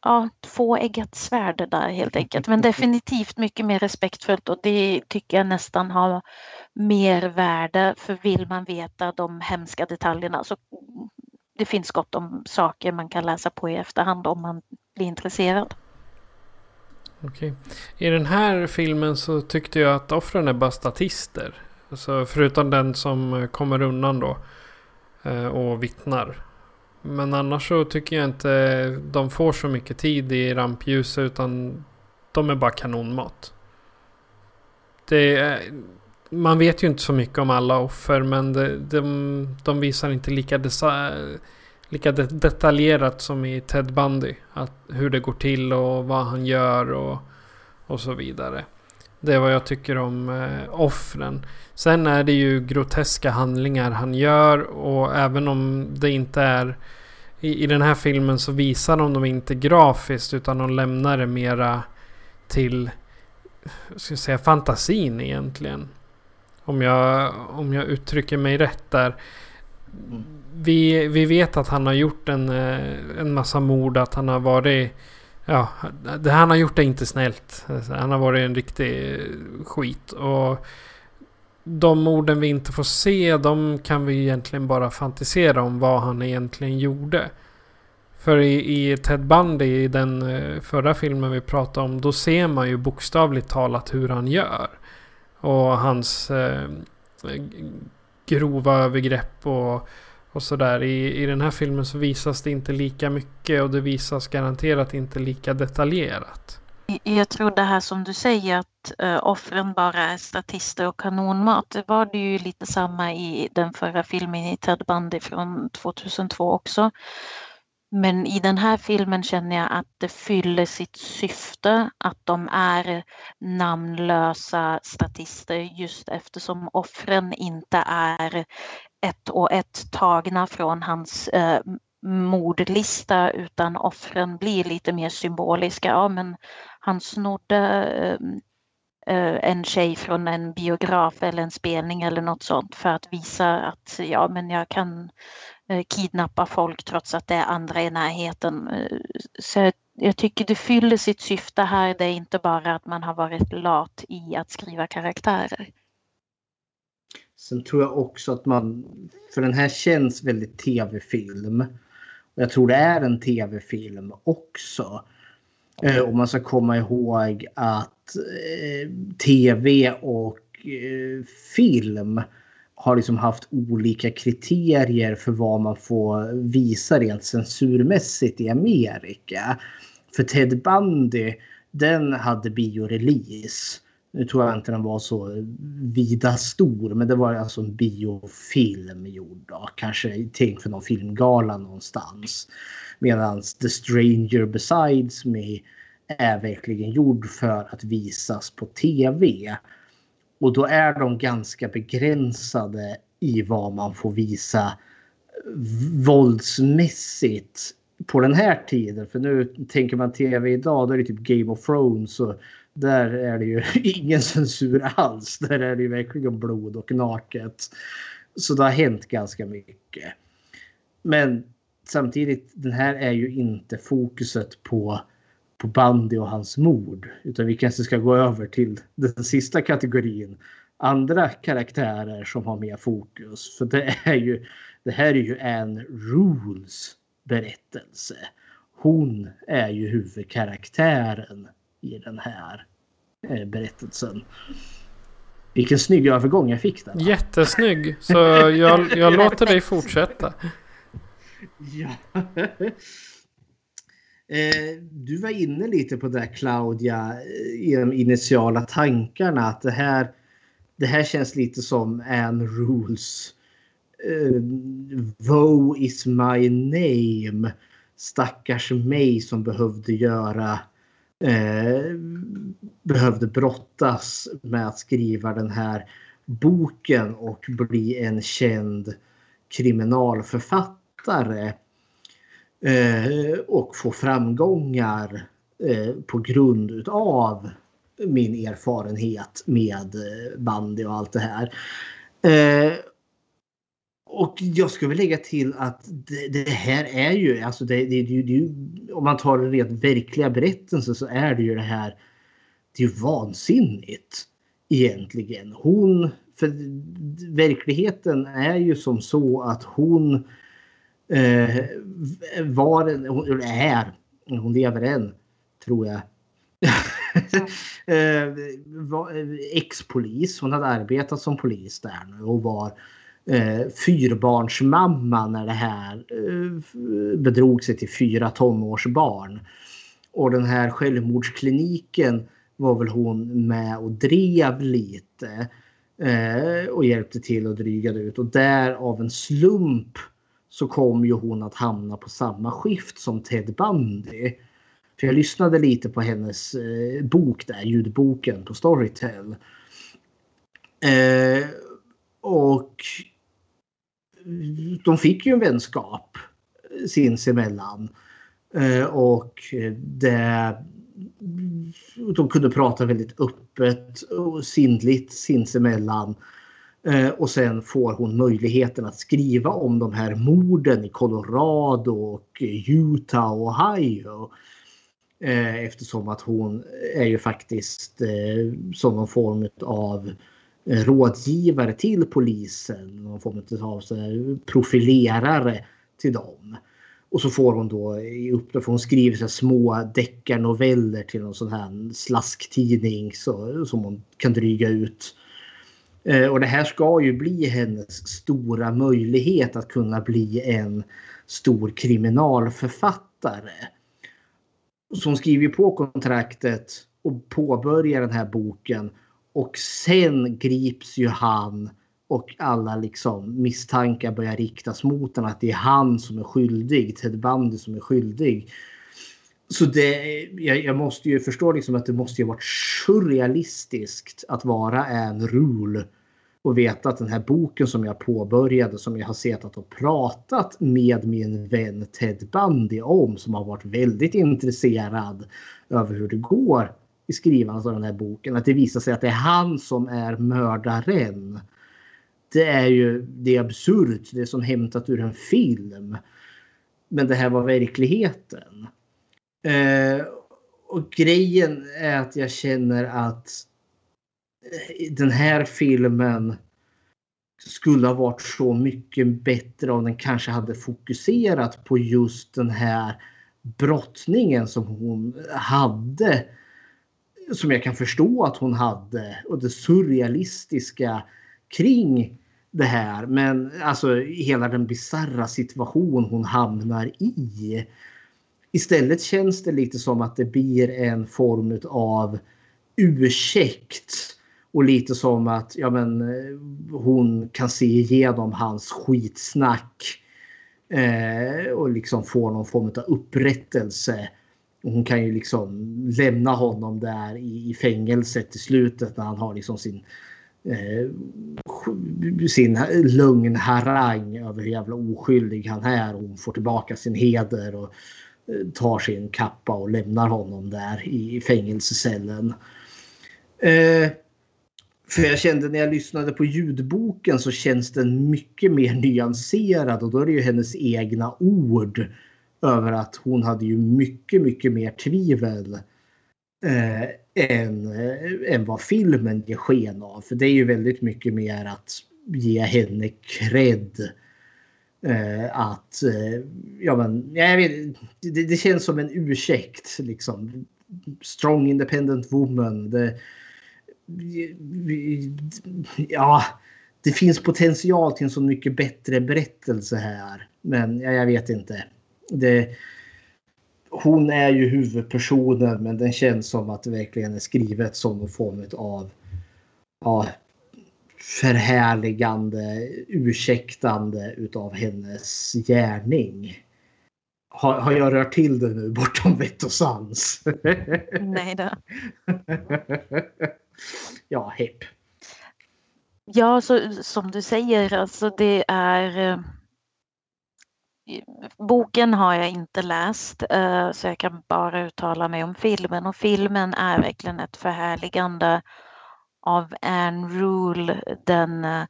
ja, tvåeggat svärd där helt enkelt. Men (laughs) definitivt mycket mer respektfullt och det tycker jag nästan har mer värde. För vill man veta de hemska detaljerna så det finns gott om saker man kan läsa på i efterhand om man blir intresserad. Okej. I den här filmen så tyckte jag att offren är bara statister. Alltså förutom den som kommer undan då. Eh, och vittnar. Men annars så tycker jag inte de får så mycket tid i rampljuset utan de är bara kanonmat. Det är, man vet ju inte så mycket om alla offer men det, de, de visar inte lika, desa, lika det, detaljerat som i Ted Bundy. Att, hur det går till och vad han gör och, och så vidare. Det är vad jag tycker om eh, offren. Sen är det ju groteska handlingar han gör och även om det inte är i, i den här filmen så visar de dem inte grafiskt utan de lämnar det mera till ska jag säga, fantasin egentligen. Om jag, om jag uttrycker mig rätt där. Vi, vi vet att han har gjort en, eh, en massa mord, att han har varit... Ja, det, han har gjort det inte snällt. Han har varit en riktig skit. Och de orden vi inte får se, de kan vi egentligen bara fantisera om vad han egentligen gjorde. För i, i Ted Bundy, i den eh, förra filmen vi pratade om, då ser man ju bokstavligt talat hur han gör. Och hans eh, grova övergrepp och, och sådär. I, I den här filmen så visas det inte lika mycket och det visas garanterat inte lika detaljerat. Jag tror det här som du säger att uh, offren bara är statister och kanonmat. Det var det ju lite samma i den förra filmen i Ted Bundy från 2002 också. Men i den här filmen känner jag att det fyller sitt syfte att de är namnlösa statister just eftersom offren inte är ett och ett tagna från hans eh, mordlista utan offren blir lite mer symboliska. Ja, men han snodde eh, eh, en tjej från en biograf eller en spelning eller något sånt för att visa att ja, men jag kan Eh, kidnappa folk trots att det är andra i närheten. Eh, så jag tycker det fyller sitt syfte här. Det är inte bara att man har varit lat i att skriva karaktärer. Sen tror jag också att man, för den här känns väldigt tv-film. Och jag tror det är en tv-film också. Eh, och man ska komma ihåg att tv och film har liksom haft olika kriterier för vad man får visa rent censurmässigt i Amerika. För Ted Bundy, den hade biorelease. Nu tror jag inte den var så vida stor, men det var alltså en biofilm gjord. Då. Kanske tänkt för någon filmgala någonstans. Medan The Stranger Besides Me är verkligen gjord för att visas på tv. Och då är de ganska begränsade i vad man får visa våldsmässigt på den här tiden. För nu tänker man tv idag, då är det typ Game of Thrones. Och där är det ju (laughs) ingen censur alls. Där är det ju verkligen blod och naket. Så det har hänt ganska mycket. Men samtidigt, den här är ju inte fokuset på på Bandy och hans mord. Utan vi kanske ska gå över till den sista kategorin. Andra karaktärer som har mer fokus. För det är ju det här är ju en Rules berättelse. Hon är ju huvudkaraktären i den här berättelsen. Vilken snygg övergång jag fick där. Jättesnygg. Så jag, jag (laughs) låter dig fortsätta. Ja. Eh, du var inne lite på det Claudia i de initiala tankarna att det här, det här känns lite som Ann Rules. Eh, Woe is my name. Stackars mig som behövde göra eh, behövde brottas med att skriva den här boken och bli en känd kriminalförfattare eh, och få framgångar eh, på grund av min erfarenhet med eh, bandy och allt det här. Eh, och jag skulle lägga till att det, det här är ju, alltså det, det, det, om man tar den rent verkliga berättelsen så är det ju det här, det är ju vansinnigt egentligen. Hon, för verkligheten är ju som så att hon eh, var, hon är, hon lever än, tror jag. (laughs) eh, ex-polis, hon hade arbetat som polis där nu och var eh, fyrbarnsmamma när det här eh, bedrog sig till fyra tonårsbarn. Och den här självmordskliniken var väl hon med och drev lite eh, och hjälpte till och drygade ut och där av en slump så kom ju hon att hamna på samma skift som Ted Bundy. För jag lyssnade lite på hennes eh, bok där, ljudboken på Storytel. Eh, och de fick ju en vänskap sinsemellan. Eh, och det, de kunde prata väldigt öppet och sinnligt sinsemellan. Eh, och sen får hon möjligheten att skriva om de här morden i Colorado och Utah och Ohio. Eh, eftersom att hon är ju faktiskt som någon form av rådgivare till polisen. Någon form av profilerare till dem. Och så får hon då i uppdrag, för hon skriver så små deckarnoveller till någon sån här slasktidning så, som hon kan dryga ut. Eh, och det här ska ju bli hennes stora möjlighet att kunna bli en stor kriminalförfattare. Så hon skriver på kontraktet och påbörjar den här boken. Och sen grips ju han och alla liksom misstankar börjar riktas mot honom att det är han som är skyldig, Ted Bundy som är skyldig. Så det, jag, jag måste ju förstå liksom att det måste ju varit surrealistiskt att vara en rule och veta att den här boken som jag påbörjade som jag har sett att och pratat med min vän Ted Bundy om som har varit väldigt intresserad över hur det går i skrivandet av den här boken. Att det visar sig att det är han som är mördaren det är ju det är absurt. Det är som hämtat ur en film. Men det här var verkligheten. Eh, och grejen är att jag känner att eh, den här filmen skulle ha varit så mycket bättre om den kanske hade fokuserat på just den här brottningen som hon hade. Som jag kan förstå att hon hade och det surrealistiska kring det här. Men alltså hela den bizarra situation hon hamnar i. Istället känns det lite som att det blir en form av ursäkt. Och lite som att ja, men, eh, hon kan se igenom hans skitsnack. Eh, och liksom få någon form av upprättelse. Och hon kan ju liksom lämna honom där i, i fängelset i slutet när han har liksom sin eh, sin lögnharang över hur jävla oskyldig han är. Hon får tillbaka sin heder och eh, tar sin kappa och lämnar honom där i fängelsecellen. Eh, för jag kände när jag lyssnade på ljudboken så känns den mycket mer nyanserad och då är det ju hennes egna ord över att hon hade ju mycket, mycket mer tvivel eh, än, eh, än vad filmen ger sken av. För det är ju väldigt mycket mer att ge henne cred. Eh, att, eh, ja men, jag vet, det, det, känns som en ursäkt liksom. Strong independent woman. Det, ja, det finns potential till en så mycket bättre berättelse här. Men ja, jag vet inte. Det, hon är ju huvudpersonen men den känns som att det verkligen är skrivet som en form av ja, förhärligande, ursäktande utav hennes gärning. Har, har jag rört till det nu bortom vett och sans? (laughs) Nej då. (laughs) ja, hepp. Ja, så, som du säger, alltså det är eh, boken har jag inte läst eh, så jag kan bara uttala mig om filmen. Och filmen är verkligen ett förhärligande av Anne Rule, den, eh,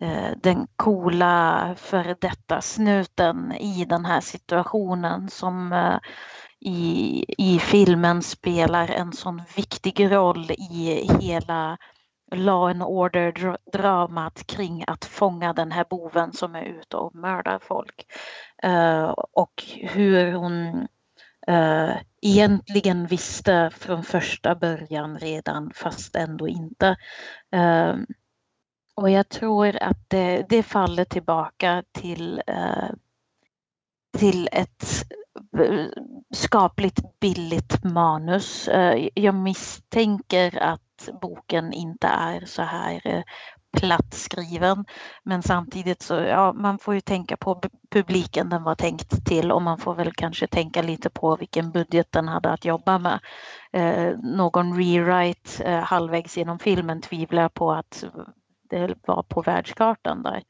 eh, den coola före detta snuten i den här situationen som i, i filmen spelar en sån viktig roll i hela law and order dramat kring att fånga den här boven som är ute och mördar folk. Eh, och hur hon eh, egentligen visste från första början redan fast ändå inte. Eh, och jag tror att det, det faller tillbaka till, eh, till ett skapligt billigt manus. Jag misstänker att boken inte är så här eh, platt skriven. Men samtidigt så, ja, man får ju tänka på publiken den var tänkt till och man får väl kanske tänka lite på vilken budget den hade att jobba med. Eh, någon rewrite eh, halvvägs genom filmen tvivlar jag på att det var på världskartan där.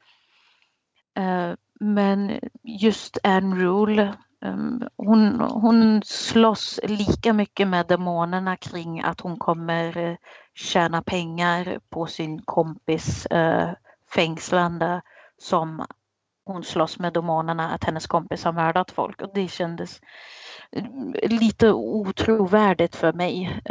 Eh, men just Anne Rule. Ehm, hon, hon slåss lika mycket med demonerna kring att hon kommer eh, tjäna pengar på sin kompis eh, fängslande som hon slåss med demonerna att hennes kompis har mördat folk och det kändes eh, lite otrovärdigt för mig.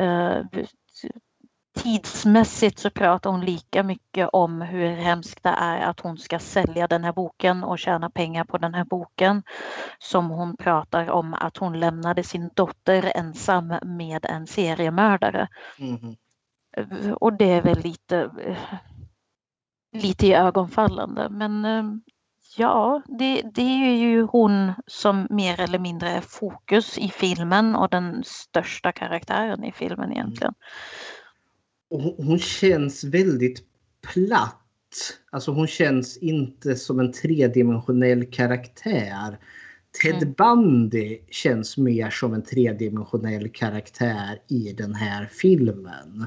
Tidsmässigt så pratar hon lika mycket om hur hemskt det är att hon ska sälja den här boken och tjäna pengar på den här boken. Som hon pratar om att hon lämnade sin dotter ensam med en seriemördare. Mhm. Och det är väl lite, lite i ögonfallande. Men eh, ja, det, det är ju hon som mer eller mindre är fokus i filmen och den största karaktären i filmen egentligen. Hon- hon känns väldigt platt. Alltså hon känns inte som en tredimensionell karaktär. Ted Mm. Bundy känns mer som en tredimensionell karaktär i den här filmen.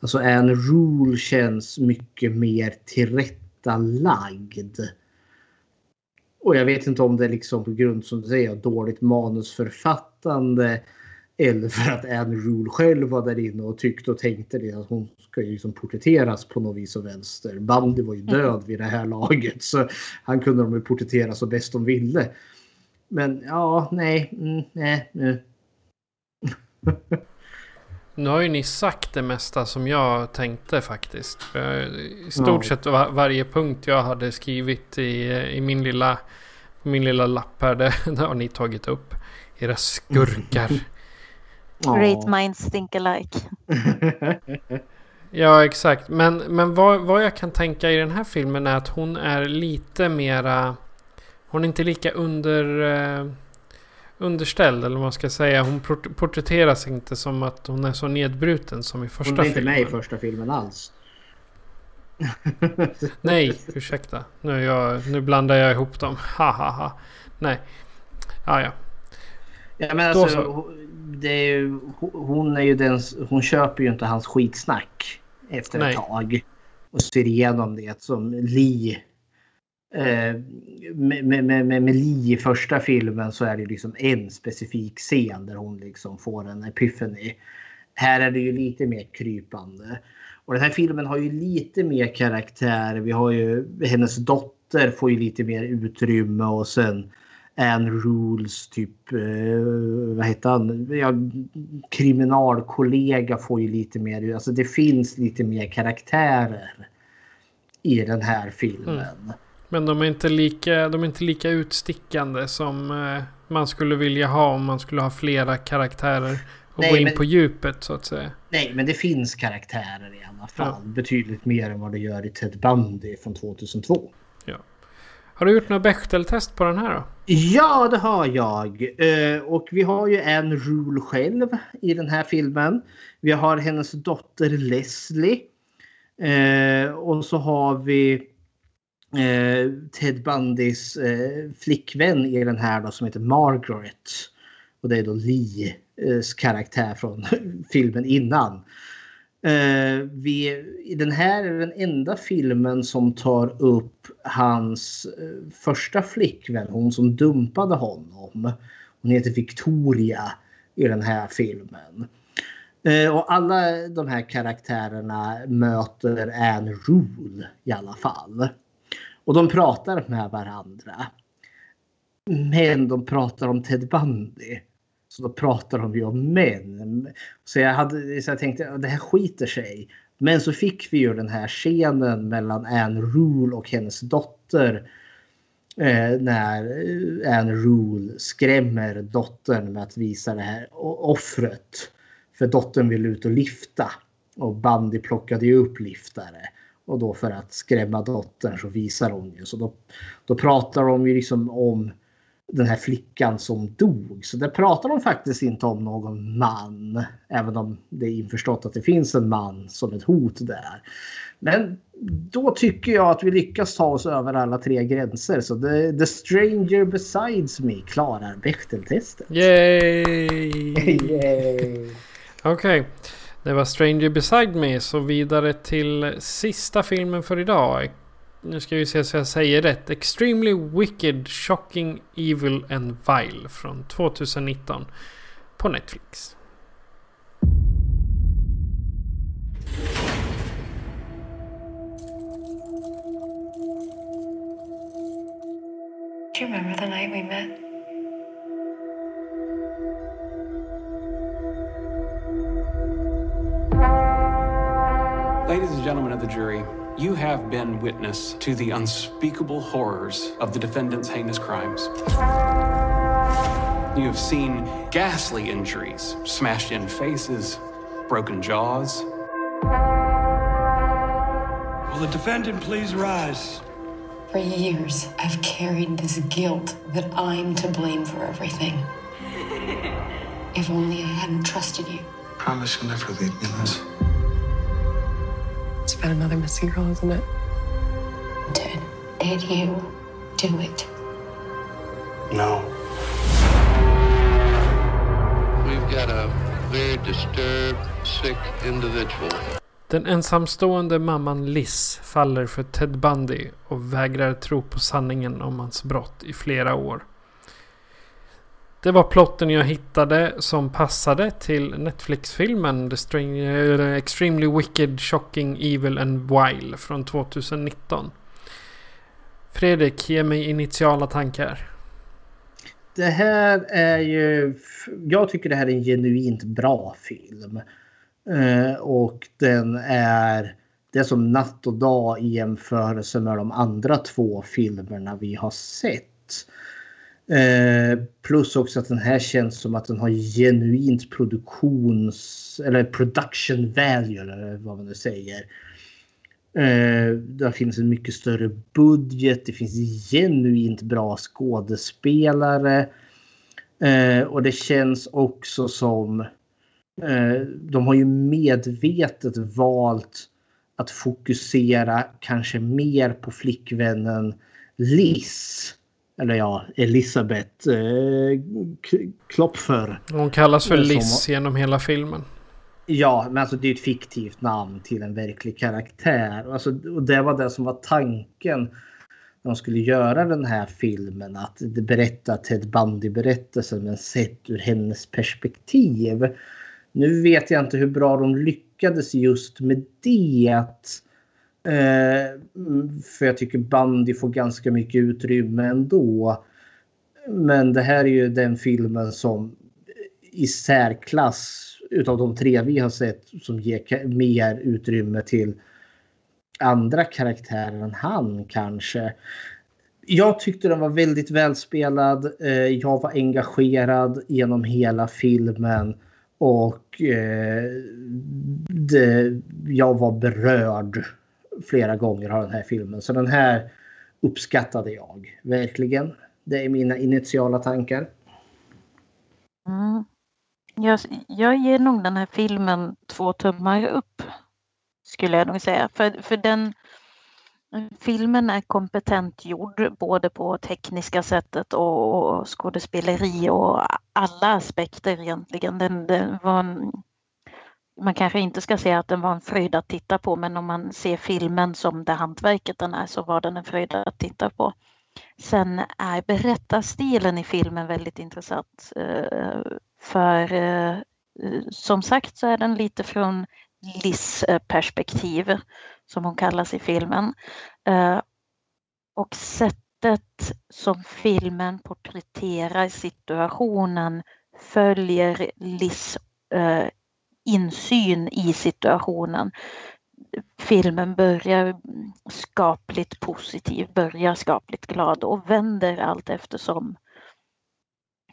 Alltså Anne Rule känns mycket mer tillrättalagd. Och jag vet inte om det är liksom på grund som du säger dåligt manusförfattande eller för att Anne Rule själv var där inne och tyckte och tänkte det att hon ska ju liksom porträtteras på något vis och vänster. Bandy var ju död vid det här laget så han kunde de ju porträttera så bäst de ville. Men ja, nej, mm, nej, nej. (laughs) Nu har ju ni sagt det mesta som jag tänkte faktiskt. För I stort sett var, varje punkt jag hade skrivit i, i min, lilla, min lilla lapp här, (laughs) det, det har ni tagit upp. Era skurkar. (laughs) Great minds think alike. (laughs) Ja, exakt. Men, men vad, vad jag kan tänka i den här filmen är att hon är lite mera... Hon är inte lika under... Eh, underställd, eller vad man ska säga. Hon port- porträtteras inte som att hon är så nedbruten som i första Hon är inte filmen. med i första filmen alls. (laughs) Nej, ursäkta. Nu, jag, nu blandar jag ihop dem. Ha, ha, ha. Nej. Ah, ja. Ja, men alltså, det är ju, hon är ju den, hon köper ju inte hans skitsnack efter Nej. ett tag. Och ser igenom det som Lee. Eh, med, med, med, med Lee i första filmen så är det liksom en specifik scen där hon liksom får en epiphany. Här är det ju lite mer krypande. Och den här filmen har ju lite mer karaktär. Vi har ju hennes dotter får ju lite mer utrymme och sen Anne Rules typ, eh, vad heter han, ja, kriminalkollega får ju lite mer, alltså det finns lite mer karaktärer i den här filmen. Men de är inte lika, de är inte lika utstickande som eh, man skulle vilja ha om man skulle ha flera karaktärer. Och Nej, gå in men- på djupet så att säga. Nej, men det finns karaktärer i alla fall. Betydligt mer än vad det gör i Ted Bundy från 2002. Ja. Har du gjort några Bechteltest på den här då? Ja, det har jag. Eh, och vi har ju en Rule själv i den här filmen. Vi har hennes dotter Leslie. Eh, och så har vi eh, Ted Bundys flickvän i den här då som heter Margaret. Och det är då Lees karaktär från (laughs) filmen innan. Eh, vi, den här är den enda filmen som tar upp hans eh, första flickvän, hon som dumpade honom. Hon heter Victoria i den här filmen. Eh, och alla de här karaktärerna möter Anne Rule i alla fall. Och de pratar med varandra. Men de pratar om Ted Bundy. Så då pratar de ju om män. Så jag, hade, så jag tänkte att det här skiter sig. Men så fick vi ju den här scenen mellan Anne Rule och hennes dotter. Eh, när eh, Anne Rule skrämmer dottern med att visa det här offret. För dottern vill ut och lifta. Och Bandy plockade ju upp liftare. Och då för att skrämma dottern så visar hon ju. Så då, då pratar de ju liksom om den här flickan som dog. Så där pratar de faktiskt inte om någon man. Även om det är införstått att det finns en man som ett hot där. Men då tycker jag att vi lyckas ta oss över alla tre gränser. Så the, the stranger besides me klarar Bechdel-testet. Yay! (laughs) Yay. Okej. Det var Stranger Beside Me. Så vidare till sista filmen för idag. Nu ska vi se så jag säger rätt. Extremely Wicked, Shocking, Evil and Vile från 2019 på Netflix. Do you remember the night we met? Ladies and gentlemen of the jury, you have been witness to the unspeakable horrors of the defendant's heinous crimes. You have seen ghastly injuries, smashed in faces, broken jaws. Will the defendant please rise? For years, I've carried this guilt that I'm to blame for everything. (laughs) If only I hadn't trusted you. Promise you'll never leave me, Liz. About another missing girl, isn't it? Ted, did you do it? No. We've got a very disturbed, sick individual. Den ensamstående mamman Liz faller för Ted Bundy och vägrar tro på sanningen om hans brott i flera år. Det var plotten jag hittade som passade till Netflix-filmen The String- eh, Extremely Wicked, Shocking, Evil and Wild från 2019. Fredrik, ge mig initiala tankar. Det här är ju... Jag tycker det här är en genuint bra film. Uh, och den är... Det är som natt och dag i jämförelse med de andra två filmerna vi har sett. Eh, plus också att den här känns som att den har genuint produktions... Eller production value eller vad man nu säger. Eh, där finns en mycket större budget. Det finns genuint bra skådespelare. Eh, och det känns också som... Eh, de har ju medvetet valt att fokusera kanske mer på flickvännen Liz. Eller ja, Elisabeth eh, Klopfer. Hon kallas för Som- Liz genom hela filmen. Ja, men alltså det är ett fiktivt namn till en verklig karaktär. Alltså, och det var det som var tanken när de skulle göra den här filmen. Att berätta Ted Bundy-berättelsen men sett ur hennes perspektiv. Nu vet jag inte hur bra de lyckades just med det. Att, Eh, mm, för jag tycker Bandy får ganska mycket utrymme ändå. Men det här är ju den filmen som i särklass utav de tre vi har sett som ger mer utrymme till andra karaktärer än han kanske. Jag tyckte den var väldigt välspelad. Eh, jag var engagerad genom hela filmen och eh, det, jag var berörd flera gånger av den här filmen. Så den här uppskattade jag verkligen. Det är mina initiala tankar. Mm. Jag, jag ger nog den här filmen två tummar upp. Skulle jag nog säga. För, för den filmen är kompetent gjord både på tekniska sättet och, och skådespeleri och alla aspekter egentligen. Den, den var en, man kanske inte ska säga att den var en fröjd att titta på men om man ser filmen som det hantverket den är så var den en fröjd att titta på. Sen är berättarstilen i filmen väldigt intressant. Eh, för eh, som sagt så är den lite från Liz eh, perspektiv som hon kallas i filmen. Och sättet som filmen porträtterar situationen följer Liz insyn i situationen. Filmen börjar skapligt positiv, börjar skapligt glad och vänder allt eftersom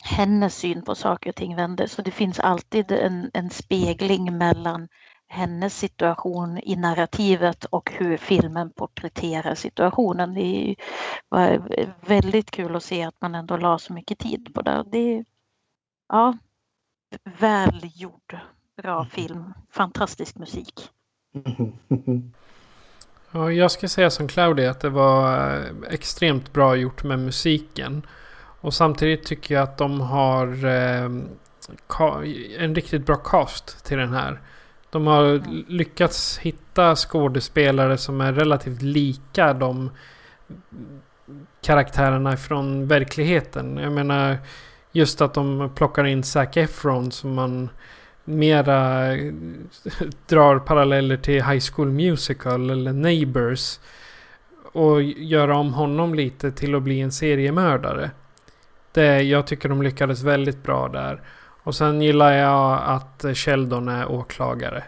hennes syn på saker och ting vänder. Så det finns alltid en, en spegling mellan hennes situation i narrativet och hur filmen porträtterar situationen. Det var väldigt kul att se att man ändå la så mycket tid på det. det är, ja, välgjord, bra film, fantastisk musik. (laughs) Ja, jag ska säga som Claudia att det var eh, extremt bra gjort med musiken. Och samtidigt tycker jag att de har eh, ka- en riktigt bra cast till den här. De har lyckats hitta skådespelare som är relativt lika de karaktärerna från verkligheten. Jag menar just att de plockar in Zac Efron som man mera drar paralleller till High School Musical eller Neighbors. Och göra om honom lite till att bli en seriemördare. Det, jag tycker de lyckades väldigt bra där. Och sen gillar jag att Sheldon är åklagare.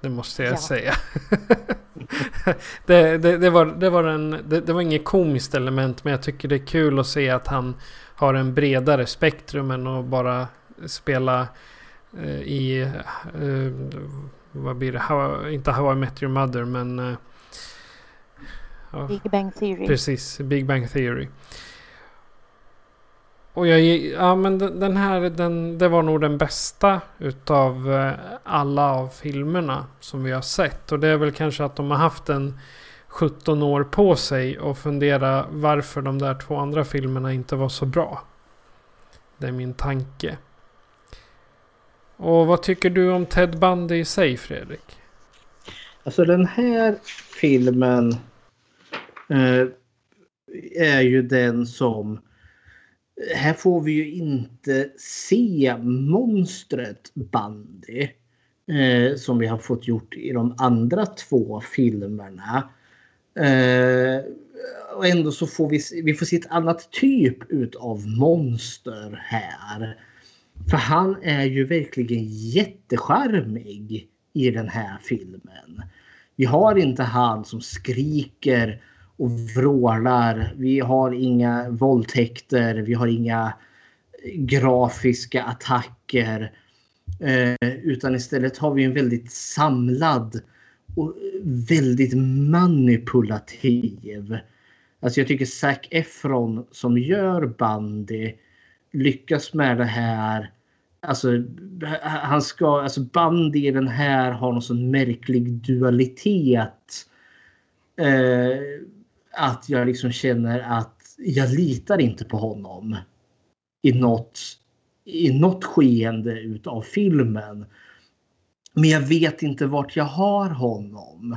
Det måste jag Ja. säga. (laughs) det, det, det, var, det, var en, det, det var inget komiskt element men jag tycker det är kul att se att han har en bredare spektrum än att bara spela eh, i... Eh, vad blir det? How, inte How I Met Your Mother men... Eh, ja, Big Bang Theory. Precis, Big Bang Theory. Och jag, ja men den här, den, det var nog den bästa utav eh, alla av filmerna som vi har sett. Och det är väl kanske att de har haft en 17 år på sig och fundera varför de där två andra filmerna inte var så bra. Det är min tanke. Och vad tycker du om Ted Bundy i sig Fredrik? Alltså den här filmen eh, är ju den som... Här får vi ju inte se monstret Bandy. Eh, som vi har fått gjort i de andra två filmerna. Eh, och ändå så får vi, se- vi får se ett annat typ utav monster här. För han är ju verkligen jättecharmig i den här filmen. Vi har inte han som skriker och vrålar. Vi har inga våldtäkter. Vi har inga eh, grafiska attacker. Eh, utan istället har vi en väldigt samlad och väldigt manipulativ. Alltså jag tycker Zac Efron som gör Bandy lyckas med det här. Alltså han ska, alltså Bandy i den här har någon sån märklig dualitet. Eh, att jag liksom känner att jag litar inte på honom. I något, i något skeende utav filmen. Men jag vet inte vart jag har honom.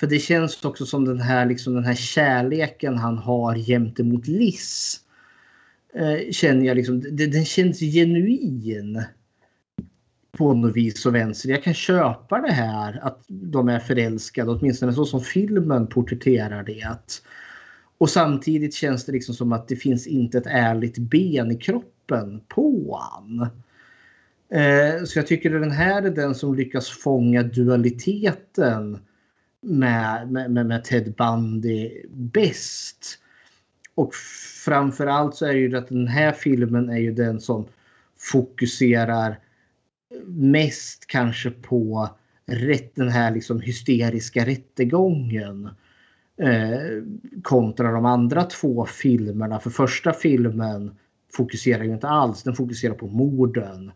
För det känns också som den här, liksom den här kärleken han har gentemot Liz. Eh, känner jag liksom, det, den känns genuin. På något vis och vänster. Jag kan köpa det här att de är förälskade, åtminstone så som filmen porträtterar det. Och samtidigt känns det liksom som att det finns inte ett ärligt ben i kroppen på han. Eh, så jag tycker att den här är den som lyckas fånga dualiteten med, med, med, med Ted Bundy bäst. Och framförallt så är det ju att den här filmen är ju den som fokuserar mest kanske på rätt, den här liksom hysteriska rättegången. Eh, kontra de andra två filmerna. För första filmen fokuserar ju inte alls, den fokuserar på morden.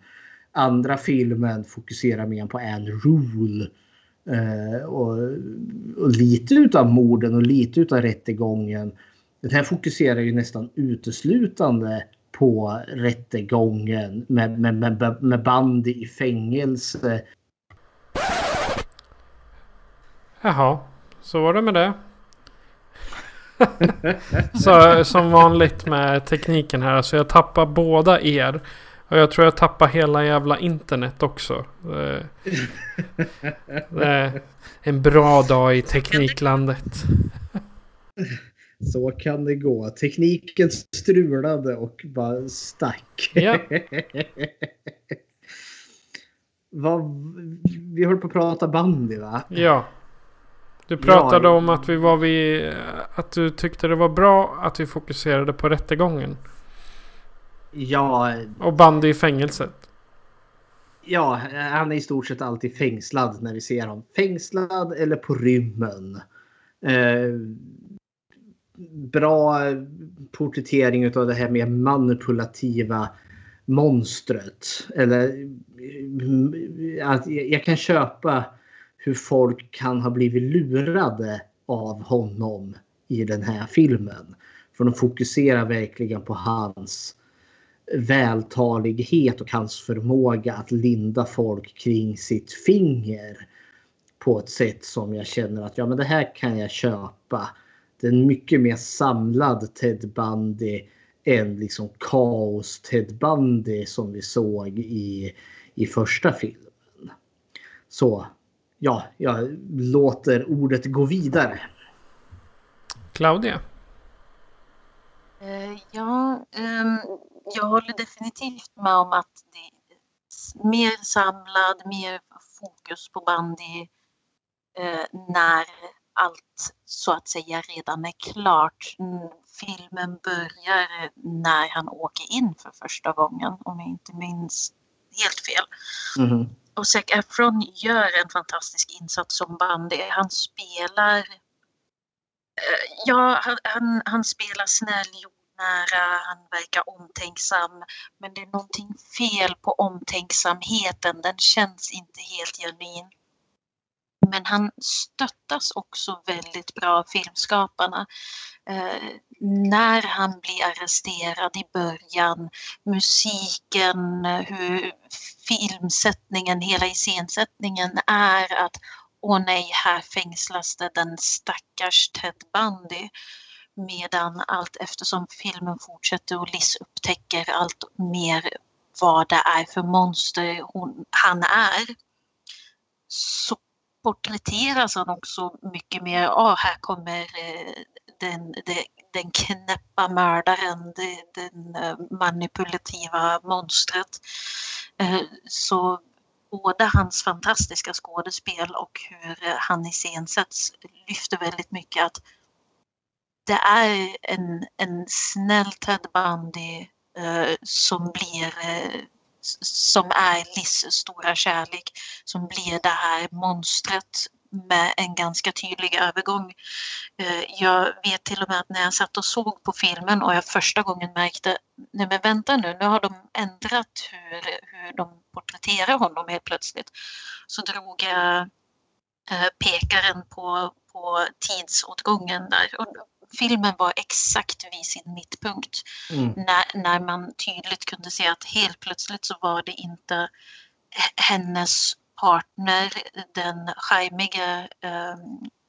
Andra filmen fokuserar mer på Anne Rule. Eh, och, och lite utav morden och lite utav rättegången. Den här fokuserar ju nästan uteslutande på rättegången med, med, med, med Bandy i fängelse. Jaha, så var det med det. (laughs) så, som vanligt med tekniken här. Så jag tappar båda er. Och jag tror jag tappar hela jävla internet också. Det, är en bra dag i tekniklandet. (laughs) Så kan det gå. Tekniken strulade och bara stack. Ja. (laughs) Vad, vi höll på att prata bandy va? Ja. Du pratade Ja. om att vi var vid... Att du tyckte det var bra att vi fokuserade på rättegången. Ja, Och bandy i fängelset. ja, han är i stort sett alltid fängslad när vi ser honom. Fängslad eller på rymmen. Eh, bra porträttering av det här mer manipulativa monstret. Eller eh, att jag kan köpa hur folk kan ha blivit lurade av honom i den här filmen. För de fokuserar verkligen på hans vältalighet och hans förmåga att linda folk kring sitt finger på ett sätt som jag känner att ja, men det här kan jag köpa. Det är en mycket mer samlad Ted Bundy än liksom kaos Ted Bundy som vi såg i, i första filmen. Så ja, jag låter ordet gå vidare. Claudia? Eh, ja, ehm, jag håller definitivt med om att det är mer samlad, mer fokus på bandy eh, när allt så att säga redan är klart. Mm, filmen börjar när han åker in för första gången om jag inte minns helt fel. Mm. Och Zac Efron gör en fantastisk insats som bandy. Han spelar eh, Ja, han, han, han spelar snäll, jordnära, han verkar omtänksam. Men det är någonting fel på omtänksamheten. Den känns inte helt genuin. Men han stöttas också väldigt bra av filmskaparna. Eh, när han blir arresterad i början, musiken, eh, hur filmsättningen, hela iscensättningen är att åh nej, här fängslas det den stackars Ted Bundy. Medan allt eftersom filmen fortsätter och Liz upptäcker allt mer vad det är för monster hon, han är så porträtteras han också mycket mer. ah, här kommer eh, den, den, den knäppa mördaren, den, den manipulativa monstret. Eh, så både hans fantastiska skådespel och hur han iscensätts lyfter väldigt mycket att det är en, en snäll Ted Bundy som blir som är Liss stora kärlek som blir det här monstret med en ganska tydlig övergång. Eh, jag vet till och med att när jag satt och såg på filmen och jag första gången märkte, nej men vänta nu, nu har de ändrat hur, hur de porträtterar honom helt plötsligt. Så drog jag eh, pekaren på, på tidsåtgången där. Och filmen var exakt vid sin mittpunkt. Mm. När, när man tydligt kunde se att helt plötsligt så var det inte hennes partner, den charmiga eh,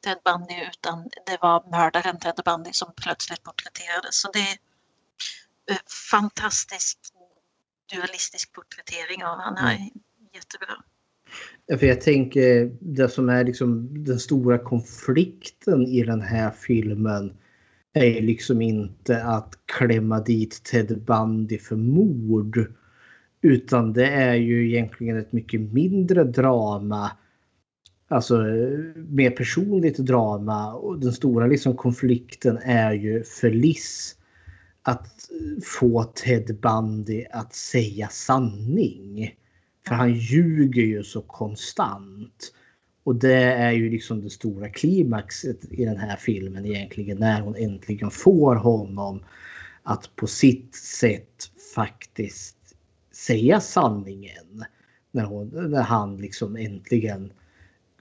Ted Bundy, utan det var mördaren Ted Bundy som plötsligt porträtterades. Så det är eh, fantastisk dualistisk porträttering av honom. Mm. Jättebra. För jag tänker det som är liksom den stora konflikten i den här filmen är liksom inte att klämma dit Ted Bundy för mord. Utan det är ju egentligen ett mycket mindre drama. Alltså mer personligt drama. Och den stora liksom konflikten är ju för Liz att få Ted Bundy att säga sanning. För han ljuger ju så konstant. Och det är ju liksom det stora klimaxet i den här filmen egentligen. När hon äntligen får honom att på sitt sätt faktiskt säga sanningen. När, hon, när han liksom äntligen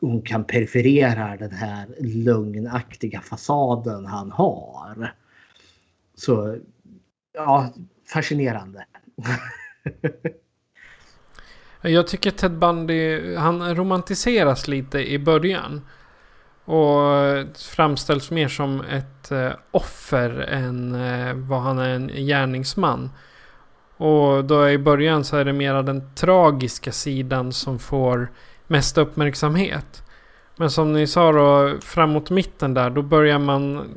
hon kan periferera den här lögnaktiga fasaden han har. Så ja, fascinerande. (laughs) Jag tycker Ted Bundy, han romantiseras lite i början. Och framställs mer som ett eh, offer än eh, vad han är en gärningsman. Och då i början så är det mera den tragiska sidan som får mest uppmärksamhet. Men som ni sa då, framåt mitten där, då börjar man...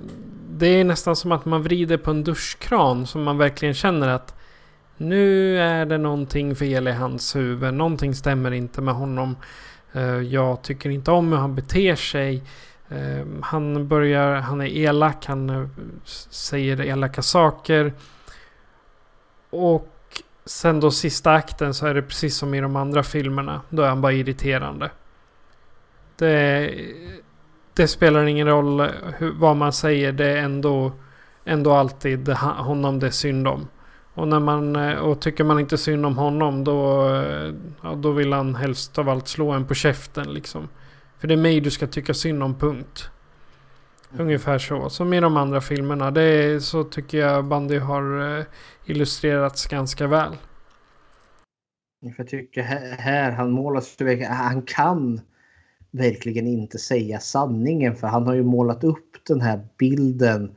Det är nästan som att man vrider på en duschkran som man verkligen känner att nu är det någonting fel i hans huvud. Någonting stämmer inte med honom. Eh, jag tycker inte om hur han beter sig. Eh, han börjar, han är elak, han eh, säger elaka saker. Och sen då sista akten så är det precis som i de andra filmerna. Då är han bara irriterande. Det, det spelar ingen roll hur, vad man säger. Det är ändå, ändå alltid honom det är synd om. Och, när man, eh, och tycker man inte synd om honom då, eh, ja, då vill han helst av allt slå en på käften liksom. För det är mig du ska tycka synd om, punkt. Ungefär så. Som i de andra filmerna. Det är, så tycker jag Bundy har eh, illustrerats ganska väl. Jag tycker här, här han målas han kan verkligen inte säga sanningen för han har ju målat upp den här bilden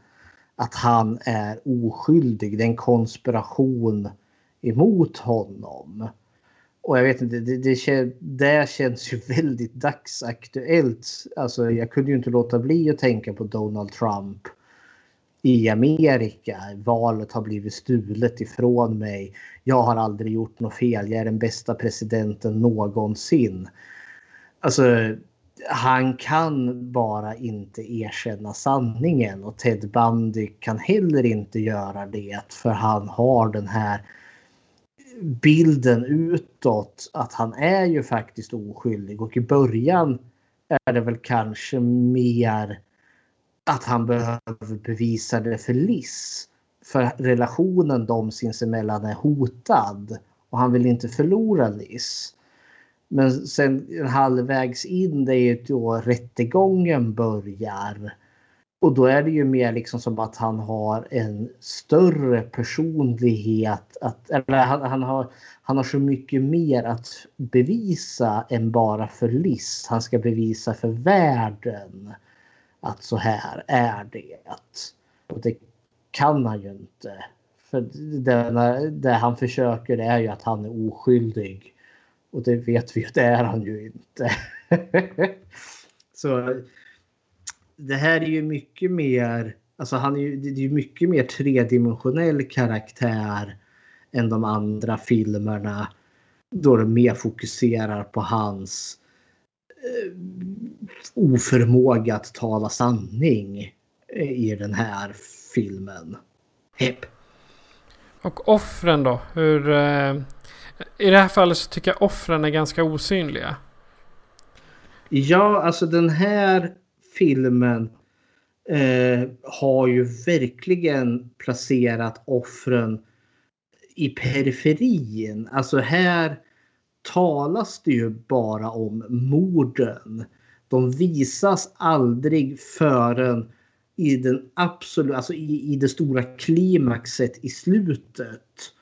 att han är oskyldig. Det är en konspiration emot honom. Och jag vet inte, det, det, det känns ju (laughs) väldigt dagsaktuellt. Alltså jag kunde ju inte låta bli att tänka på Donald Trump i Amerika. Valet har blivit stulet ifrån mig. Jag har aldrig gjort något fel. Jag är den bästa presidenten någonsin. Alltså, han kan bara inte erkänna sanningen och Ted Bundy kan heller inte göra det för han har den här bilden utåt att han är ju faktiskt oskyldig och i början är det väl kanske mer att han behöver bevisa det för Liz. För relationen de sinsemellan är hotad och han vill inte förlora Liz. Men sen halvvägs in det är ju då rättegången börjar. Och då är det ju mer liksom som att han har en större personlighet. Att, eller han, han, har, han har så mycket mer att bevisa än bara för Liss. Han ska bevisa för världen att så här är det. Och det kan han ju inte. För det, det han försöker är ju att han är oskyldig. Och det vet vi ju, det är han ju inte. (laughs) så det här är ju mycket mer, alltså han är ju, det är ju mycket mer tredimensionell karaktär än de andra filmerna. Då de mer fokuserar på hans eh, oförmåga att tala sanning eh, i den här filmen. Hepp. Och offren då? Hur, eh, i det här fallet så tycker jag offren är ganska osynliga. Ja, alltså den här filmen eh, har ju verkligen placerat offren i periferin. Alltså här talas det ju bara om morden. De visas aldrig förrän i den absolut, alltså i, i det stora klimaxet i slutet.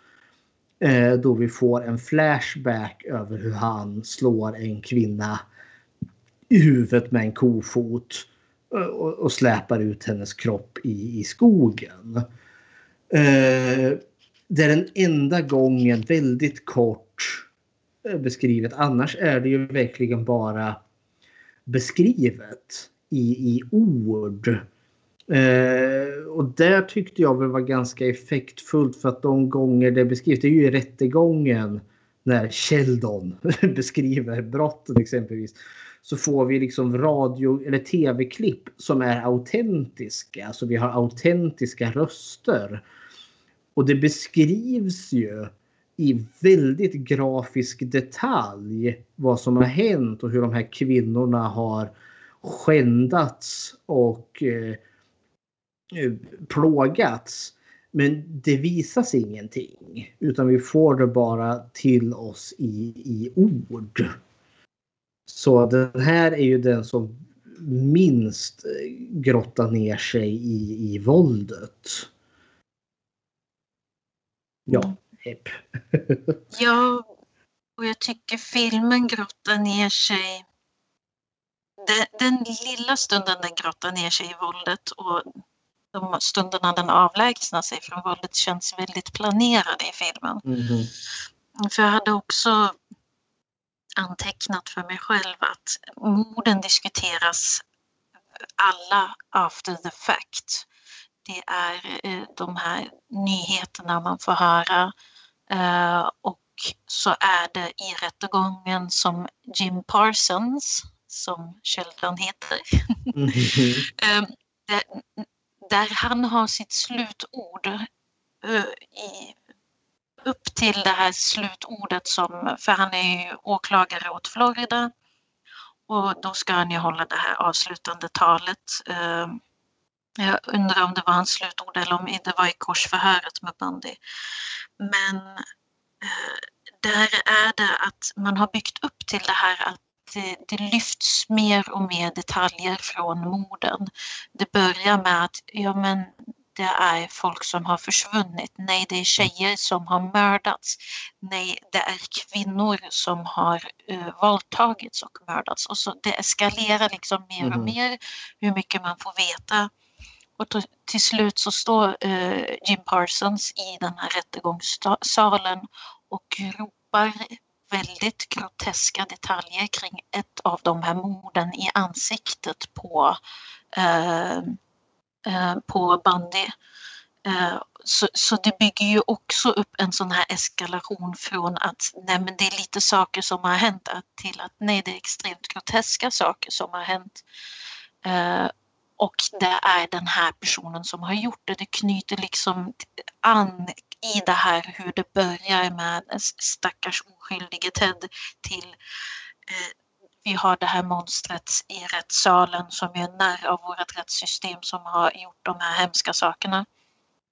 Eh, då vi får en flashback över hur han slår en kvinna i huvudet med en kofot eh, och, och släpar ut hennes kropp i, i skogen. Eh, det är den enda gången väldigt kort eh, beskrivet. Annars är det ju verkligen bara beskrivet i, i ord. Eh, och där tyckte jag väl var ganska effektfullt för att de gånger det beskrivs, det är ju i rättegången när Sheldon (laughs) beskriver brotten exempelvis så får vi liksom radio eller tv-klipp som är autentiska. Alltså vi har autentiska röster. Och det beskrivs ju i väldigt grafisk detalj vad som har hänt och hur de här kvinnorna har skändats och eh, plågats. Men det visas ingenting utan vi får det bara till oss i, i ord. Så den här är ju den som minst grottar ner sig i, i våldet. Ja, hepp. (laughs) ja, och jag tycker filmen grottar ner sig den, den lilla stunden den grottar ner sig i våldet och de stunderna den avlägsnar sig från våldet känns väldigt planerade i filmen. Mm. För jag hade också antecknat för mig själv att morden diskuteras alla after the fact. Det är eh, de här nyheterna man får höra eh, och så är det i rättegången som Jim Parsons, som Sheldon heter, (laughs) mm där han har sitt slutord eh, i upp till det här slutordet som, för han är ju åklagare åt Florida och då ska han ju hålla det här avslutande talet. Eh, jag undrar om det var hans slutord eller om det var i korsförhöret med Bundy. Men eh, där är det att man har byggt upp till det här att det, det lyfts mer och mer detaljer från morden. Det börjar med att ja, men det är folk som har försvunnit. Nej, det är tjejer som har mördats. Nej, det är kvinnor som har uh, våldtagits och mördats. Och så det eskalerar liksom mer och Mhm. mer hur mycket man får veta. Och till, till slut så står uh, Jim Parsons i den här rättegångssalen och ropar väldigt groteska detaljer kring ett av de här morden i ansiktet på eh, eh, på Bundy. Eh, så, så det bygger ju också upp en sån här eskalation från att nej men det är lite saker som har hänt till att nej det är extremt groteska saker som har hänt. Eh, och det är den här personen som har gjort det. Det knyter liksom an i det här hur det börjar med stackars oskyldige Ted till eh, vi har det här monstret i rättssalen som gör narr av vårt rättssystem som har gjort de här hemska sakerna.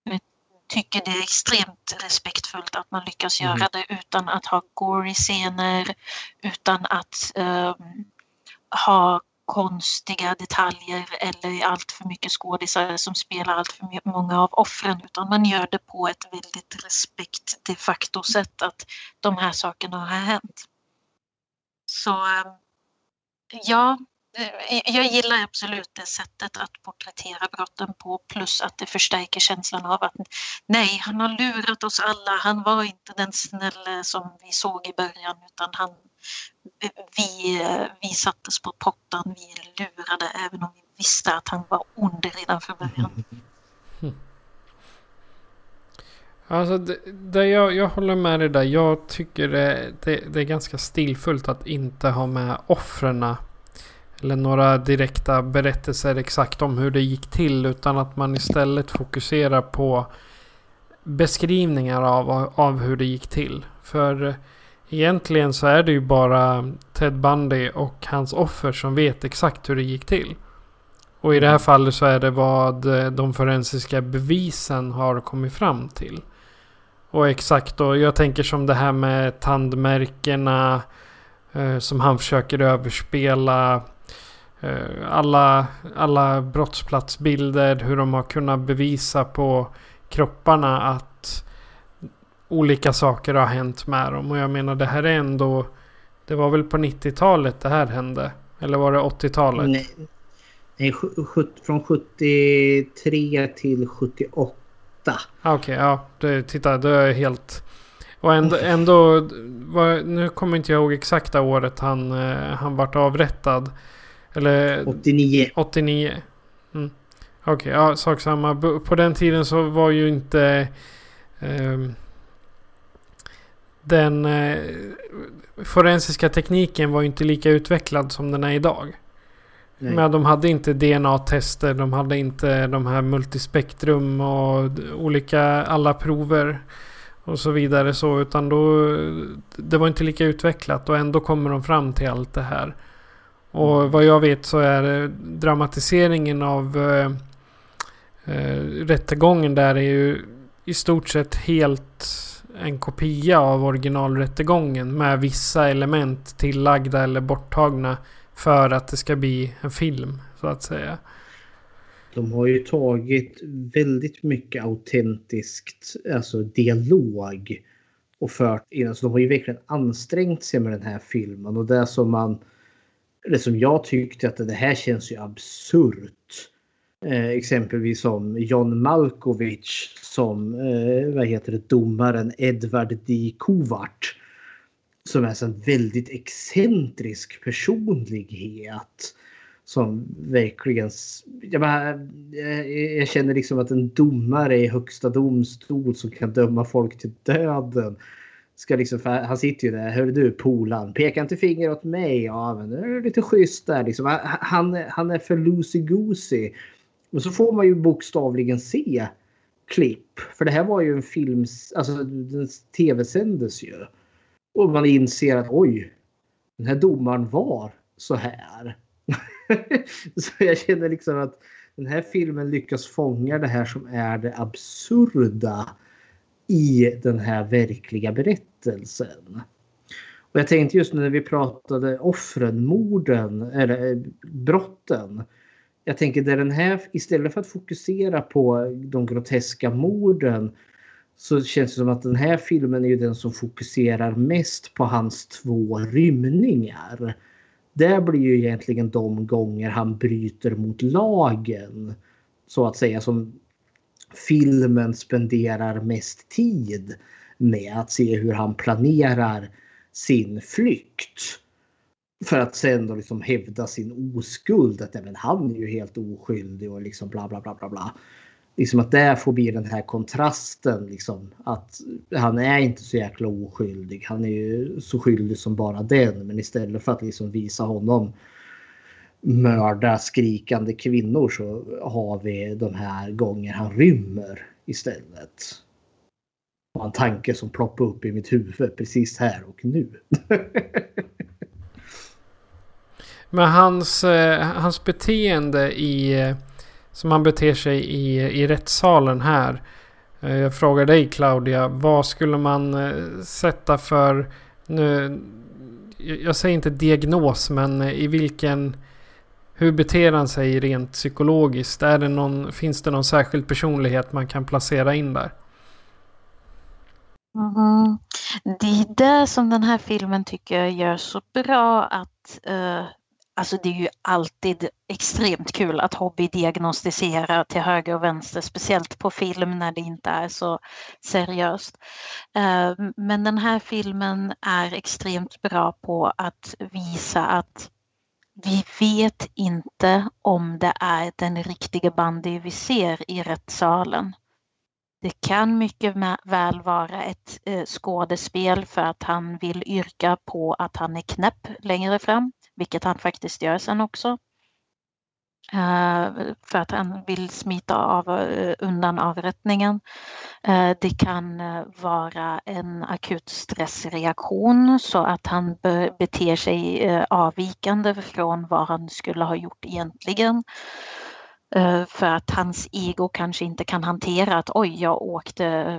Jag tycker det är extremt respektfullt att man lyckas Mm. göra det utan att ha gory scener, utan att ehm, ha konstiga detaljer eller allt för mycket skådisar som spelar allt för många av offren utan man gör det på ett väldigt respekt de facto sätt att de här sakerna har hänt. Så ehm, ja, eh, jag gillar absolut det sättet att porträttera brotten på plus att det förstärker känslan av att nej, han har lurat oss alla. Han var inte den snälla som vi såg i början utan han, vi, vi sattes på pottan, vi lurade även om vi visste att han var ond redan från början. (laughs) Alltså, det, det jag, jag håller med dig där. Jag tycker det, det, det är ganska stilfullt att inte ha med offren. Eller några direkta berättelser exakt om hur det gick till. Utan att man istället fokuserar på beskrivningar av, av hur det gick till. För egentligen så är det ju bara Ted Bundy och hans offer som vet exakt hur det gick till. Och i det här fallet så är det vad eh, de forensiska bevisen har kommit fram till. Och exakt då, jag tänker som det här med tandmärkena eh, som han försöker överspela. Eh, alla, alla brottsplatsbilder, hur de har kunnat bevisa på kropparna att olika saker har hänt med dem. Och jag menar det här är ändå, det var väl på 90-talet det här hände? Eller var det 80-talet? Nej, nej från 73 till 78. Ah, Okej, ja. Det, titta, det är helt... Och ändå, ändå var, nu kommer inte jag ihåg exakta året han, eh, han vart avrättad. Eller... 89. 89. Mm. Okej, ja, sak samma. På den tiden så var ju inte... ehm, den eh, forensiska tekniken var ju inte lika utvecklad som den är idag. Nej. Men de hade inte DNA-tester, de hade inte de här multispektrum och olika, alla prover och så vidare så. Utan då, det var inte lika utvecklat och ändå kommer de fram till allt det här. Och vad jag vet så är eh, dramatiseringen av eh, eh, rättegången där är ju i stort sett helt en kopia av originalrättegången med vissa element tillagda eller borttagna för att det ska bli en film så att säga. De har ju tagit väldigt mycket autentiskt alltså dialog och fört in. Alltså de har ju verkligen ansträngt sig med den här filmen och det som man det som jag tyckte att det här känns ju absurt. Eh, exempelvis som John Malkovich som eh, vad heter det, domaren Edward D. Kovart. Som är så en väldigt excentrisk personlighet. Som verkligen... Jag, bara, jag, jag känner liksom att en domare i högsta domstol som kan döma folk till döden. Ska liksom, han sitter ju där. Hör du polan, peka inte finger åt mig. Ja, men det är lite schysst där. Liksom. Han, han är för loosey-goosey. Och så får man ju bokstavligen se klipp. För det här var ju en film, alltså den tv-sändes ju. Och man inser att oj, den här domaren var så här. (laughs) så jag känner liksom att den här filmen lyckas fånga det här som är det absurda i den här verkliga berättelsen. Och jag tänkte just när vi pratade offren, morden eller eh, brotten. Jag tänker där den här istället för att fokusera på de groteska morden så känns det som att den här filmen är ju den som fokuserar mest på hans två rymningar. Det blir ju egentligen de gånger han bryter mot lagen. Så att säga som filmen spenderar mest tid med att se hur han planerar sin flykt. För att sen då liksom hävda sin oskuld. Att även han är ju helt oskyldig och liksom bla bla bla bla bla. Liksom att det får bli den här kontrasten. Liksom, att han är inte så jäkla oskyldig. Han är ju så skyldig som bara den. Men istället för att liksom visa honom mörda skrikande kvinnor så har vi de här gånger han rymmer istället. Och en tanke som ploppar upp i mitt huvud precis här och nu. (laughs) Men hans, eh, hans beteende i... Som han beter sig i, i rättssalen här. Eh, jag frågar dig Claudia. Vad skulle man eh, sätta för... Nu, jag säger inte diagnos men eh, i vilken... Hur beter han sig rent psykologiskt? Är det någon, finns det någon särskild personlighet man kan placera in där? Mm. Det är det som den här filmen tycker jag gör så bra att uh, Alltså det är ju alltid extremt kul att hobbydiagnostisera till höger och vänster, speciellt på film när det inte är så seriöst. Eh, men den här filmen är extremt bra på att visa att vi vet inte om det är den riktiga bandy vi ser i rättssalen. Det kan mycket väl vara ett eh, skådespel för att han vill yrka på att han är knäpp längre fram, vilket han faktiskt gör sen också. Eh, för att han vill smita av, eh, undan avrättningen. Eh, det kan vara en akut stressreaktion så att han beter sig avvikande från vad han skulle ha gjort egentligen. Eh, för att hans ego kanske inte kan hantera att oj, jag åkte eh,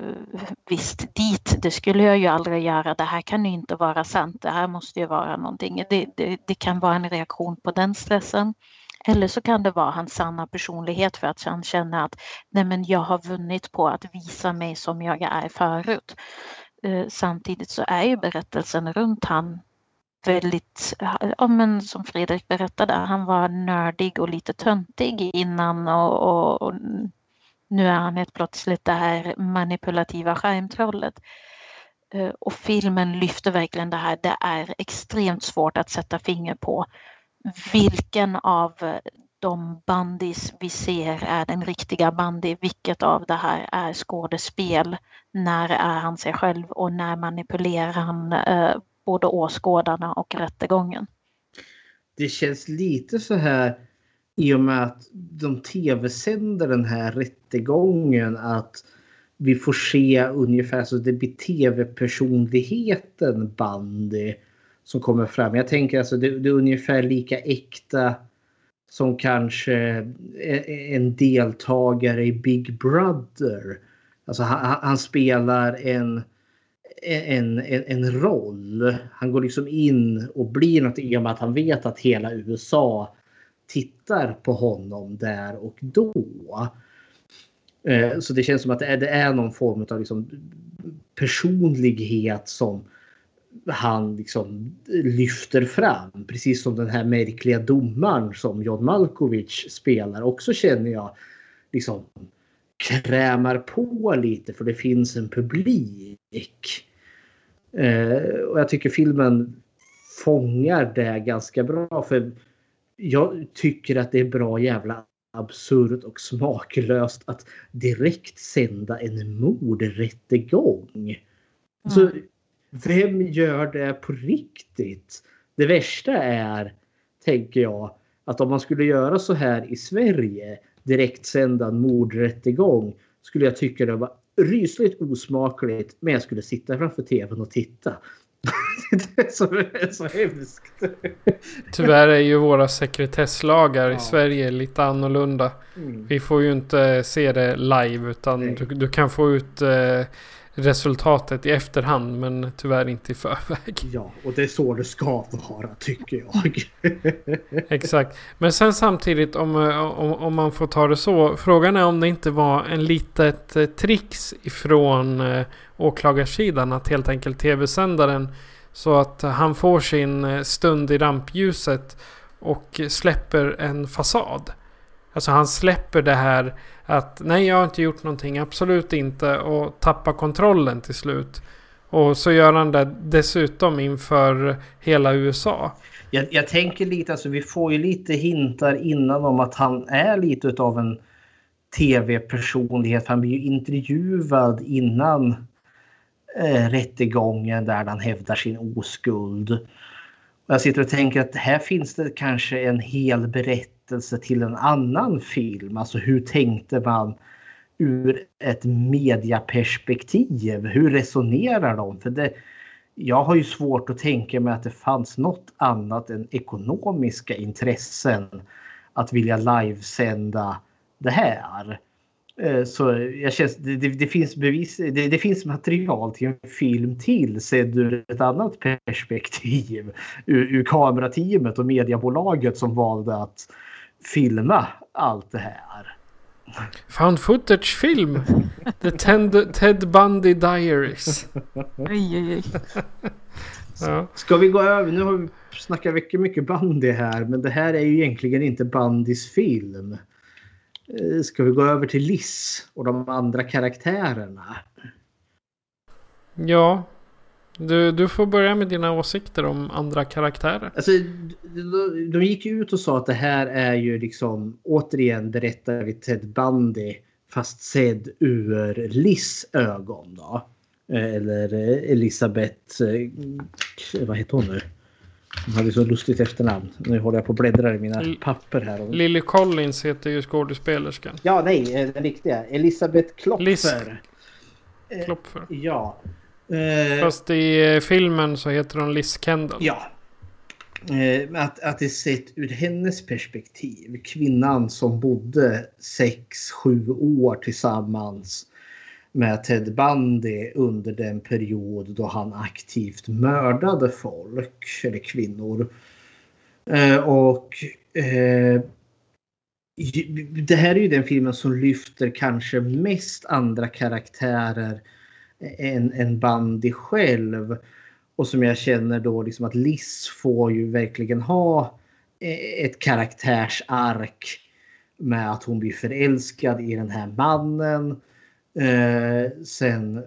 visst dit. Det skulle jag ju aldrig göra. Det här kan ju inte vara sant. Det här måste ju vara någonting. Det, det, det kan vara en reaktion på den stressen. Eller så kan det vara hans sanna personlighet för att han känner att nej men jag har vunnit på att visa mig som jag är förut. Eh, samtidigt så är ju berättelsen runt han väldigt, ja, men som Fredrik berättade, han var nördig och lite töntig innan och, och, och nu är han helt plötsligt det här manipulativa skärmtrollet. Eh, och filmen lyfter verkligen det här. Det är extremt svårt att sätta finger på vilken av de bandis vi ser är den riktiga bandy. Vilket av det här är skådespel? När är han sig själv och när manipulerar han eh, både åskådarna och rättegången. Det känns lite så här i och med att de tv-sänder den här rättegången att vi får se ungefär så det blir tv-personligheten Bandy som kommer fram. Jag tänker alltså det, det är ungefär lika äkta som kanske e, e, en deltagare i Big Brother. Alltså han, han spelar en en, en, en roll. Han går liksom in och blir något i och med att han vet att hela USA tittar på honom där och då. Eh, så det känns som att det är, det är någon form av liksom personlighet som han liksom lyfter fram. Precis som den här märkliga domaren som John Malkovich spelar också känner jag liksom krämar på lite för det finns en publik. Eh, och jag tycker filmen fångar det ganska bra. För jag tycker att det är bra jävla absurt och smaklöst att direkt sända en mordrättegång. Mm. Så vem gör det på riktigt? Det värsta är, tänker jag, att om man skulle göra så här i Sverige, direkt sända en mordrättegång, skulle jag tycka det var rysligt osmakligt. Men jag skulle sitta framför tvn och titta. (laughs) det är så, så hemskt. Tyvärr är ju våra sekretesslagar ja. i Sverige lite annorlunda. Mm. Vi får ju inte se det live utan du, du, kan få ut eh, resultatet i efterhand men tyvärr inte i förväg. (laughs) Ja, och det är så det ska vara tycker jag. (laughs) Exakt. Men sen samtidigt om, om, om, man får ta det så. Frågan är om det inte var en litet eh, tricks ifrån eh, åklagarsidan att helt enkelt tv-sändaren så att han får sin eh, stund i rampljuset och släpper en fasad. Alltså han släpper det här att nej jag har inte gjort någonting, absolut inte och tappa kontrollen till slut. Och så gör han det dessutom inför hela USA. Jag, jag tänker lite, alltså vi får ju lite hintar innan om att han är lite utav en tv-personlighet. Han blir ju intervjuad innan eh, rättegången där han hävdar sin oskuld. Och jag sitter och tänker att här finns det kanske en hel berättelse till en annan film. Alltså hur tänkte man ur ett mediaperspektiv? Hur resonerar de? För det, jag har ju svårt att tänka mig att det fanns något annat än ekonomiska intressen att vilja livesända det här. Eh, så jag känns, det, det, det finns bevis, det, det, finns material till en film till sedd ur ett annat perspektiv. Ur, ur kamerateamet och mediebolaget som valde att filma allt det här. Found footage-film! The Ted, Ted Bundy Diaries. (laughs) ja. Ska vi gå över? Nu har vi snackat mycket, mycket bandy här men det här är ju egentligen inte Bandys film. Eh, ska vi gå över till Liss och de andra karaktärerna? Ja. Du, du får börja med dina åsikter om andra karaktärer. Alltså, de, de gick ut och sa att det här är ju liksom återigen berättar vi Ted Bundy fast sedd ur Liss ögon då. Eh, eller eh, Elisabeth, vad heter hon nu? Hon hade så lustigt efternamn. Nu håller jag på att bläddra i mina papper här. Lily Collins heter ju skådespelerskan. Ja, nej, eh, den riktiga. Elisabeth Klopfer. Eh, Klopfer. ja. Eh, Fast i filmen så heter hon Liz Kendall. Ja. Att, att det sett ur hennes perspektiv. Kvinnan som bodde 6-7 år tillsammans med Ted Bundy under den period då han aktivt mördade folk, eller kvinnor. Eh, och eh, det här är ju den filmen som lyfter kanske mest andra karaktärer en, en bandy själv. Och som jag känner då liksom att Liz får ju verkligen ha eh, ett karaktärsark med att hon blir förälskad i den här mannen. Eh, sen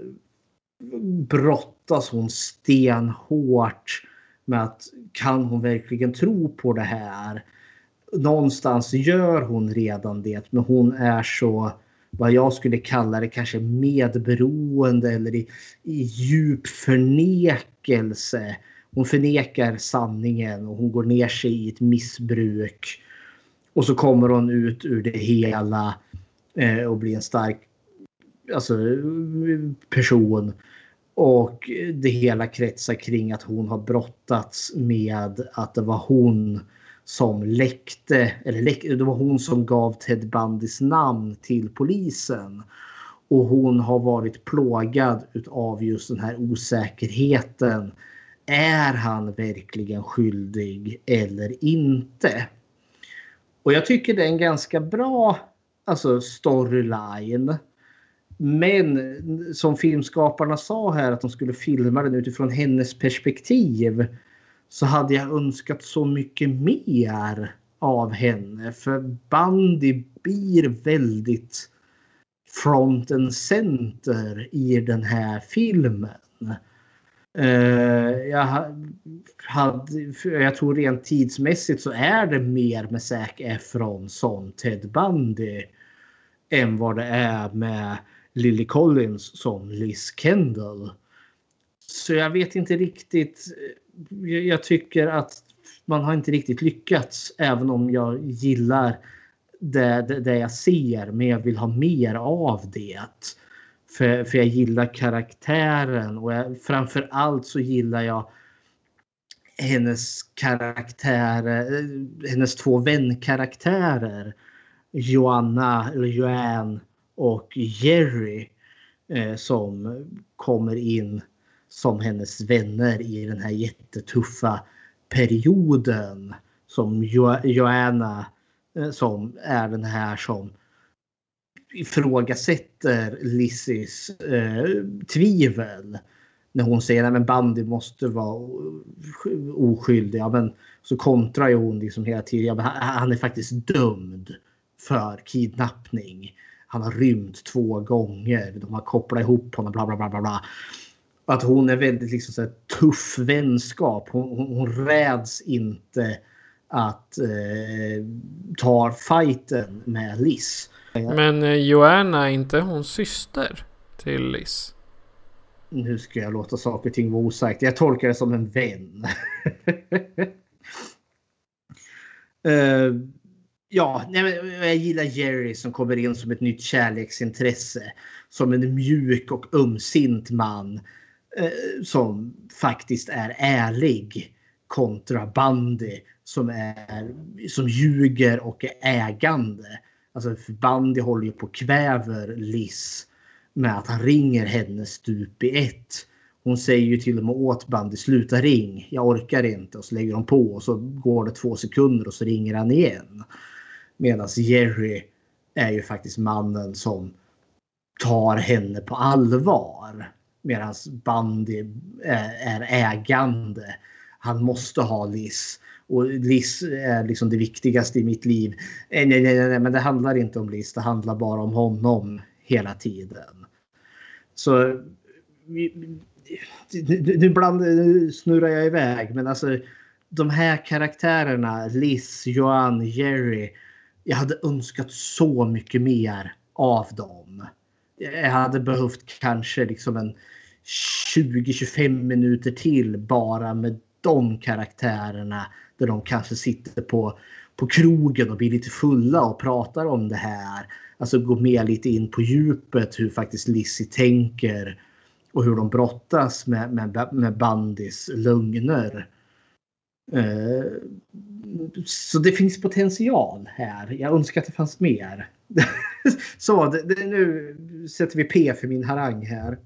brottas hon stenhårt med att kan hon verkligen tro på det här? Någonstans gör hon redan det, men hon är så vad jag skulle kalla det kanske medberoende eller i, i djup förnekelse. Hon förnekar sanningen och hon går ner sig i ett missbruk. Och så kommer hon ut ur det hela eh, och blir en stark alltså, person. Och det hela kretsar kring att hon har brottats med att det var hon som läckte, eller läck, det var hon som gav Ted Bundys namn till polisen. Och hon har varit plågad av just den här osäkerheten. Är han verkligen skyldig eller inte? Och jag tycker det är en ganska bra alltså storyline. Men som filmskaparna sa här att de skulle filma den utifrån hennes perspektiv. Så hade jag önskat så mycket mer av henne. För Bandy blir väldigt front and center i den här filmen. Uh, jag, hade, jag tror rent tidsmässigt så är det mer med Zac Efron som Ted Bundy än vad det är med Lily Collins som Liz Kendall. Så jag vet inte riktigt. Jag tycker att man har inte riktigt lyckats även om jag gillar det, det, det jag ser men jag vill ha mer av det. För, för jag gillar karaktären och jag, framför allt så gillar jag hennes karaktär, eh, hennes två vänkaraktärer. Joanna eller Joanne och Jerry. eh, som kommer in som hennes vänner i den här jättetuffa perioden. Som jo Joanna eh, som är den här som ifrågasätter Lissys eh, tvivel. När hon säger att bandy måste vara oskyldig. Ja, men, så kontrar ju hon liksom hela tiden. Ja, han är faktiskt dömd för kidnappning. Han har rymt två gånger. De har kopplat ihop honom. Bla, bla, bla, bla, bla. Att hon är väldigt liksom, så här, tuff vänskap. Hon, hon, räds inte att eh, ta fighten med Liz. Men eh, Joanna är inte hon syster till Liz? Nu ska jag låta saker och ting vara osagt. Jag tolkar det som en vän. uh, (laughs) ja, jag gillar Jerry som kommer in som ett nytt kärleksintresse. Som en mjuk och ömsint man. Eh, som faktiskt är ärlig kontra Bandy som, är, som ljuger och är ägande. Alltså Bandy håller ju på och kväver Liz med att han ringer henne stup i ett. Hon säger ju till och med åt Bandy sluta ring. Jag orkar inte. Och så lägger hon på och så går det två sekunder och så ringer han igen. Medan Jerry är ju faktiskt mannen som tar henne på allvar. Medan Bandy eh, är ägande. Han måste ha Liz. Och Liz är liksom det viktigaste i mitt liv. Eh, nej, nej, nej, nej, men det handlar inte om Liz. Det handlar bara om honom hela tiden. Så nu, ibland snurrar jag iväg, men alltså de här karaktärerna, Liz, Johan, Jerry. Jag hade önskat så mycket mer av dem. Jag hade behövt kanske liksom en 20-25 minuter till bara med de karaktärerna. Där de kanske sitter på, på krogen och blir lite fulla och pratar om det här. Alltså gå med lite in på djupet hur faktiskt Lizzie tänker. Och hur de brottas med, med, med Bandis lögner. Uh, så det finns potential här. Jag önskar att det fanns mer. (laughs) (laughs) så det, det, nu sätter vi P för min harang här.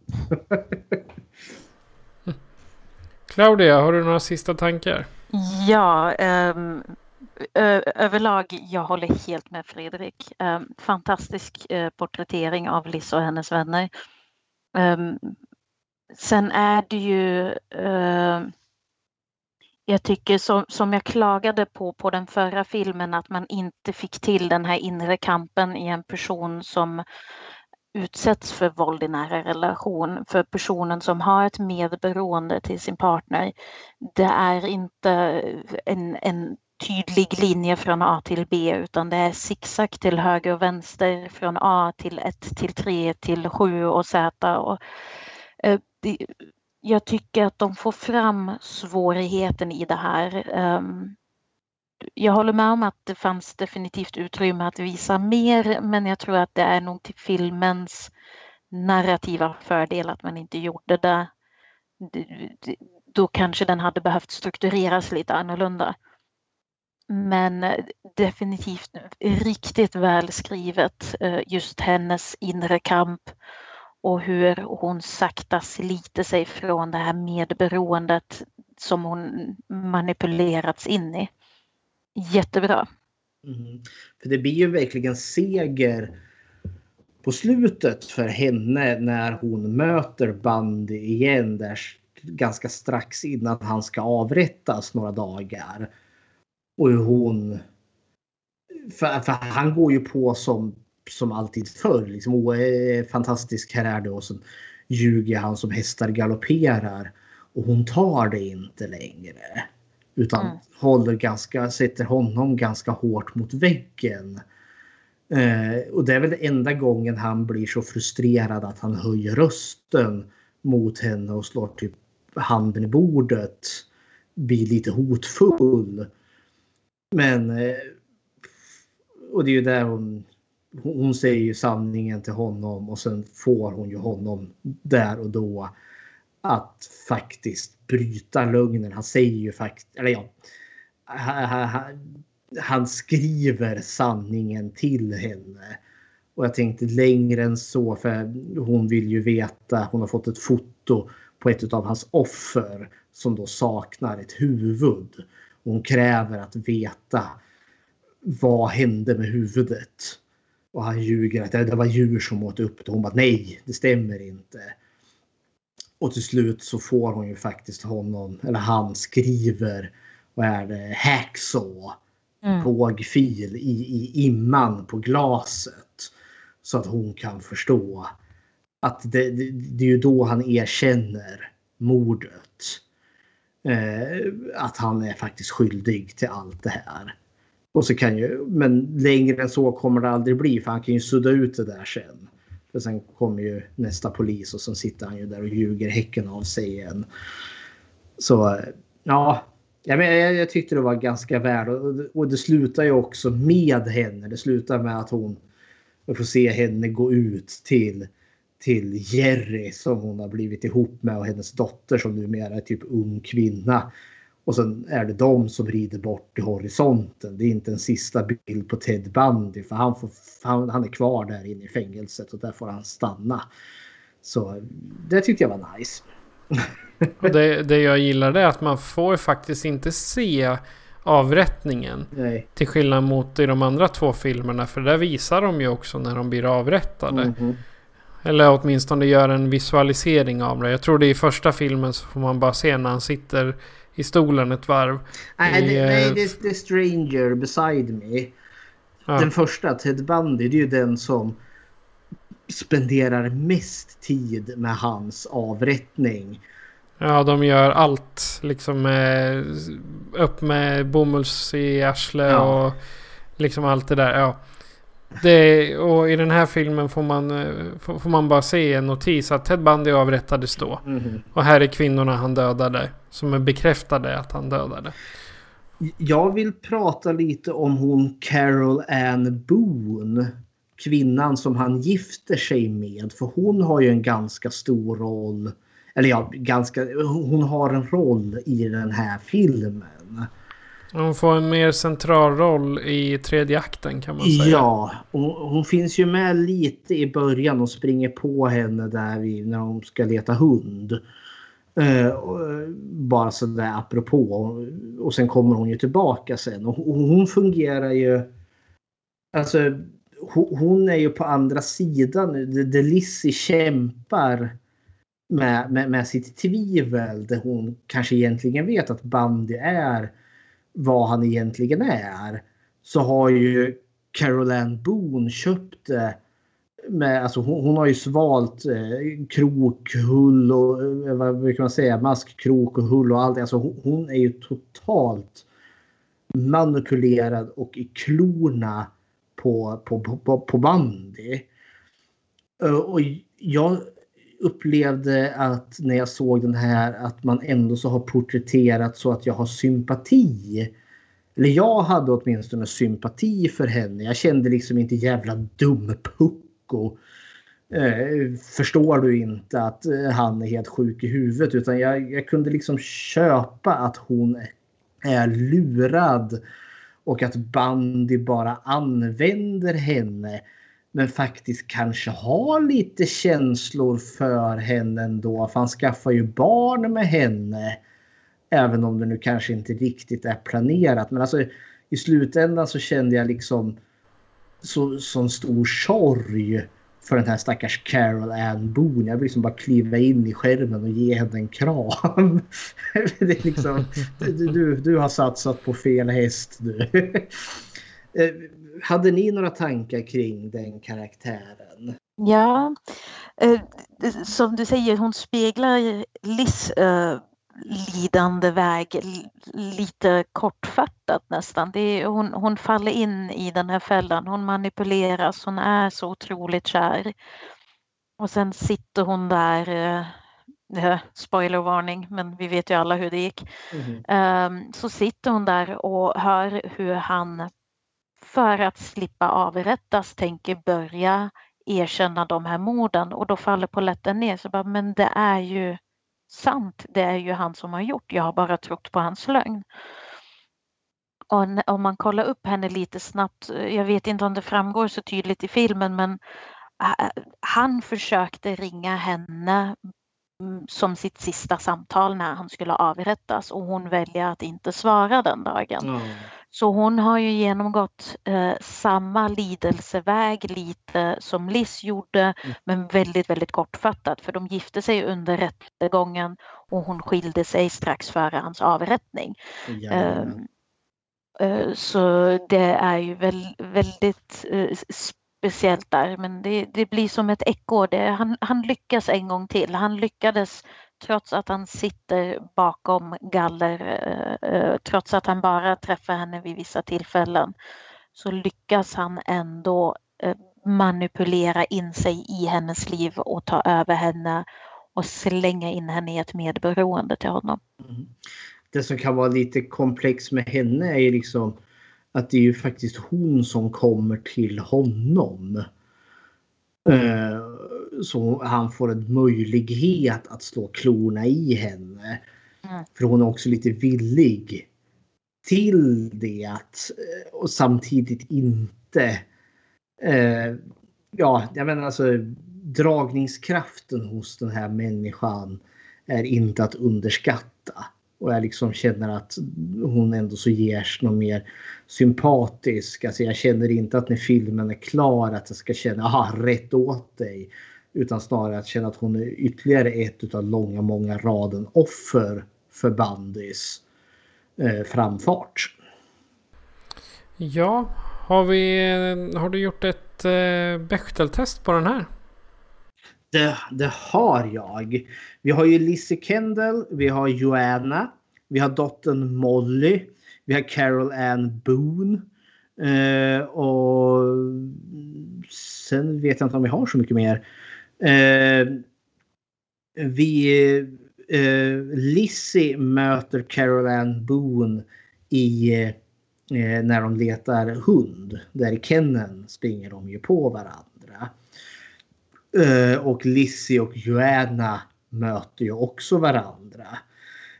(laughs) Claudia, har du några sista tankar? Ja, um, överlag, jag håller helt med Fredrik. Um, fantastisk uh, porträttering av Liz och hennes vänner. Um, sen är det ju uh, jag tycker som, som jag klagade på på den förra filmen att man inte fick till den här inre kampen i en person som utsätts för våld i nära relation, för personen som har ett medberoende till sin partner, det är inte en, en tydlig linje från A till B utan det är zigzag till höger och vänster från A till 1 till 3 till 7 och Z. Och, eh, det, jag tycker att de får fram svårigheten i det här. Ehm, jag håller med om att det fanns definitivt utrymme att visa mer men jag tror att det är nog till filmens narrativa fördel att man inte gjorde det. Då kanske den hade behövt struktureras lite annorlunda. Men eh, definitivt riktigt välskrivet eh, just hennes inre kamp och hur hon sakta sliter sig från det här medberoendet som hon manipulerats in i jättebra. Mm. För det blir ju verkligen seger på slutet för henne när hon möter Bandy igen där ganska strax innan han ska avrättas några dagar. Och hur hon... För, för han går ju på som, som alltid förr. Liksom, oh, fantastisk, här är det. Och så ljuger han som hästar galopperar. Och hon tar det inte längre. Utan mm. håller ganska, sätter honom ganska hårt mot väggen. Eh, och det är väl den enda gången han blir så frustrerad att han höjer rösten mot henne och slår typ handen i bordet. Blir lite hotfull. Men... Eh, och det är ju där hon... Hon säger ju sanningen till honom och sen får hon ju honom där och då att faktiskt bryta lögnen. Han säger ju faktiskt, eller ja, han, han skriver sanningen till henne. Och jag tänkte längre än så för hon vill ju veta. Hon har fått ett foto på ett av hans offer som då saknar ett huvud. Och hon kräver att veta vad hände med huvudet. Och han ljuger att det var djur som åt upp det. Hon bara nej, det stämmer inte. Och till slut så får hon ju faktiskt honom, eller han skriver, vad är det, hacksaw. Mm. Pågfil i, i imman på glaset. Så att hon kan förstå att det, det, det är ju då han erkänner mordet. Eh, att han är faktiskt skyldig till allt det här. Och så kan ju, men längre än så kommer det aldrig bli för han kan ju sudda ut det där sen. För sen kommer ju nästa polis och så sitter han ju där och ljuger häcken av sig igen. Så ja, jag, jag, jag tyckte det var ganska väl och, och det slutar ju också med henne. Det slutar med att hon får se henne gå ut till till Jerry som hon har blivit ihop med och hennes dotter som numera är typ ung kvinna. Och sen är det de som rider bort i horisonten. Det är inte en sista bild på Ted Bundy för han, får, han, han är kvar där inne i fängelset och där får han stanna. Så det tyckte jag var nice. (laughs) och det, det jag gillar är att man får faktiskt inte se avrättningen. Nej. Till skillnad mot i de andra två filmerna. För där visar de ju också när de blir avrättade. Mm -hmm. Eller åtminstone gör en visualisering av det. Jag tror det är i första filmen så får man bara se när han sitter i stolen ett varv. Nej, I, det, nej det är The Stranger Beside Me. Ja. Den första, Ted Bundy, det är ju den som spenderar mest tid med hans avrättning. Ja, de gör allt. Liksom med, upp med bomulls i arslet ja. och liksom allt det där. Ja. Det, och i den här filmen får man, eh, får, man bara se en notis att Ted Bundy avrättades då. Mm. Och här är kvinnorna han dödade. Som är bekräftade att han dödade. Jag vill prata lite om hon Carol Ann Boone. Kvinnan som han gifter sig med. För hon har ju en ganska stor roll. Eller ja, ganska, hon har en roll i den här filmen. Hon får en mer central roll i tredje akten kan man säga. Ja, hon, hon finns ju med lite i början och springer på henne där vi, när hon ska leta hund. Eh, eh, bara sådär apropå. Och sen kommer hon ju tillbaka sen. Och hon fungerar ju... Alltså hon är ju på andra sidan nu. Där Lizzie kämpar med, med, med sitt tvivel. Där hon kanske egentligen vet att Bandy är vad han egentligen är så har ju Caroline Boone köpt det. Med, alltså hon, hon har ju svalt eh, krok, hull och eh, vad brukar man säga, mask, krok och hull och allt. Alltså hon, hon, är ju totalt manipulerad och i klorna på, på, på, på bandy. Uh, och jag upplevde att när jag såg den här att man ändå så har porträtterat så att jag har sympati. Eller jag hade åtminstone sympati för henne. Jag kände liksom inte jävla dum pucko. Eh, förstår du inte att eh, han är helt sjuk i huvudet utan jag, jag kunde liksom köpa att hon är lurad och att Bandy bara använder henne men faktiskt kanske har lite känslor för henne ändå. För han skaffar ju barn med henne. Även om det nu kanske inte riktigt är planerat. Men alltså i slutändan så kände jag liksom så, sån stor sorg för den här stackars Carol Ann Boone. Jag vill liksom bara kliva in i skärmen och ge henne en kram. (laughs) det är liksom, du, du, du har satsat på fel häst du. Eh, hade ni några tankar kring den karaktären? Ja, eh, som du säger, hon speglar Liz eh, lidande väg lite kortfattat nästan. Är, hon, hon faller in i den här fällan, hon manipuleras, hon är så otroligt kär. Och sen sitter hon där eh, spoilervarning, men vi vet ju alla hur det gick. Mm. Så sitter hon där och hör hur han för att slippa avrättas tänker börja erkänna de här morden och då faller polletten ner. Så bara, men det är ju sant, det är ju han som har gjort, jag har bara trott på hans lögn. och om man kollar upp henne lite snabbt, jag vet inte om det framgår så tydligt i filmen, men äh, han försökte ringa henne som sitt sista samtal när han skulle avrättas och hon väljer att inte svara den dagen. Så hon har ju genomgått eh, samma lidelseväg lite som Liz gjorde men väldigt, väldigt kortfattat för de gifte sig under rättegången och hon skilde sig strax före hans avrättning. Eh, eh, så det är ju väl, väldigt eh, speciellt där men det, det blir som ett eko. Det, han, han lyckas en gång till. Han lyckades trots att han sitter bakom galler, eh, eh, trots att han bara träffar henne vid vissa tillfällen, så lyckas han ändå eh, manipulera in sig i hennes liv och ta över henne och slänga in henne i ett medberoende till honom. Mm. Det som kan vara lite komplext med henne är ju liksom att det är ju faktiskt hon som kommer till honom. Eh, Så han får en möjlighet att slå klorna i henne. För hon är också lite villig till det. Eh, och samtidigt inte. Eh, ja, jag menar alltså dragningskraften hos den här människan är inte att underskatta. Och jag liksom känner att hon ändå så ger något mer sympatisk. Alltså jag känner inte att när filmen är klar att jag ska känna aha, rätt åt dig. Utan snarare att känna att hon är ytterligare ett av långa, många raden offer för Bandys eh, framfart. Ja, har, vi, har du gjort ett eh, Bechteltest på den här? Det, det har jag. Vi har ju Lizzie Kendall, vi har Joanna, vi har dottern Molly, vi har Carol Ann Boone. Eh, och sen vet jag inte om vi har så mycket mer. Eh, vi, eh, Lizzie möter Carol Ann Boone i eh, när de letar hund. Där i kenneln springer de ju på varandra. Eh, och Lizzie och Joanna möter ju också varandra.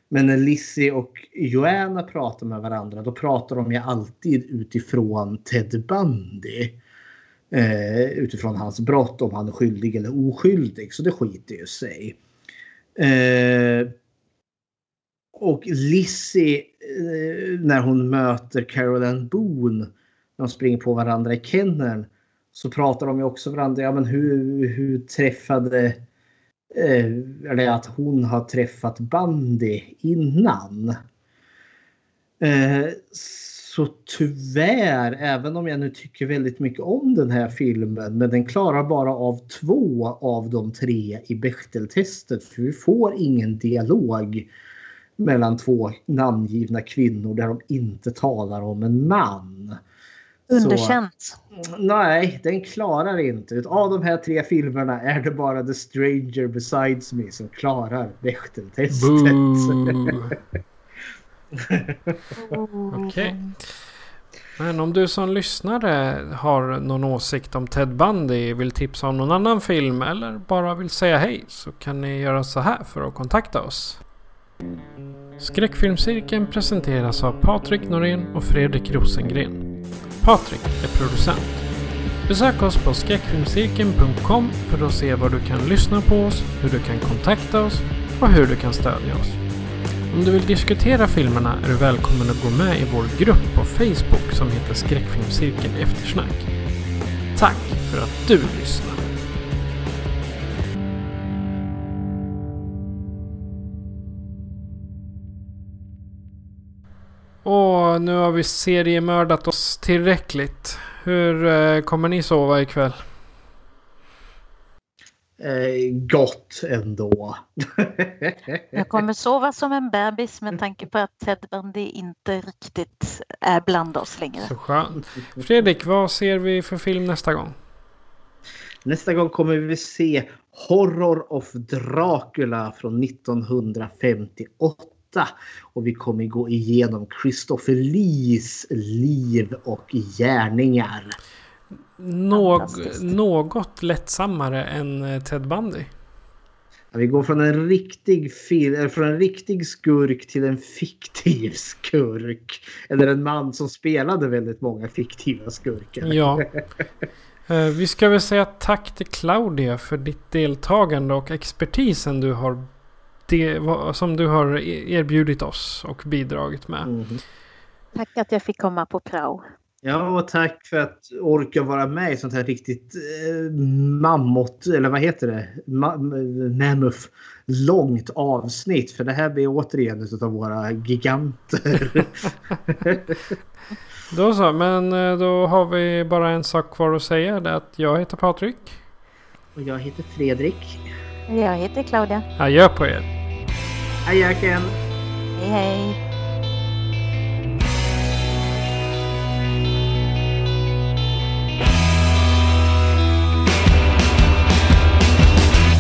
Men när Lizzie och Joanna pratar med varandra då pratar de ju alltid utifrån Ted Bundy. Eh, utifrån hans brott om han är skyldig eller oskyldig. Så det skiter ju sig. Eh, och Lizzie eh, när hon möter Carolyn Boone när de springer på varandra i kenneln så pratar de ju också varandra. Ja, men hur, hur träffade eh, eller att hon har träffat Bandy innan. Eh, så tyvärr, även om jag nu tycker väldigt mycket om den här filmen, men den klarar bara av två av de tre i Bechteltestet. För vi får ingen dialog mellan två namngivna kvinnor där de inte talar om en man. Underkänt. Så, nej, den klarar inte. Av de här tre filmerna är det bara The Stranger Besides Me som klarar Bechteltestet. (laughs) Okej. Men om du som lyssnare har någon åsikt om Ted Bundy, vill tipsa om någon annan film eller bara vill säga hej så kan ni göra så här för att kontakta oss. Skräckfilmscirkeln presenteras av Patrik Norén och Fredrik Rosengren. Patrik är producent. Besök oss på skräckfilmscirkeln.com för att se var du kan lyssna på oss, hur du kan kontakta oss och hur du kan stödja oss. Om du vill diskutera filmerna är du välkommen att gå med i vår grupp på Facebook som heter Skräckfilmscirkeln Eftersnack. Tack för att du lyssnar! Och nu har vi seriemördat oss tillräckligt. Hur eh, kommer ni sova ikväll? Eh, gott ändå. (laughs) Jag kommer sova som en bebis med tanke på att Ted Bundy inte riktigt är bland oss längre. Så skönt. Fredrik, vad ser vi för film nästa gång? Nästa gång kommer vi se Horror of Dracula från 1958. Och vi kommer gå igenom Christopher Lees liv och gärningar. Nå något lättsammare än eh, Ted Bundy. Vi går från en riktig, fil, från en riktig skurk till en fiktiv (laughs) skurk. Eller en man som spelade väldigt många fiktiva skurkar. Ja. (laughs) Eh, Vi ska väl säga tack till Claudia för ditt deltagande och expertisen du har det, som du har erbjudit oss och bidragit med. Mm. Tack att jag fick komma på prao. Ja, och tack för att orka vara med i sånt här riktigt eh, mammut, eller vad heter det? Ma mammoth långt avsnitt. För det här blir återigen ett av våra giganter. (laughs) Då så, men eh, då har vi bara en sak kvar att säga. Det är att jag heter Patrik. och jag heter Fredrik. Jag heter Claudia. Adjö på er. Hej Jöken! Hej hej.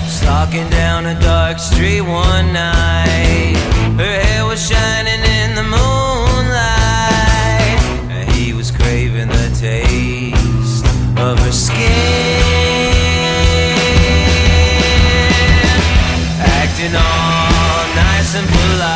Stalking down a dark street one night. Her hair was shining in the moonlight. Nice and